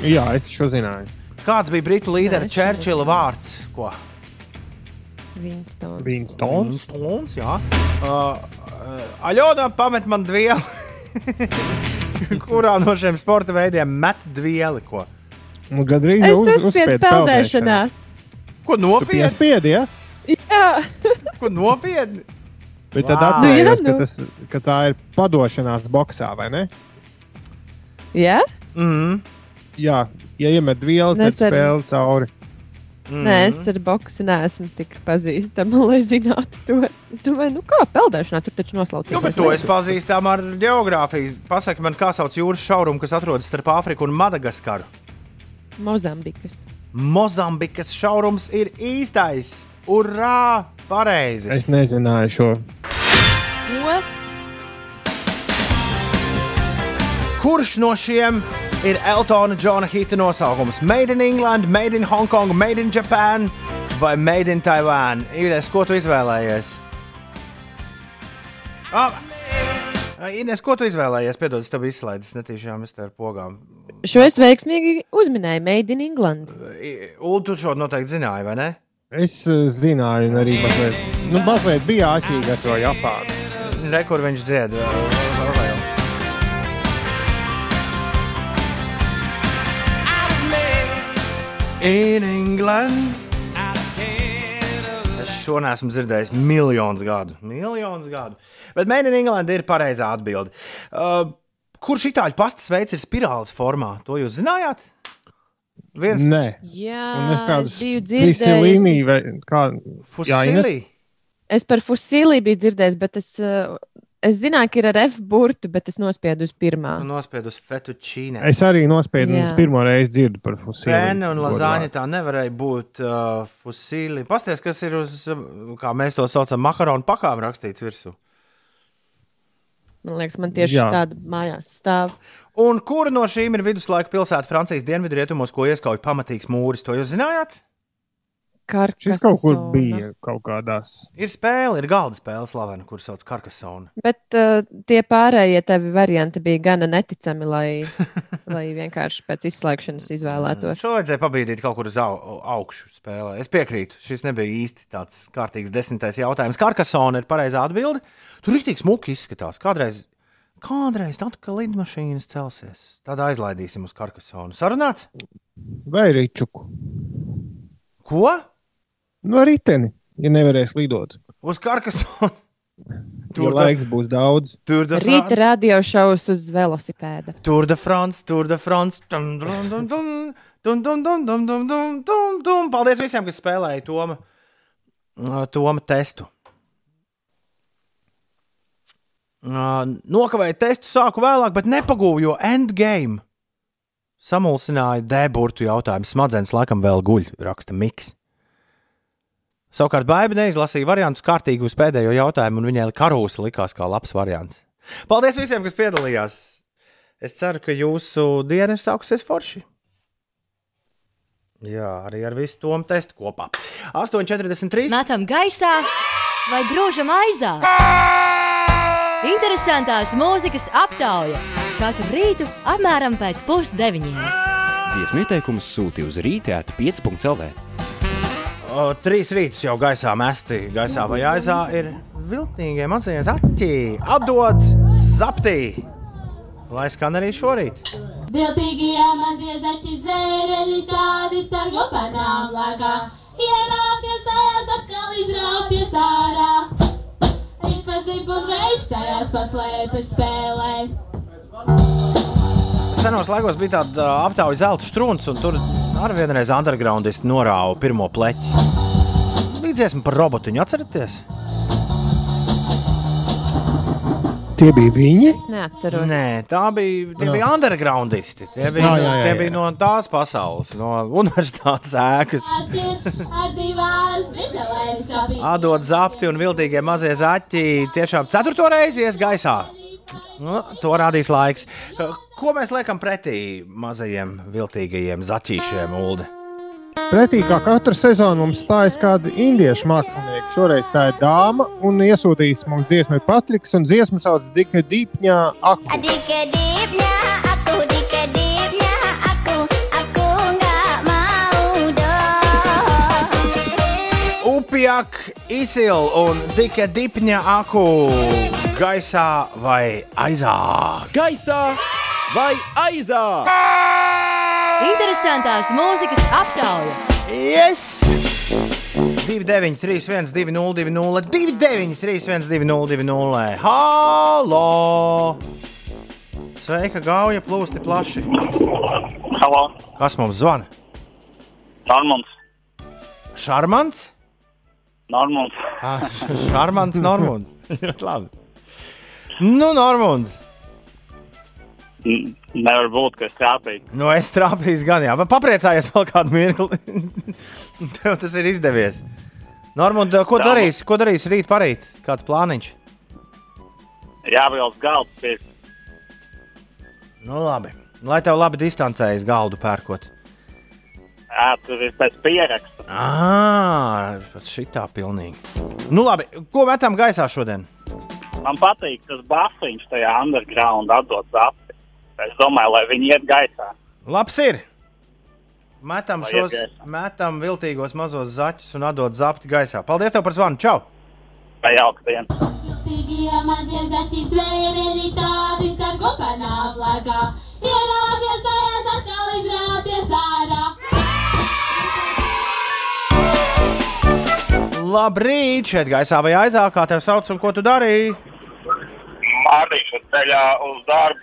Jā, es šo zināju. Kāds bija Britu līdera Nē, Čērčila vārds? Ko? Winstons. Winstons. Winstons, jā. Uh, uh, Aļona pamet man dvieli. Kurā no šiem sporta veidiem met dvieli? Ko? Nu, gandrīz Es uz- uzspiedu peldēšanā. Ko nopietni? Piespiedi, ja? Jā, Ko nopietni? Bet tad atcerējos, Jā, ka, nu. tas, ka tā ir padošanās boxā, vai ne? Jā? Mm. Jā, ja iemet vielu, tad Nes ar- spēle cauri. Mm. Nē, es ar boxu neesmu tik pazīstama, lai zinātu to. Es domāju, nu kā peldēšanā tur taču noslaucīt. Nu, bet to es pazīstam ar geogrāfiju. Pasaki man, kā sauc jūras šaurumu, kas atrodas starp Āfriku un Madagaskaru. Mozambikas. Mozambikas šaurums ir īstais. Urā! Pareizi! Es nezināju šo. Ko? Kurš no šiem ir Eltona Džona Hita nosaukums? Made in England, Made in Hong Kong, Made in Japan vai Made in Taiwan? Ines, ko tu izvēlējies? Ah, Ines, ko tu izvēlējies? Piedod, es tev izslēdzu, netīšām es te ar pogām. Šo es veiksmīgi uzminēju, Made in England. Ulu, tu šo noteikti zināji, vai ne? Es uh, zināju, un arī mazliet, nu, mazliet bija āķīgi ar to Japānu. Re, kur viņš dzied. vēl, In England. Es šo neesmu dzirdējis miljonus gadu. Miljonus gadu. Bet Made in England ir pareizā atbilde. Uh, kurš itāļu pastas veids ir spirāles formā? To jūs zinājāt? Viens. Jā, Ines? Fusilī. Es par fusīlī biju dzirdējis, bet es, uh, es zināju, ka ir ar F burtu, bet es nospiedu uz pirmā. Nospiedu uz fettuccine. Es arī nospiedu, un pirmo reizi dzirdu par fusīlu. Pēna un lazāņa tā nevarēja būt uh, fusīli. Pasties, kas ir uz, uh, kā mēs to saucam, makaronu pakām rakstīts virsū. Man liekas, man tieši Jā. tāda mājās stāv. Un kura no šīm ir viduslaika pilsēta Francijas dienvidrietumos, ko ieskauj pamatīgs mūris? To jūs zinājāt? Šis kaut kur Karkasona. bija kaut kādās. Ir spēle, ir galda spēle slavena, kuras sauc Karkasona. Bet uh, tie pārējie tevi varianti bija gana neticami, lai, lai vienkārši pēc izslēgšanas izvēlētos. Šo vajadzēja pabīdīt kaut kur uz au, augšu spēlē. Es piekrītu, šis nebija īsti tāds kārtīgs desmitais jautājums. Karkasona ir pareizā atbilde. Tur rīktīgi smuki izskatās. Kādreiz, kādreiz tad, kad lidmašīnas celsies, tad aizlaidīsim uz Karkasonu. Sarunāts? Vai rīčuku? Ko? No riteni, ja nevarēs lidot. Uz karkasonu. Tur ja laiks būs daudz. Tur da Rīta radio šovs uz velosipēda. Tur da France, tur da France. Dum, dum, dum, dum. Dum, dum, dum, dum, dum, dum, dum, dum. Paldies visiem, kas spēlēja Toma, Toma testu. Nokavēju testu, sāku vēlāk, bet nepagūvu, jo endgame samulsināja deburtu jautājumu. Smadzenes laikam vēl guļ, raksta Miks. Savukārt Baiba neizlasīja variantus kārtīgi uz pēdējo jautājumu, un viņai karūsa likās kā labs variants. Paldies visiem, kas piedalījās! Es ceru, ka jūsu diena ir sākusies forši. Jā, arī ar visu to testu kopā. 8,43. Metam gaisā vai grūžam aizā? Interesantās mūzikas aptauja katru rītu apmēram pēc pusdeviņiem. Dziesmu ieteikumus sūti uz rītēta 5.CLV. O, Trīs rītus jau gaisā mesti. Gaisā vai aizā ir viltīgie mazie zaķi. Atdod zaptī! Lai skan arī šorīt. Viltīgie mazie zaķi zēreļi tādi stargo panām lagā. Ienākties tajās atkal izrāpjas ārā. Ripa zip un vējš tajās paslēpjas spēlē. Senos laikos bija tāda aptauja zelta strūns, un tur arī vienreiz undergroundisti norāva pirmo pleķi. Bija dziesma par robotiņu, atceraties? Tie bija viņi. Es neatceros. Nē, tā bija, tie Jā. bija undergroundisti. Tie bija, Jā, jā, jā, tie jā. bija no tās pasaules, no universitātes ēkas. Atdod zapti un viltīgie mazie zaķi tiešām ceturto reizi ies gaisā. Nu, to rādīs laiks. Ko mēs liekam pretī mazajiem viltīgajiem zaķīšiem, Ulu? Pretī kā katru sezonu mums stājas kāda indiešu mākslinieka. Šoreiz tā ir dāma un iesūtījis mums dziesmu Patriks un dziesmu sauc Dika Dīpņā Aku. Adik-adiknya aku, Apjāk, izsil un tika dipņa aku gaisā vai aizā. Gaisā vai aizā? Interesantās mūzikas aptauja. Yes! 29, 3, 1, 2, 0, 2, 0, 2, 9, 3, 1, 2, 0, 2, 0. Halo! Sveika, gauja plūsti plaši. Halo. Kas mums zvana? Šarmants. Šarmants? Normons. Ah, Šarmants, Normons. Ļoti labi. Nu, Normons. N- Nevar būt, ka es trāpīju. Nu, es trāpīju gan, jā. Vai papriecājies vēl kādu mirkli? Tev tas ir izdevies. Normund, ko Jā, darīs? Ko darīs rīt parīt? Kāds plāniņš? Jāvēlas galds pie Nu, labi. Lai tev labi distancējas galdu pērkot. Jā, tur ir pēc pieraksta. Ah, šitā pilnīgi. Nu, labi. Ko metam gaisā šodien? Man patīk tas bufiņš tajā underground atdot zapi. Es domāju, lai viņi iet gaisā. Labs ir. Metam Lai šos, metam viltīgos mazos zaķus un atdod zapti gaisā. Paldies tev par zvanu. Čau! Vai jauka diena? Tīgija mazie zaķi zvērēļi tādi starp kopanām lēkā. Ierāpjas tajās atkal izrāpjas ārā. Labrīt! Šeit gaisā vai aizā, kā tev sauc un ko tu darīji? Mārtiņš uz ceļā uz darbu.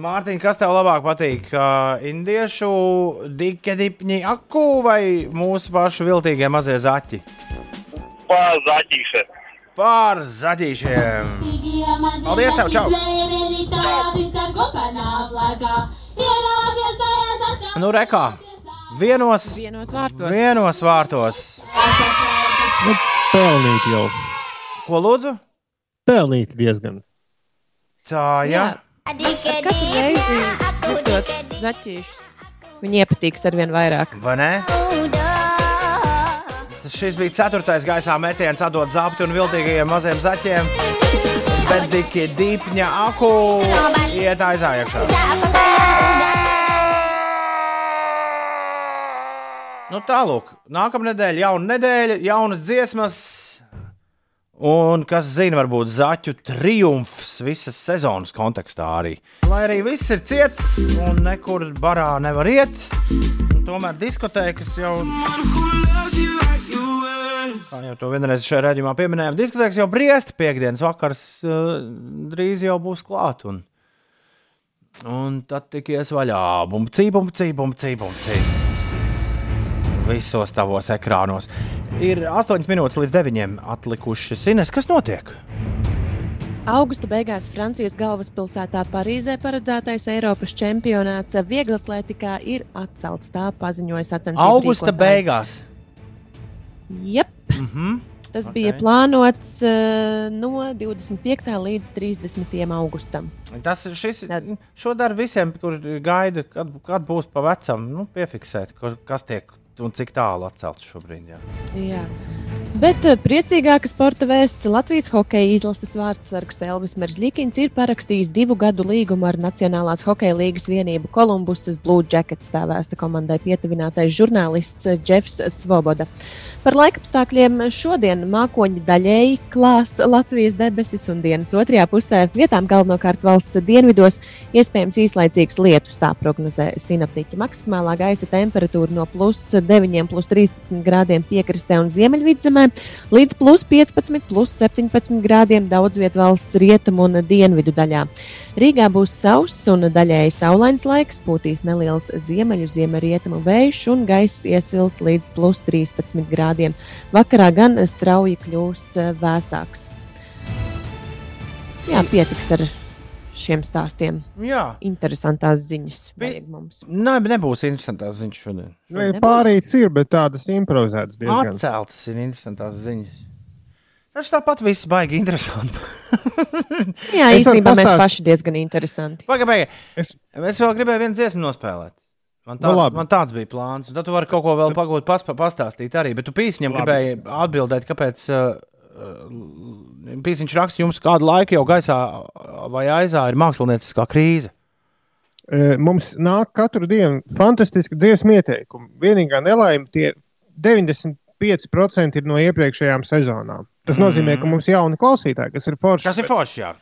Mārtiņ, kas tev labāk patīk? Uh, indiešu dikedipņi aku vai mūsu pašu viltīgie mazie zaķi? Pār zaķīšiem. Pār zaķīšiem! Paldies tev, čau! Nu, rekā! Vienos, Vienos vārtos. vienos vārtos. Nu, pelnīt jau. Ko lūdzu? Pelnīt diezgan. Tā, jā. Ar katru reizi dzirdot zaķīšus, viņi iepatīks ar vien vairāk. Vai ne? Šis bija ceturtais gaisā metiens, atdot zapti un viltīgajiem maziem zaķiem. Bet dikti dīpņa aku iet aizā iekšā. Nu, tālāk, nākamā nedēļa, jauna nedēļa, jaunas dziesmas. Un kas zina, varbūt zaķu triumfs visas sezonas kontekstā arī. Lai arī viss ir ciet un nekur barā nevar iet, tomēr diskotēkas jau. Kā jau to vienreiz šajā redzējumā pieminējām, diskotēkas jau briest, piekdienas vakars uh, drīz jau būs klāt. Un, un tad tikies vaļā. Bumcī, bumcī, bumcī, bumcī. Visos tavos ekrānos. Ir 8 minūtes līdz 9 atlikušas. Ines, kas notiek? Augusta beigās Francijas galvaspilsētā Parīzē paredzētais Eiropas čempionāts vieglatlētikā ir atcelts. Tā paziņoja sacensību. Augusta rīkotāji. beigās. Jep, Mm -hmm. tas okay. bija plānots uh, no 25. līdz 30. augustam. Tas šis. Šo dara visiem, kur gaida, kad, kad būs pa vecam, nu, piefiksēt, kas tiek un cik tālu atcelts šobrīd. Jā. Jā. Bet eh, priecīgāka sporta vēsts Latvijas hokeja izlases vārdsargs Elvis Merzlikins ir parakstījis divu gadu līgumu ar Nacionālās hokeja līgas vienību Kolumbusas Blue Jackets tā vēsta komandai pietuvinātais žurnālists Jeffs Svoboda. Par laikapstākļiem šodien mākoņi daļēji klās Latvijas debesis un dienas otrajā pusē vietām galvenokārt valsts dienvidos iespējams īslaicīgs lietus, tā prognozē sinaptiķi. Maksimālā gaisa temperatūra no plus 9, plus 13 grādiem piekrastē un ziemeļvidzemē līdz plus 15, plus 17 grādiem daudz vietā valsts rietumu un dienvidu daļā. Rīgā būs sauss un daļēji saulains laiks, pūtīs neliels ziemeļu ziemeļrietumu vējš un gaiss iesils līdz plus 13 grādiem. Vakarā gan strauji kļūs eh, vēsāks. Jā, pietiks ar šiem stāstiem. Jā. Interesantās ziņas. Vajag mums. Nē, nebūs interesantās ziņas šodien. Nu, Pārīts ir, bet tādas improvizētas diezgan. Atceltas ir interesantās ziņas. Tas tāpat viss baigi interesanti. Jā, īstenībā mēs paši diezgan interesanti. Pagaidām, es... es vēl gribēju vienu dziesmu nospēlēt. Man, tā, Nu, labi. man tāds bija plāns. Tad tu vari kaut ko vēl pagūt, pas, pastāstīt arī. Bet tu pīsņam gribēji atbildēt, kāpēc. Uh, Pīsniņš raksta jums kādu laiku jau gaisā vai aizā ir mākslinieckā krīze. E, Mums nāk katru dienu fantastiski dziesmu ieteikumi. Vienīgā nelaime tie 95% ir no iepriekšējām sezonām. Tas Mhm. nozīmē, ka mums ir jauni klausītāji, kas ir forši. Kas ir forši? Jā.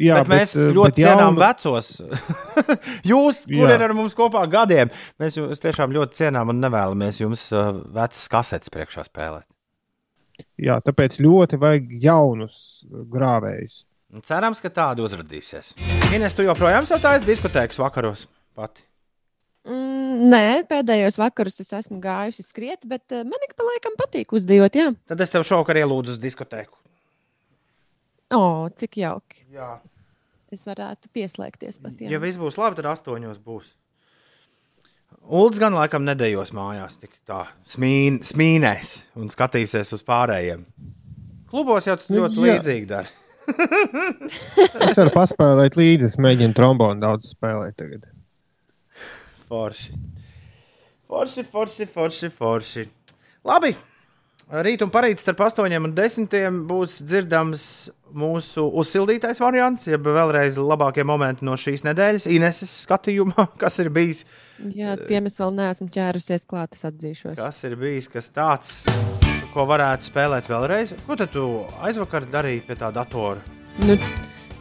Jā, bet mēs bet, eh, ļoti bet cienām jaunu- vecos. Jūs, kur Jā. ir ar mums kopā gadiem, mēs jūs tiešām ļoti cienām un nevēlamies jums vecas kasetes priekšā spēlēt. Jā, tāpēc ļoti vajag jaunus grāvējus. Cerams, ka tādi uzrādīsies. Ines, tu joprojām savutājas diskotēkas vakaros pati. Mm, nē, pēdējos vakarus es esmu gājusi skriet, bet uh, man ik pa laikam patīk uzdejot. Jā, Tad es tev šovakar ielūdzu uz diskotēku. o, cik jauki. Jā. Es varētu pieslēgties pat. Jā. Ja viss būs labi, tad astoņos būs. Ulds gan laikam nedējos mājās, tik tā smīn, smīnēs un skatīsies uz pārējiem. Klubos jau tas Nu, ļoti jā. līdzīgi dara. Es varu paspēlēt līdzi, es mēģinu trombonu daudz spēlēt tagad. Forši. Forši, forši, forši, forši. Labi. Rīt un parīt starp 8 un 10 būs dzirdams mūsu uzsildītais variants, jeb vēlreiz labākie momenti no šīs nedēļas, Ineses skatījumā, kas ir bijis. Jā, tiem es vēl neesmu ķērusies klāt, es atzīšos. Kas ir bijis kas tāds, ko varētu spēlēt vēlreiz? Ko tad tu aizvakar darīji pie tā datora? Nu,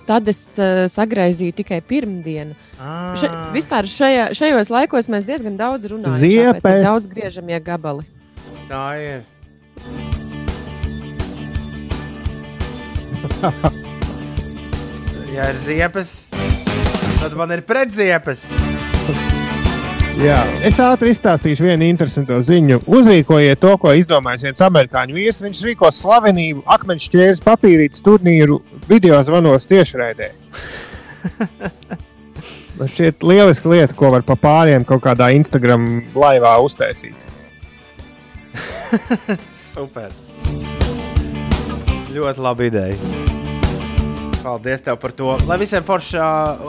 tad es uh, sagraizīju tikai pirmdienu. Ah. Še, vispār šajā, šajos laikos mēs diezgan daudz runājam. Ziepes. tāpēc Daudz griežamie gabali. Tā ir. Ja ir ziepes, tad man ir pretziepes. Jā, es ātri izstāstīšu vienu interesantu ziņu. Uzrīkojiet to, ko izdomājis viens amerikāņu vīrs. Viņš rīkos slavenību akmeņu šķērs papīrītes turnīru video zvanos tiešraidē. Man šķiet, lieliska lieta, ko var pa pāriem kaut kādā Instagram laivā uztaisīt. Super. Ļoti laba ideja. Paldies tev par to. Lai visiem, forša,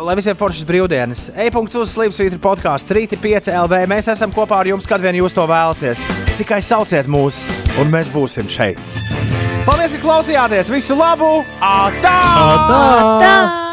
lai visiem foršas brīvdienas. E-punkts uz Slimsvītra podkāsts Rīti 5 LV. Mēs esam kopā ar jums, kad vien jūs to vēlaties. Tikai sauciet mūs, un mēs būsim šeit. Paldies, ka klausījāties! Visu labu! Atā! Atā! Tā!